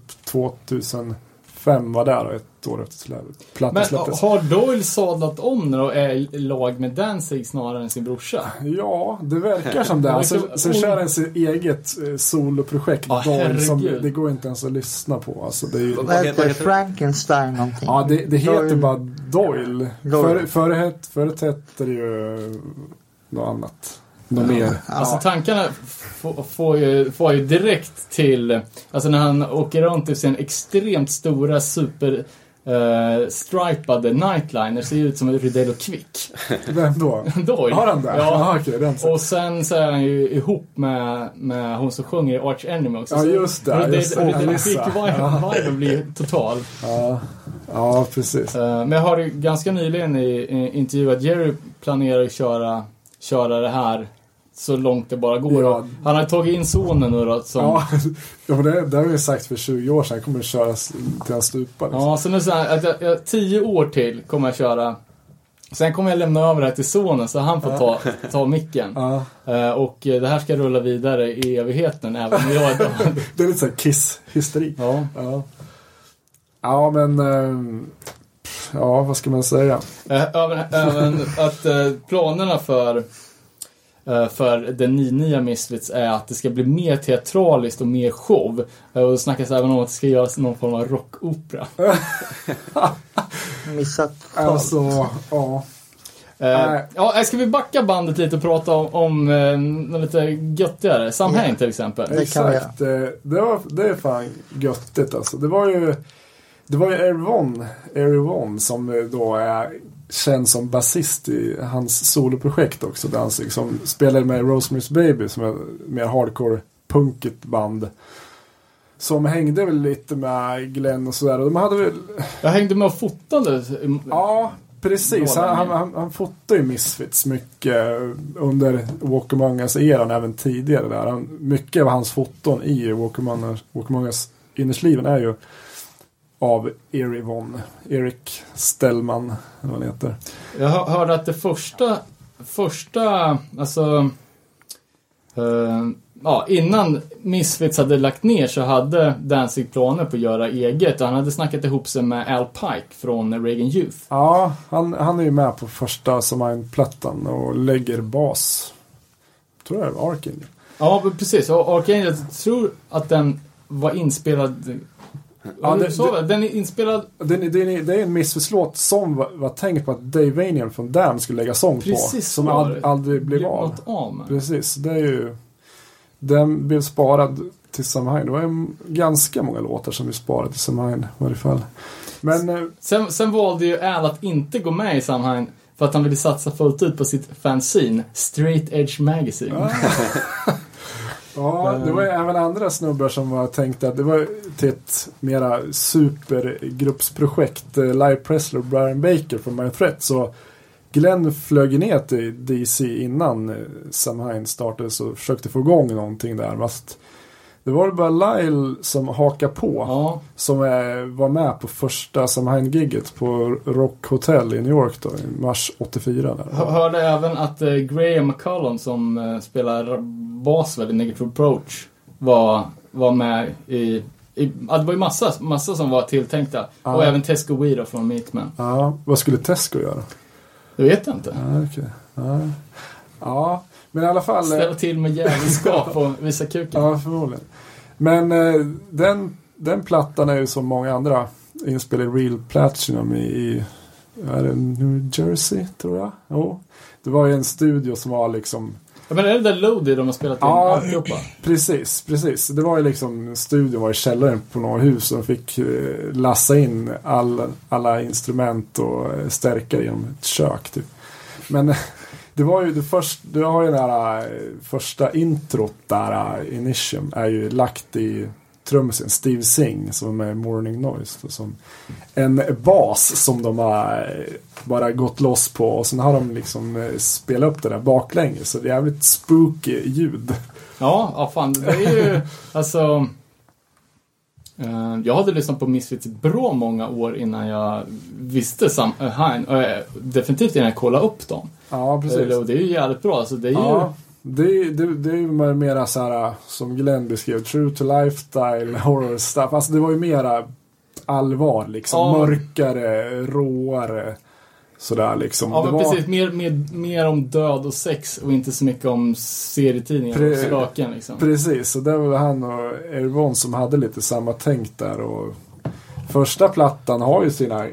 2005 var där och ett år efter släppet. Plattan Men släpptes. har Doyle sadlat om nu och är lag med Danzig snarare än sin brorsa? Ja, det verkar som det. Det Alltså, sen kör han sitt eget eh, soloprojekt. Ja, Doyle, som, det går inte ens att lyssna på. Alltså, det är ju, Vad heter-? Frankenstein någonting? ja, det, det heter Doyle. bara Doyle. Doyle. Före- Förut förut hette det ju något annat. Något mer. Alltså tankarna får, ju, får ju direkt till, alltså när han åker runt i sin extremt stora super uh, stripade nightliner ser ut som en Rydell och Quick. Vem då? Doyle. Har han det? Ja. Ja, okej. den Och sen så är han ju ihop med, med hon som sjunger i Arch Enemy också. Ja, just det, Rydell- just det. Rydell och Alissa. Quick-viben blir total. ja. ja, precis. Eh, Men jag har ju ganska nyligen i, i intervju att Jerry planerar att köra, köra det här så långt det bara går. Ja. Han har tagit in sonen nu då som... Ja, ja men det, det har vi sagt för 20 år sedan. Jag kommer att köra s- till han stupar. Liksom. Ja, så nu här, att jag, jag, tio år till kommer jag köra. Sen kommer jag lämna över det här till sonen så han får ta, ta micken. Ja. Eh, och eh, det här ska rulla vidare i evigheten även om jag är död. Det är lite såhär Kiss-hysteri. Ja. Ja. ja, men... ehm, Ja, vad ska man säga? Eh, Även, även att planerna för, för den ny- nya Misfits är att det ska bli mer teatraliskt och mer show. Eh, Och det snackas även om att det ska göras någon form av rockopera. Missat tal. Alltså, ja. Eh, Nej. ja, ska vi backa bandet lite och prata om, om eh, något lite göttigare? Samhäng till exempel. Det Exakt. eh, Det, var, det är fan göttigt alltså. Det var ju... Det var ju Erivon, Erivon som eh, då är känd som basist i hans soloprojekt också. Danzig, som spelade med Rosemary's Baby som är mer hardcore punkigt band. Som hängde väl lite med Glenn och sådär. De hade väl... Jag hängde med och fotade. Ja, precis. Han, han, han, han fotade ju Misfits mycket under Walk Among Us-eran, även tidigare. Där. Han, mycket av hans foton i Walk Among Us, Walk Among Us innersliven är ju av Eri Von, Erik Stellman, eller vad han heter. Jag hör- hörde att det första, första, alltså, eh, ja, innan Misfits hade lagt ner så hade Danzig planer på att göra eget. Han hade snackat ihop sig med Al Pike från Reagan Youth. Ja, han, han är ju med på första Samine-plattan och lägger bas. Tror jag det är Arking. Ja, precis. Och Arcane, jag tror att den var inspelad... Ja, det, så, den är inspelad... Det, det, det, det är en Misfits-låt som var, var tänkt på att Dave Vanian från Damn skulle lägga sång på. Precis Som var ald, aldrig blev av. av. Precis, det är ju... Den blev sparad till Samhain. Det var ju ganska många låtar som blev sparade till Samhain i varje fall. Men eh, Sen, sen valde ju Al att inte gå med i sammanhang för att han ville satsa fullt ut på sitt fanzine, Straight Edge Magazine. ja, det var ju även andra snubbar som var tänkta att det var till ett mera supergruppsprojekt. Eh, Live Presley och Brian Baker från My Threat. Så Glenn flög ner till DC innan eh, Samhain startades och försökte få igång någonting där. Fast det var bara Lyle som hakade på. Ja, Som eh, var med på första Samhain-gigget på Rock Hotel i New York då, i mars 84. Där. Hör- hörde även att eh, Graham McCullum som eh, spelar bas väl i Negative Approach var, var med i, i det var ju massa, massa som var tilltänkta. Ja. Och även Tesco Weed från Meatman. Ja, vad skulle Tesco göra? Det vet jag inte. Ja, okej. Ja. ja, men i alla fall. eh, Ställa till med jävelskap och visa kuken. Ja, förmodligen. Men eh, den, den plattan är ju som många andra inspelad i Real Platinum i, i är det New Jersey, tror jag. Jo. Det var ju en studio som var liksom Ja, Men är det där Lodi de har spelat in Ja. alltihopa? Precis, precis. Det var ju liksom, studion var i källaren på några hus och de fick eh, lassa in all, alla instrument och eh, stärkare genom ett kök typ. Men eh, det var ju det första, du har ju den här eh, första introt där, eh, Initium, är ju lagt i trummisen Steve Singh som är Morning Noise. Som en bas som de har eh, bara gått loss på och sen har de liksom spelat upp det där baklänges. Så det är jävligt spooky ljud. Ja, ja fan. Det är ju alltså... eh, jag hade lyssnat på Misfits bra många år innan jag visste Sam, Hein, eh, definitivt innan jag kollade upp dem. Ja, precis. Eh, och det är ju jävligt bra. Alltså, det är ju... Ja, det, det, det är ju mer- mera så här som Glenn beskrev, true to lifestyle horror stuff. Alltså det var ju mera allvar liksom. Ja. Mörkare, råare. Sådär liksom. Ja, men var, precis. Mer, mer, mer om död och sex och inte så mycket om serietidningar och Pre- spöken liksom. Precis, och det var väl han och Ervon som hade lite samma tänk där. Och första plattan har ju sina,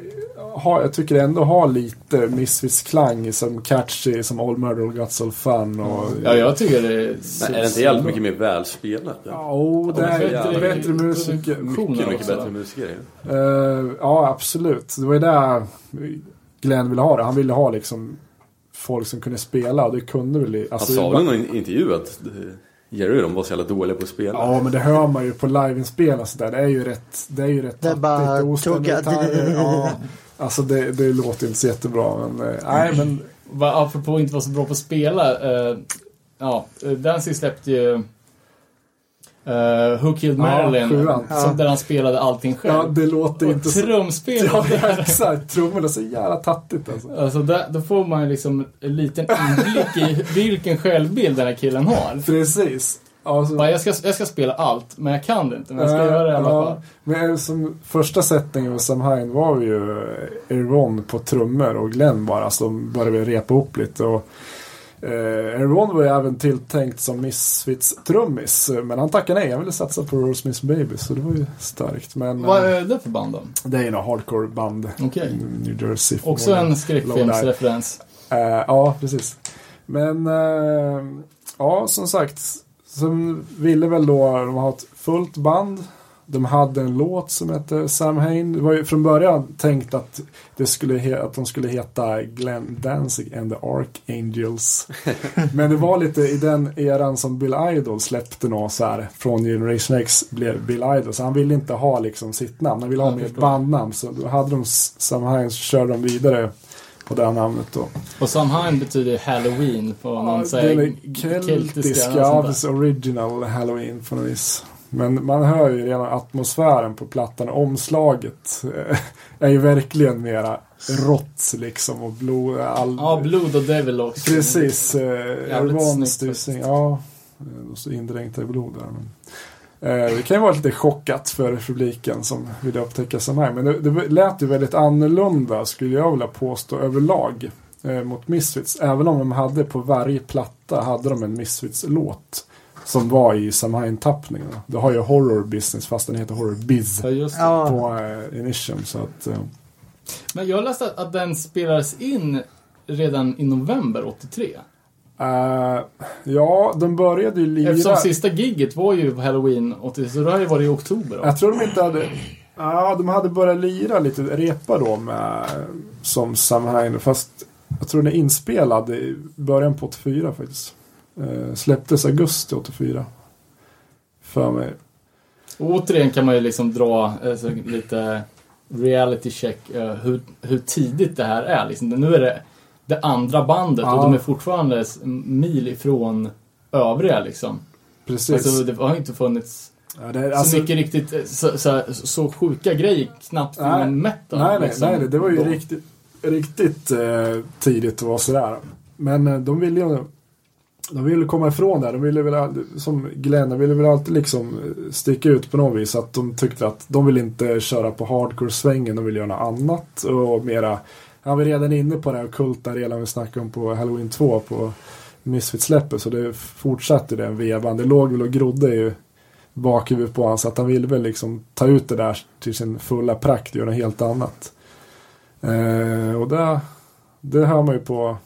har, jag tycker ändå har lite Misfits-klang som catchy, som All Murder All Guts All Fun. Och, Ja, jag tycker det är... Men är det inte jävligt mycket mer välspelat? Ja. Oh, det är bättre- bättre, musiker. Mycket, mycket bättre musiker. Ja. Eh, ja, absolut. Det var ju där Glenn ville ha det. Han ville ha liksom folk som kunde spela och det kunde väl... i- Han Alltså, sa det väl i någon intervju att eh, Jerry och de var så jävla dåliga på att spela. Ja, men det hör man ju på liveinspel och sådär. Det är ju rätt... Det är ju rätt Det är bara tattigt och gitarrer. Ja, alltså det, det låter inte så jättebra. Men, eh, nej, men apropå att inte vara så bra på att spela. Eh, ja, eh, Danzig släppte ju uh, Who Killed Marilyn, sjuan. som, där han spelade allting själv. Ja, det låter och inte så... trumspelet Ja, exakt. Trummorna är så jävla tattigt alltså. Alltså där, då får man ju liksom en liten inblick i vilken självbild den här killen har. Precis. Alltså, Bara, jag, ska, jag ska spela allt, men jag kan det inte. Men jag ska Eh, göra det i alla ja. fall. Men som första sättningen med Samhain var ju Aaron på trummor och Glenn bara som började repa upp lite. Och, eh, Aaron var ju även tilltänkt som Misfits-trummis. Men han tackade nej, han ville satsa på Rosemary Baby så det var ju starkt. Men Vad eh, är det för band då? det är ju några hardcore-band. Okej. New Jersey. Också en skräckfilmsreferens. Eh, ja, precis. Men eh, ja, som sagt. Som ville väl då de ha ett fullt band. De hade en låt som hette Sam Hain. Det var ju från början tänkt att, det skulle att de skulle heta Glenn Danzig and the Archangels. Men det var lite i den eran som Bill Idol släppte något så här. Från Generation X blev Bill Idol. Så han ville inte ha liksom sitt namn. Han ville ha förstår. bandnamn. Så då hade de S- Sam Hain så körde de vidare på det här namnet då. Och Samhain betyder Halloween på någon Ja, eller sånt där. Aves original halloween på något vis. Men man hör ju redan atmosfären på plattan. Omslaget eh, är ju verkligen mera rått liksom och blod. All... Ja, Blood och Devil också. Precis. Eh, Jävligt snyggt. Ja, och så indränkta i blod där. Men, det kan ju vara lite chockat för publiken som vill upptäcka här. Men det, det lät ju väldigt annorlunda skulle jag vilja påstå överlag eh, mot Misfits. Även om de hade på varje platta hade de en Misfits-låt. Som var i Samhain-tappningen. Det har ju Horror Business fast den heter Horror Biz. Ja, just det. Ja, På eh, Initium. Så att, eh, Men jag läste att, att den spelades in redan i november 83. Eh, ja, de började ju lira. Eftersom sista gigget var ju Halloween 83, så det har ju varit i oktober då. Jag tror de inte hade... Ja, de hade börjat lira lite, repa då med, som Samhain. Fast jag tror den är inspelad i början på 84 faktiskt. Eh, släpptes augusti 84. För mig. Och återigen kan man ju liksom dra alltså, lite reality check eh, hur, hur tidigt det här är. Liksom. Nu är det det andra bandet Ja. och de är fortfarande mil ifrån övriga liksom. Precis. Alltså, det har inte funnits ja, är- så alltså, mycket riktigt, eh, så, så, så sjuka grejer knappt Nej. inom metal. nej, nej, liksom, nej, nej, det var ju då. riktigt, riktigt eh, tidigt att vara sådär. Men eh, de ville ju de ville komma ifrån det. De ville väl, som Glenn, de ville väl alltid liksom eh, sticka ut på något vis. Att de tyckte att de vill inte köra på hardcore-svängen, de vill göra något annat. Och mera, han var redan inne på det här kulta redan vi snackade om på Halloween 2 på Misfits-släppet. Så det fortsatte den vevan. Det låg väl och grodde ju bakhuvudet på honom. Så att han ville väl liksom ta ut det där till sin fulla prakt och göra något helt annat. Eh, och det, det hör man ju på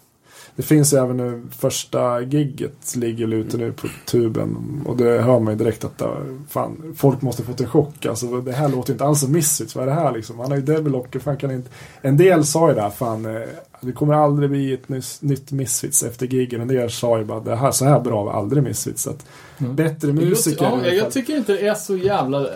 det finns ju även nu första gigget ligger ute nu på tuben. Och det hör man ju direkt att det, fan, folk måste fått en chock. Alltså, det här låter inte alls som Misfits. Vad är det här liksom? Han har ju Devil fan kan inte... En del sa ju det här, fan eh, det kommer aldrig bli ett nyss, nytt Misfits efter giggen. En del sa ju bara det här, så här bra var aldrig Misfits. Så att, Bättre musiker. Ja, jag, tycker inte det är så jävla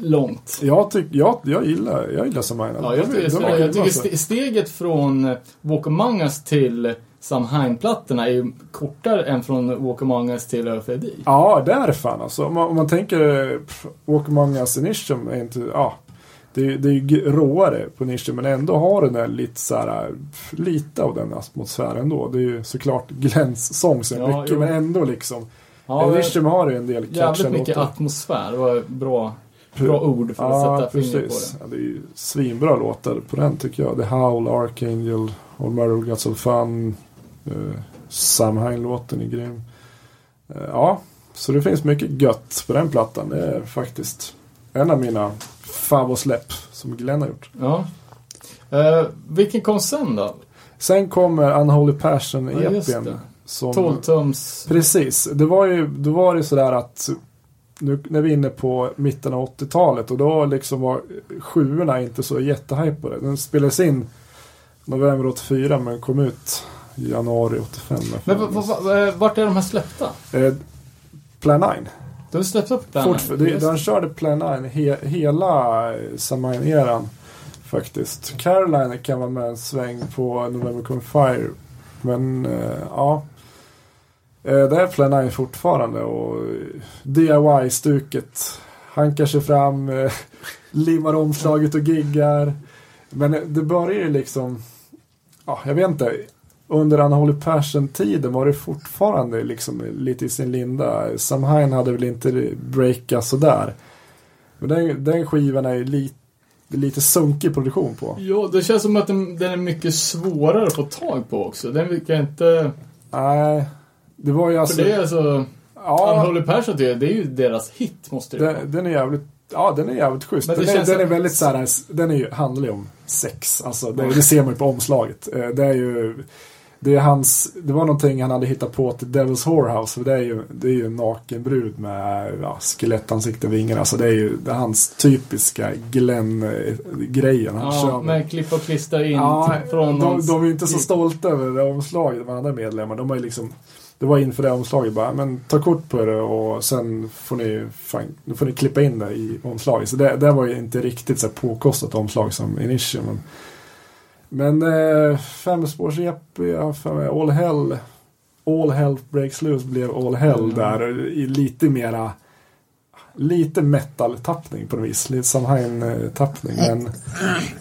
långt. jag, tyck, jag, jag gillar, jag gillar Samhain. Ja, jag, tycker, De- de- jag tycker alltså. ste- steget från eh, Walk Among Us till Samhain-plattorna är ju kortare än från Walk Among Us till ÖFD. Ja, det är det fan alltså. Om man, om man tänker pff, Walk Among Us Initium är inte, ja. Det är, det är ju råare på Initium men ändå har den där lite så här, lite av den atmosfären ändå. Det är ju såklart Glens sång så Ja, mycket jo. men ändå liksom. Ja, Initium har ju en del jävligt catchiga mycket låtar. atmosfär. Det var bra, bra ord för att Ja, sätta fingret på det. Ja, det är ju svinbra låtar på den tycker jag. The Howl, Archangel, All Murder Got Some Fun. Uh, Samhain-låten är grym. Eh, ja, så det finns mycket gött på den plattan. Det är faktiskt en av mina favorsläpp som Glenn har gjort. Ja. Eh, vilken kom sen då? Sen kommer Unholy Passion Ja, det. som, 12-tums... Precis, det var ju då var det sådär att nu när vi är inne på mitten av 80-talet och då liksom var sjuorna inte så jättehypade. Den spelades in november 84 men kom ut i januari 85. Men v- vart är de här släppta? eh, Plan 9. De släppta på Planet. Fortfar- det, den körde Plan 9 he, hela eh, Samhain-eran faktiskt. Caroline kan vara med en sväng på November Come Fire. Men eh, ja. Eh, där planerar han fortfarande och DIY-stuket. Hankar sig fram, eh, limmar omslaget och giggar. Men det börjar ju liksom, ja, jag vet inte. Under Unholy Passion-tiden var det fortfarande liksom lite i sin linda. Samhain hade väl inte breakat sådär. Men den, den skivan är ju lite, lite sunkig produktion på. Ja, det känns som att den, den är mycket svårare att få tag på också. Den verkar inte... Nej, det var ju alltså... För det är alltså... ja, Unholy Passion, det är ju deras hit, måste det vara. den, den är jävligt Ja, den är jävligt schysst. Den är, den är väldigt såhär, den är ju, handlar ju om sex. Alltså, det, det ser man ju på omslaget. Eh, Det är ju, det är hans, det var någonting han hade hittat på till Devil's Whorehouse. För det är ju, det är ju en naken brud med ja, skelettansikte och vingar. Alltså det är ju det är hans typiska Glenn-grejen. Kör Ja, med klipp och klistra in Ja, från de, någons- de är ju inte så stolta över det omslaget, de andra medlemmar. De har ju liksom, det var inför det omslaget bara, men ta kort på det och sen får ni, fan, får ni klippa in det i omslaget. Så det, det var ju inte riktigt så påkostat omslag som Initial. Men, men eh, femspårs-EP, ja, fem- All Hell, All Hell Breaks Loose blev All Hell Mm. där i lite mera Lite metal-tappning på något vis. Lite Samhain-tappning. Men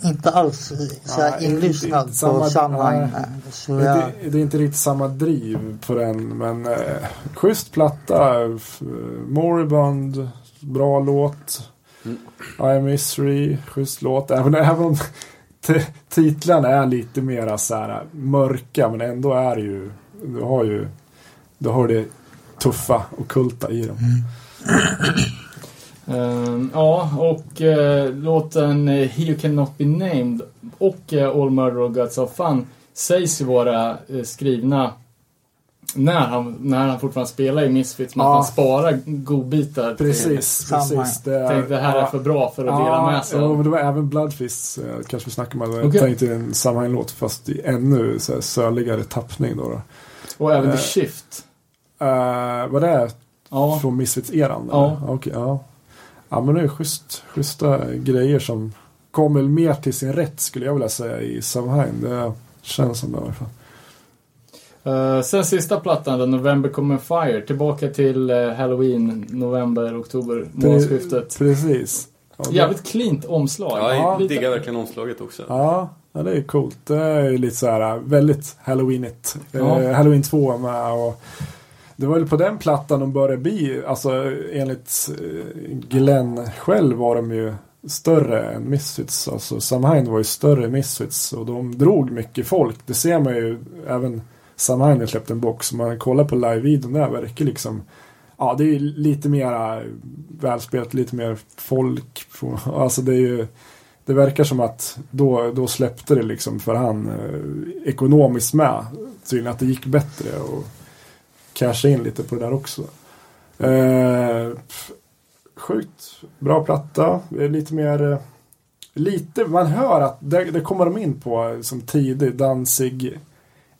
Inte alls så här Nej, inlyssnad inte samma- på. Så Det, jag, är- det är inte riktigt samma driv på den, men eh, schysst platta. Moribund, bra låt. I am Misery, schysst låt. Även, även titlarna är lite mera så här mörka, men ändå är det ju, du har ju, du har det tuffa och kulta i dem. Ehm, ja, och eh, låten He Cannot Be Named och eh, All Murder och Guts of Fun sägs ju vara eh, skrivna när han, när han fortfarande spelar i Misfits, men Ja. att han sparar godbitar. till- Precis, Samma. precis. Det är, Tänkte det här är för bra för att dela med sig Ja, men det var även Bloodfist, kanske vi snackade om. Jag Okej. tänkte en Samhain-låt fast i ännu så här, söligare tappning då. då. Och även The Shift. Uh, vad det är Ja, från Misfits-eran? Ja. Okej, ja. Ja, men det är schysst, schyssta grejer som kommer mer till sin rätt skulle jag vilja säga i Samhain. Det känns som det i alla fall. Eh, sen sista plattan då, November Come Fire. Tillbaka till eh, Halloween, november, oktober, månadsskiftet. Precis. Ja, det- Jävligt cleant omslag. Ja, jag Lite- diggar verkligen omslaget också. Ja, ja, det är coolt. Det är ju lite så här väldigt Halloweenigt. Ja. Eh, Halloween 2 med och det var väl på den plattan de började bli, alltså enligt eh, Glenn själv var de ju större än Misfits. Alltså Samhain var ju större än Misfits och de drog mycket folk. Det ser man ju även Samhain har släppt en box. Om man kollar på live-videon där verkar liksom Ja, det är ju lite mera eh, välspelat, lite mer folk. Alltså det är ju det verkar som att då, då släppte det liksom för han eh, ekonomiskt med. Tydligen att det gick bättre och casha in lite på det där också. Eh, sjukt bra platta. Det är lite mer eh, lite, man hör att det, det kommer de in på som tidig Danzig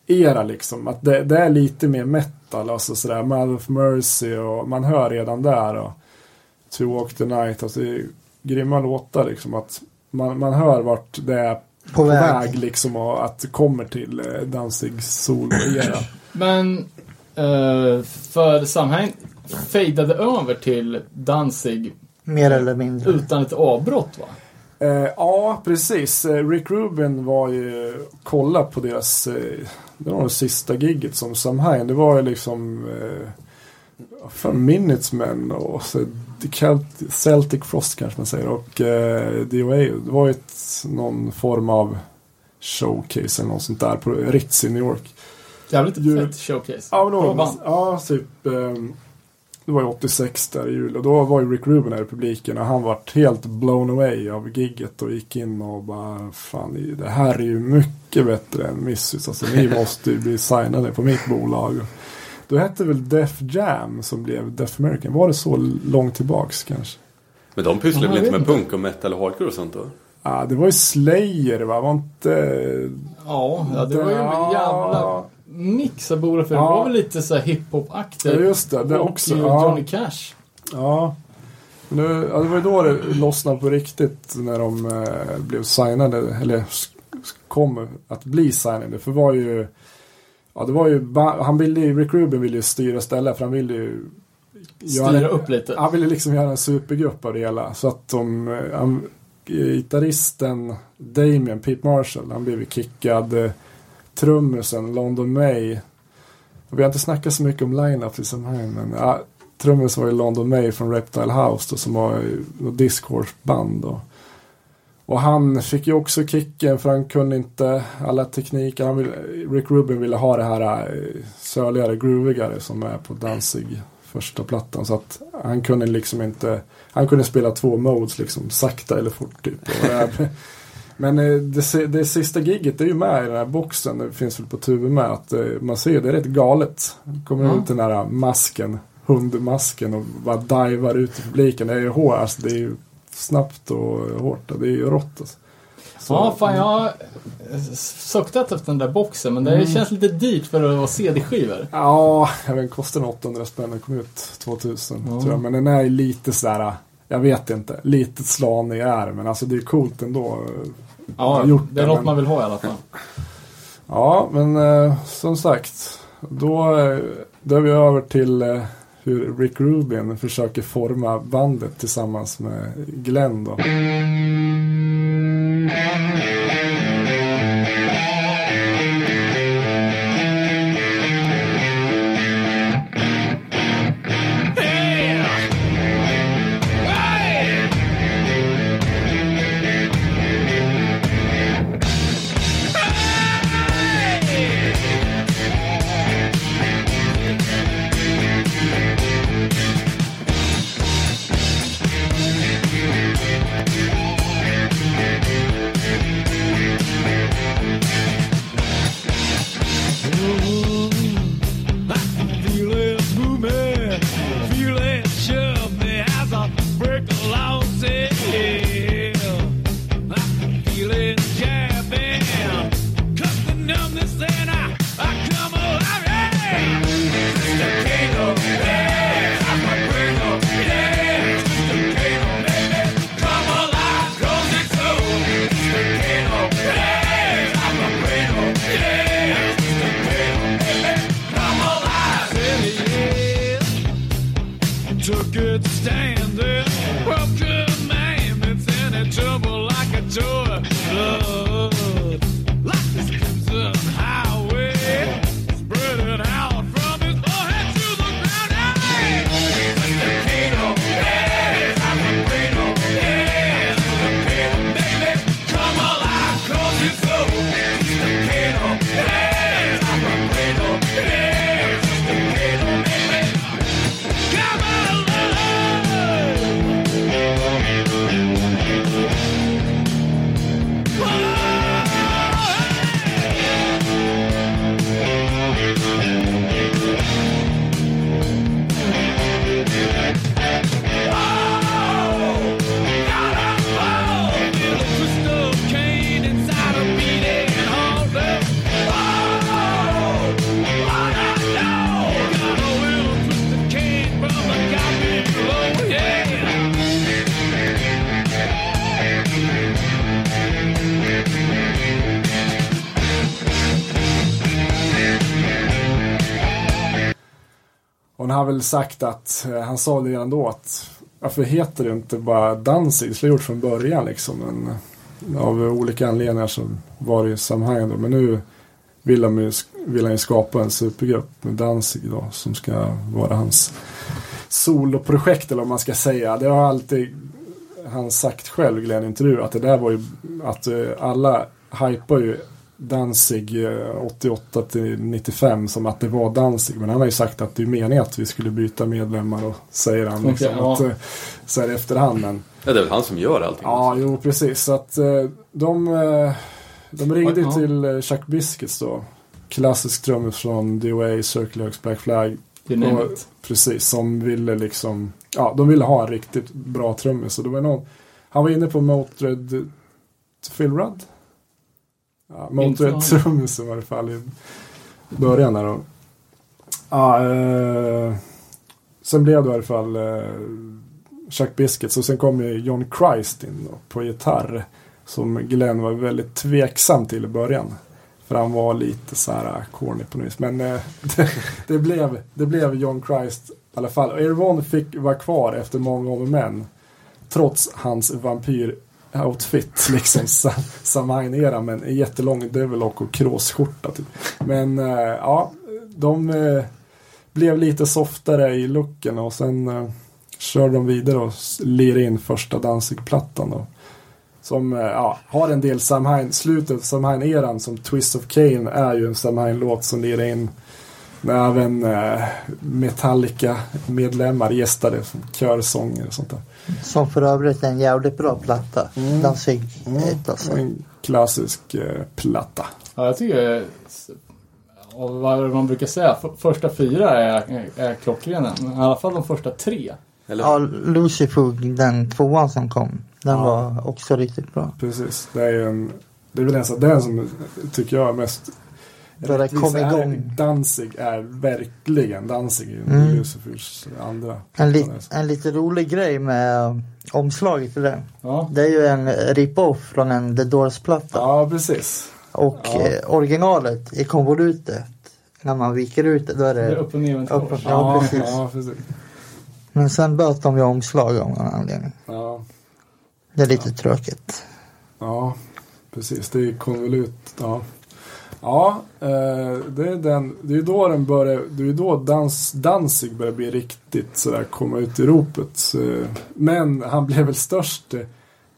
era liksom. Att det, det är lite mer metal, alltså sådär Mouth of Mercy och man hör redan där och To Walk the Night, alltså det är grymma låtar liksom. Att man, man hör vart det är på på väg. väg liksom och att det kommer till eh, Danzig solo-era. Men eh, för Samhain fejdade över till Danzig Mer eller mindre. utan ett avbrott va? Eh, ja, precis. Eh, Rick Rubin var ju kolla på deras, det var det sista gigget som Samhain. Det var ju liksom eh, för Minutesmen och så, Celtic Frost kanske man säger och eh, DOA. Det var ju ett, någon form av showcase eller något sånt där på Ritz i New York. Jävligt Jul. fett showcase. Ja, men då, band. ja typ. ehm, det var ju 86 där i jul och då var ju Rick Rubin här i publiken och han var helt blown away av gigget och gick in och bara fan det här är ju mycket bättre än Missus. Alltså ni måste ju bli signade på mitt bolag. Då hette väl Def Jam som blev Def American. Var det så långt tillbaks kanske? Men de pysslar Ja, väl inte med punk och metal och hardcore och sånt då? Ja, det var ju Slayer va? Var inte... Ja, ja, det var ju en jävla mix av båda för det Ja. var väl lite så här hiphop-aktigt. Ja, just det. Det och också. Ja. Johnny Cash. Ja. Men det, ja, det var ju då det lossnade på riktigt när de eh, blev signade, eller kom att bli signade. För det var ju Ja, det var ju, han ville ju, Rick Rubin ville ju styra stället för han ville ju Styra upp lite. Han ville liksom göra en supergrupp av det hela. Så att de, eh, han, gitarristen Damien, Pete Marshall, han blev ju kickad. Trummisen London May. Och vi har inte snackat så mycket om line-up liksom i sammanhanget men ja, trummisen var ju London May från Reptile House då, som var ett discordband då. Och han fick ju också kicken för han kunde inte alla tekniker. Han ville, Rick Rubin ville ha det här eh, söligare, groovigare som är på Danzig första plattan. Så att han kunde liksom inte, han kunde spela två modes liksom, sakta eller fort typ. Och det här- men eh, det, det sista gigget är ju med i den här boxen, det finns väl på TV med, att eh, man ser det är rätt galet. kommer Ja. ut den här masken, hundmasken och bara divar ut i publiken. Det är ju hårt, alltså, det är ju snabbt och hårt. Det är ju rått alltså. Så- Ja, fan jag har suktat efter den där boxen men det Mm. känns lite dyrt för att vara CD-skivor. Ja, jag vet kostar den 800 spänn. Den kom ut 2000 Ja. tror jag. Men den är ju lite sådär, jag vet inte, lite slanig är men alltså det är coolt ändå. Ja, gjort det är något men- man vill ha i alla fall. Ja, men eh, som sagt, då, eh, då är vi över till eh, hur Rick Rubin försöker forma bandet tillsammans med Glenn då. Har väl sagt att, eh, han sa det redan då att varför heter det inte bara Danzig? Det skulle gjort från början liksom. Men eh, av olika anledningar så var det ju sammanhang då. Men nu vill han ju, vill han ju skapa en supergrupp med Danzig då som ska vara hans soloprojekt eller vad man ska säga. Det har alltid han sagt själv Glenn Intervju. att det där var ju att eh, alla hypar ju Danzig eh, 88 till 95 som att det var Danzig. Men han har ju sagt att det är meningen att vi skulle byta medlemmar och säger han. Liksom, ja. att, eh, så här efterhand. Men, Ja, det är väl han som gör allting. ja, jo precis. Så att eh, de, eh, de ringde Ja. till eh, Chuck Biscuits då. Klassisk trummis från DOA, Circle Black Flag. Och-. Precis, som ville liksom, ja de ville ha en riktigt bra trummis. Så det var någon, han var inne på Motörhead, Phil Rudd? Ja, Motörhead var trummis i varje fall i början där då. Ja, eh, sen blev det i alla fall eh, Chuck Biscuits och sen kom ju John Christ in då, på gitarr. Som Glenn var väldigt tveksam till i början. För han var lite så här eh, corny på något vis. Men eh, det, det, blev, det blev John Christ i alla fall. Och Ervon fick vara kvar efter många år men Trots hans vampyr outfit Liksom sa- Samhain-era. Men en jättelång Devilock och kråsskjorta. Typ. Men eh, ja, de eh, blev lite softare i looken. Och sen eh, körde de vidare och lirade in första Danzig-plattan. Då. Som eh, ja, har en del Samhain, slutet av Samhain-eran som Twist of Cain är ju en Samhain-låt som lirar in när även eh, Metallica-medlemmar gästade som körsånger och sånt där. Som för övrigt är en jävligt bra platta. Mm. Danzig 1 alltså. En klassisk eh, platta. Ja, jag tycker... Och vad man brukar säga, för, första fyra är, är klockrena. Men I alla fall de första tre. Eller Ja, Lucifug, den tvåan som kom. Den Ja. var också riktigt bra. Precis. Det är en... Det är väl nästan den som tycker jag är mest Då det kom är- igång. Danzig är verkligen Danzig i Mm. Lucifers andra. En, li- en lite rolig grej med omslaget till den. Ja. Det är ju en rip-off från en The Doors-platta. Ja, precis. Och Ja. eh, originalet i konvolutet, när man viker ut det, då är Det är det... upp och ner Upp och-. Ja, precis. Ja, precis. Men sen böt de ju omslag av någon anledning. Ja, Det är lite tråkigt. ja, precis. Det är konvolut. Ja, ja eh, det är den. Det är då den börjar. Det är då dans, Danzig börjar bli riktigt sådär komma ut i ropet. Men han blev väl störst. eh,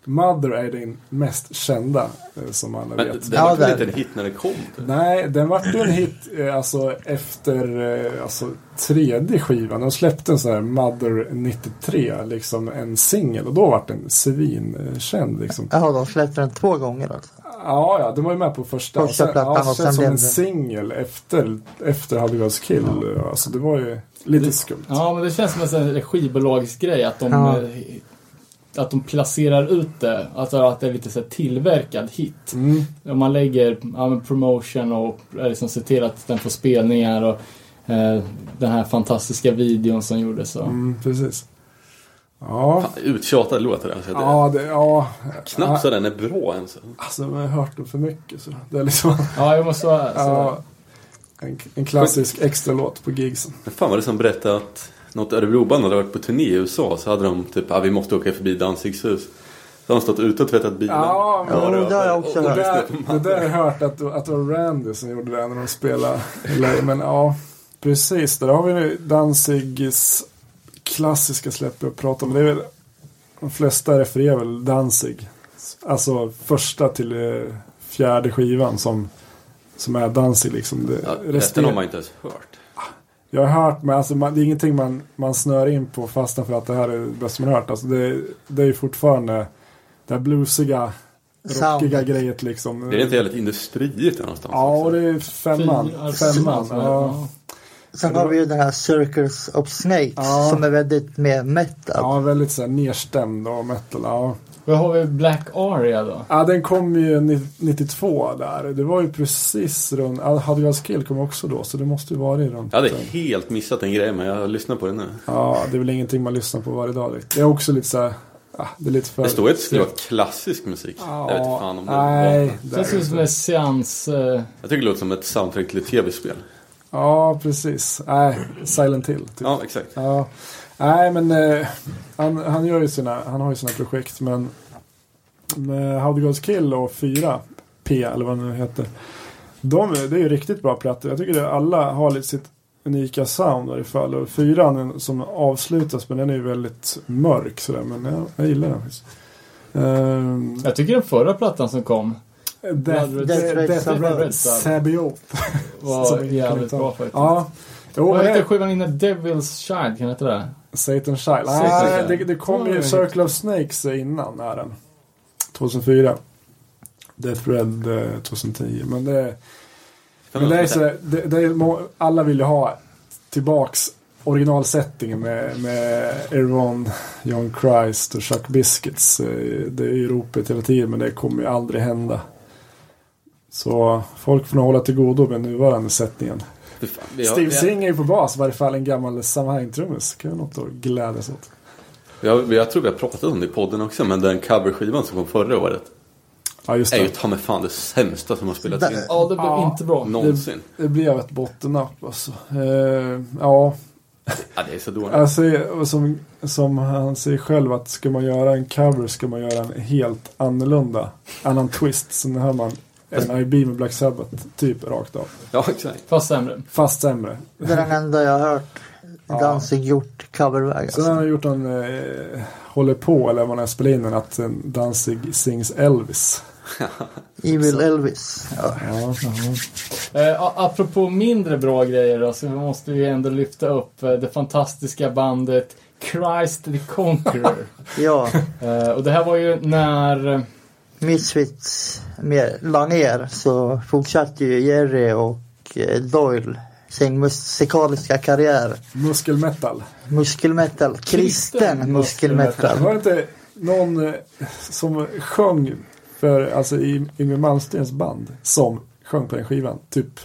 Mother är den mest kända eh, som alla Men vet. den Ja, var där. inte en hit när den kom? Typ. Nej, den vart ju en hit alltså efter alltså, tredje skivan. De släppte en sån här Mother 93, liksom en singel. Och då vart den svinkänd liksom. Jaha, de släppte den två gånger alltså. Ja, ja, den var ju med på första. Första sen, plattan ja, och sen som en det- singel efter, efter How Goes Kill. Alltså det var ju lite skumt. Ja, men det känns som en sån skivbolagsgrej att de, Ja. eh, att de placerar ut det. Alltså att det är lite så här tillverkad hit. Mm. Om man lägger ja, promotion och eh, liksom ser till att den får spelningar och eh, den här fantastiska videon som gjordes. Så. Mm, precis. Ja, Fan, uttjatad låt det där. Så det, ja, det, ja. Knappt så den är bra ens. Alltså, man har hört den för mycket. Så det är liksom... Ja, jag måste vara. Ja, en, en klassisk extra låt på gigsen. Men fan var det som berättade att något Örebroband hade varit på turné i USA så hade de typ, ja vi måste åka förbi Danzigs hus. Så har de stått ute och tvättat bilen. Ja, men Ja, det har jag också det, där, det där har jag hört att, att det var Randy som gjorde det när de spelade. Men ja, precis. Där har vi nu Danzigs klassiska släpp jag pratar om. Det är väl, de flesta refererar väl Danzig. Alltså första till eh, fjärde skivan som, som är Danzig liksom. Det, Ja, resten- har man inte ens hört. Jag har hört, men alltså, man, det är ingenting man, man snör in på fastän för att det här är det bästa man har hört. Alltså, det, det är ju fortfarande det här bluesiga, rockiga Soundet. grejet liksom. Det är inte jävligt industriigt någonstans. Ja, och också. det är femman. Fyra- Femman, ja. Sen har vi ju den här Circles of Snakes Ja. som är väldigt mer metal. ja, väldigt så här nedstämd och metal. Ja. Vad har vi Black Aria då? ja, den kom ju ni- 92 där. Det var ju precis runt, jag skill kom också då, så det måste ju vara runt. Jag hade helt missat en grej men jag har lyssnat på det nu. Ja, det är väl ingenting man lyssnar på varje dag. Det är också lite så här, ja, det är lite för... Det står ju att det skulle vara klassisk musik. jag vet inte fan om det Nej, det Känns är ju som en seans... Eh, Jag tycker det låter som ett soundtrack till ett tv-spel. Ja, precis. Nej, Silent Hill. Typ. Ja, exakt. Ja. Nej, men eh, han, han, gör ju sina, han har ju sina projekt. Men med How the Gods Kill och 4 P eller vad det nu heter. De, det är ju riktigt bra plattor. Jag tycker det, alla har lite sitt unika sound i alla fall. Och fyran som avslutas, men den är ju väldigt mörk sådär. Men jag, jag gillar den faktiskt. Um, jag tycker den förra plattan som kom Death, Death, Red Sabaoth. var jävligt bra faktiskt. Ja. Jo, Vad heter det- skivan innan Devil's Child? Kan det heta det? Satan Child. Satan Nej, det, det kom ju Circle of Snakes innan är den. 2004. Death Red eh, 2010. Men det, men det är så, det, det är, alla vill ju ha tillbaks originalsättningen med, med Aaron, John Christ och Chuck Biscuits. Eh, Det är ju ropet hela tiden men det kommer ju aldrig hända. Så folk får nog hålla till godo med nuvarande sättningen. Fan, har- Steve Singh är ju på bas, i varje fall en gammal Samhain-trummis. Kan ju något att glädjas åt. vi- Jag tror vi har pratat om det i podden också, men den coverskivan som kom förra året. Ja, just är ju det. ta mig fan det sämsta som har spelats in Ja, det blev Ja. inte bra. någonsin. Det blev ett bottennapp alltså. Eh, ja, Ja, det är så dåligt. alltså som, som han säger själv att ska man göra en cover ska man göra en helt annorlunda, annan twist. Så nu hör man en IB med Black Sabbath typ rakt av. Ja, exakt. Fast sämre. Fast sämre. Det är den enda jag har hört Ja. Danzig gjort coverväg. Sen har Alltså. han gjort en, eh, håller på, eller vad han har spelat in den, att en Danzig sings Elvis. Evil Elvis. Ja. Ja, Eh, apropå mindre bra grejer då, så måste vi ändå lyfta upp eh, det fantastiska bandet Christ the Conqueror. ja, eh, och det här var ju när... Misfits la ner så fortsatte ju Jerry och eh, Doyle sin musikaliska karriär. muskelmetal. Muskelmetal, kristen muskelmetal. Var det inte någon eh, som sjöng för, alltså i Yngwie Malmsteens band, som sjöng på den skivan? Typ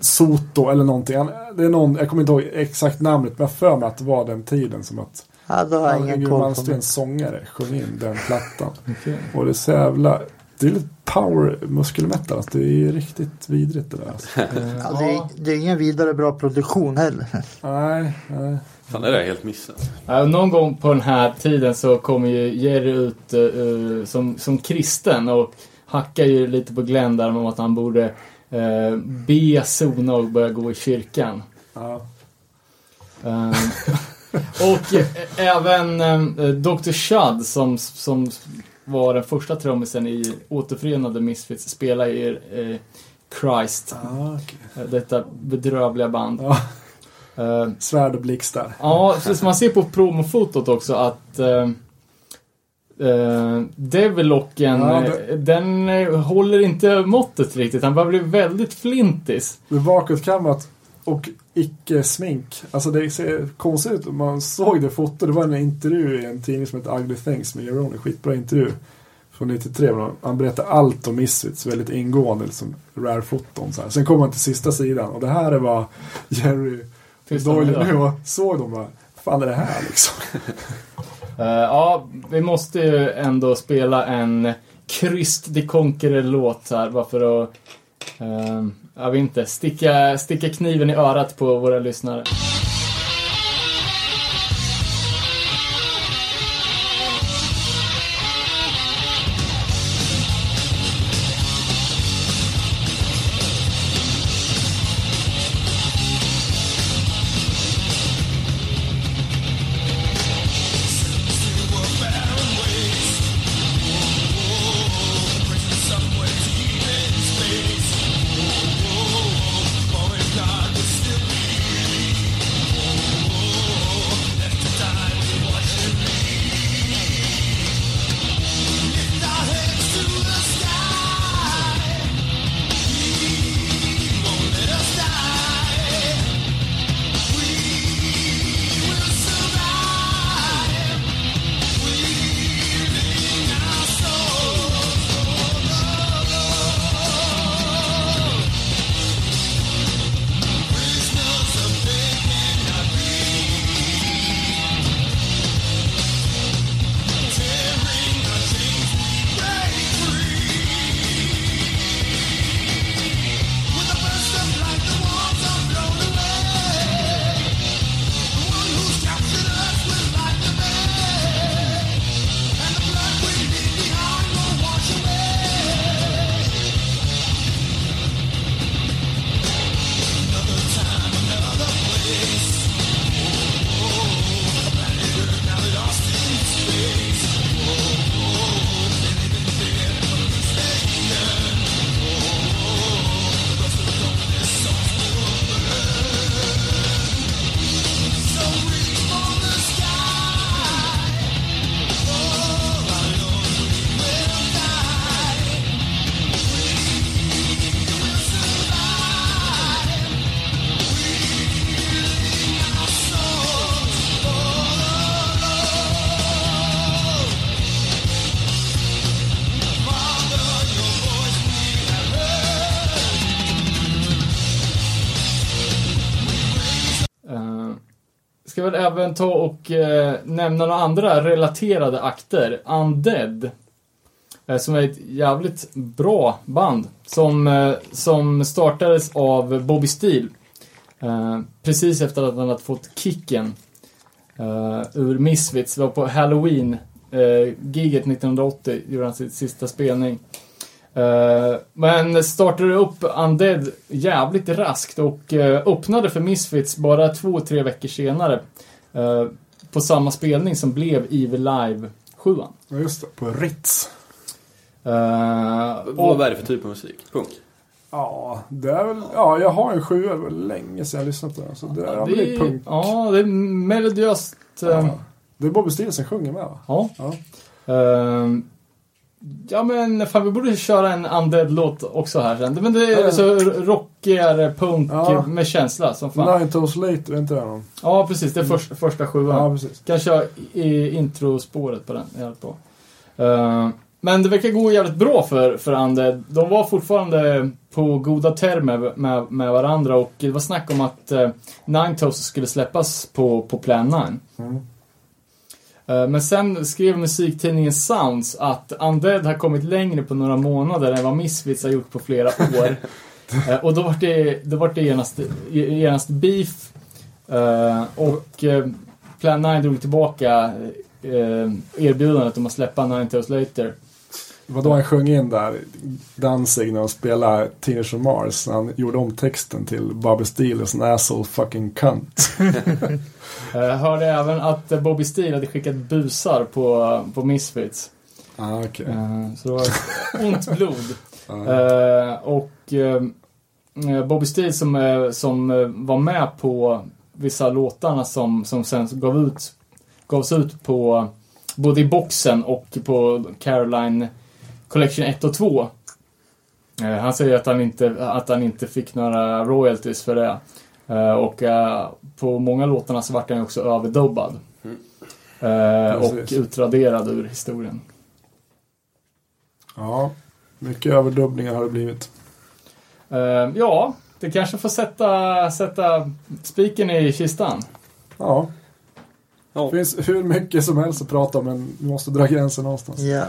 Soto eller någonting. Det är någon, jag kommer inte ihåg exakt namnet, men jag för mig att det var den tiden som att Ja, då har jag ingen koll på Malmsteens sångare sjöng in den plattan. Okej. Och det är så jävla, det är lite power muskelmetal. Alltså, det är ju riktigt vidrigt det där. Alltså. Ja, det, är, det är ingen vidare bra produktion heller. nej, nej. Fan, det där är helt missat. Ja, någon gång på den här tiden så kommer ju Jerry ut eh, som, som kristen och hackar ju lite på Glenn där om att han borde eh, be, sona och börja gå i kyrkan. Ja. Eh, och eh, även eh, Dr. Shud som, som var den första trummisen i återförenade Misfits spelar i eh, Christ, Ah, eh, detta bedrövliga band. Ja, Eh, svärd och blixtar. Ja, precis. Man ser på promofotot också att eh, eh, Devilocken, Ja, det- den eh, håller inte måttet riktigt. Han börjar bli väldigt flintis. Med bakåtkammat och icke-smink. Alltså det ser konstigt ut. Man såg det fotot. Det var en intervju i en tidning som heter Ugly Things med Jeroni. Skitbra intervju. Från 93. Men Han berättar allt om Misfits. Väldigt ingående. Liksom rare-foton. Så här. Sen kommer man till sista sidan. Och det här är vad Jerry Doyle nu och såg de bara. fan är det här liksom? Eh, ja, vi måste ju ändå spela en Christ de Conqueror-låt här bara för att, eh, jag vet inte, sticka, sticka kniven i örat på våra lyssnare. Nämna några andra relaterade akter. Undead. Eh, som är ett jävligt bra band. Som, eh, som startades av Bobby Steele. Eh, precis efter att han hade fått kicken ur Misfits. Det var på halloween-giget 1980, gjorde han sin sista spelning. Men startade upp Undead jävligt raskt och öppnade för Misfits bara två, tre veckor senare eh, på samma spelning som blev Evil Live 7 Ja, just det. På Ritz. uh, Vad är det för typ av musik? Punk? Ja, det är väl... Ja, jag har en sjua. Det var länge sedan jag lyssnade på den. Så det, ja, det, är punk. Ja, det är melodiöst. eh, Ja. Det är Bobby Steele som sjunger med va? Ja. Ja. Ehm, ja men fan vi borde köra en Undead-låt också här sen. Men det är Ja. så rockigare punk Ja. med känsla som fan. Nine Toes Later, är inte det någon? Ja precis, det är först, första Ja, sjuan. precis. Kan köra i introspåret på den. Jävligt bra. Ehm, men det verkar gå jävligt bra för, för Undead. De var fortfarande på goda termer med, med varandra och det var snack om att uh, Nine Toes skulle släppas på, på Plan 9. Mm. Eh, Men sen skrev musiktidningen Sounds att Undead har kommit längre på några månader än vad Misfits har gjort på flera år. Eh, och då var det, då var det genast, genast beef. Eh, och Plan 9 drog tillbaka erbjudandet om att släppa Nine Toes Later. Det var då han sjöng in där Danzig när han spelade Teenage on Mars. Han gjorde om texten till Bobby Steele as an asshole fucking cunt. Eh, hörde även att eh, Bobby Steele hade skickat busar på, på Misfits. ah, okej. Eh, så det var ont blod. Ja. Eh, och Bobby Steele som, som var med på vissa låtarna som, som sen gav ut, gavs ut på både i boxen och på Caroline Collection 1 och 2. Eh, han säger att han, inte, att han inte fick några royalties för det. Eh, och eh, på många låtarna så vart han ju också överdubbad. Eh, och Precis. utraderad ur historien. ja, mycket överdubbningar har det blivit. Ja, det kanske får sätta, sätta spiken i kistan. Ja, det finns hur mycket som helst att prata om men vi måste dra gränsen någonstans. Ja.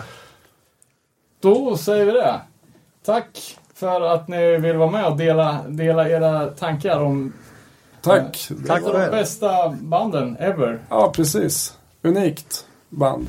Då säger vi det. Tack för att ni vill vara med och dela, dela era tankar om Tack! Tack de själv. bästa banden ever. Ja, precis. Unikt band.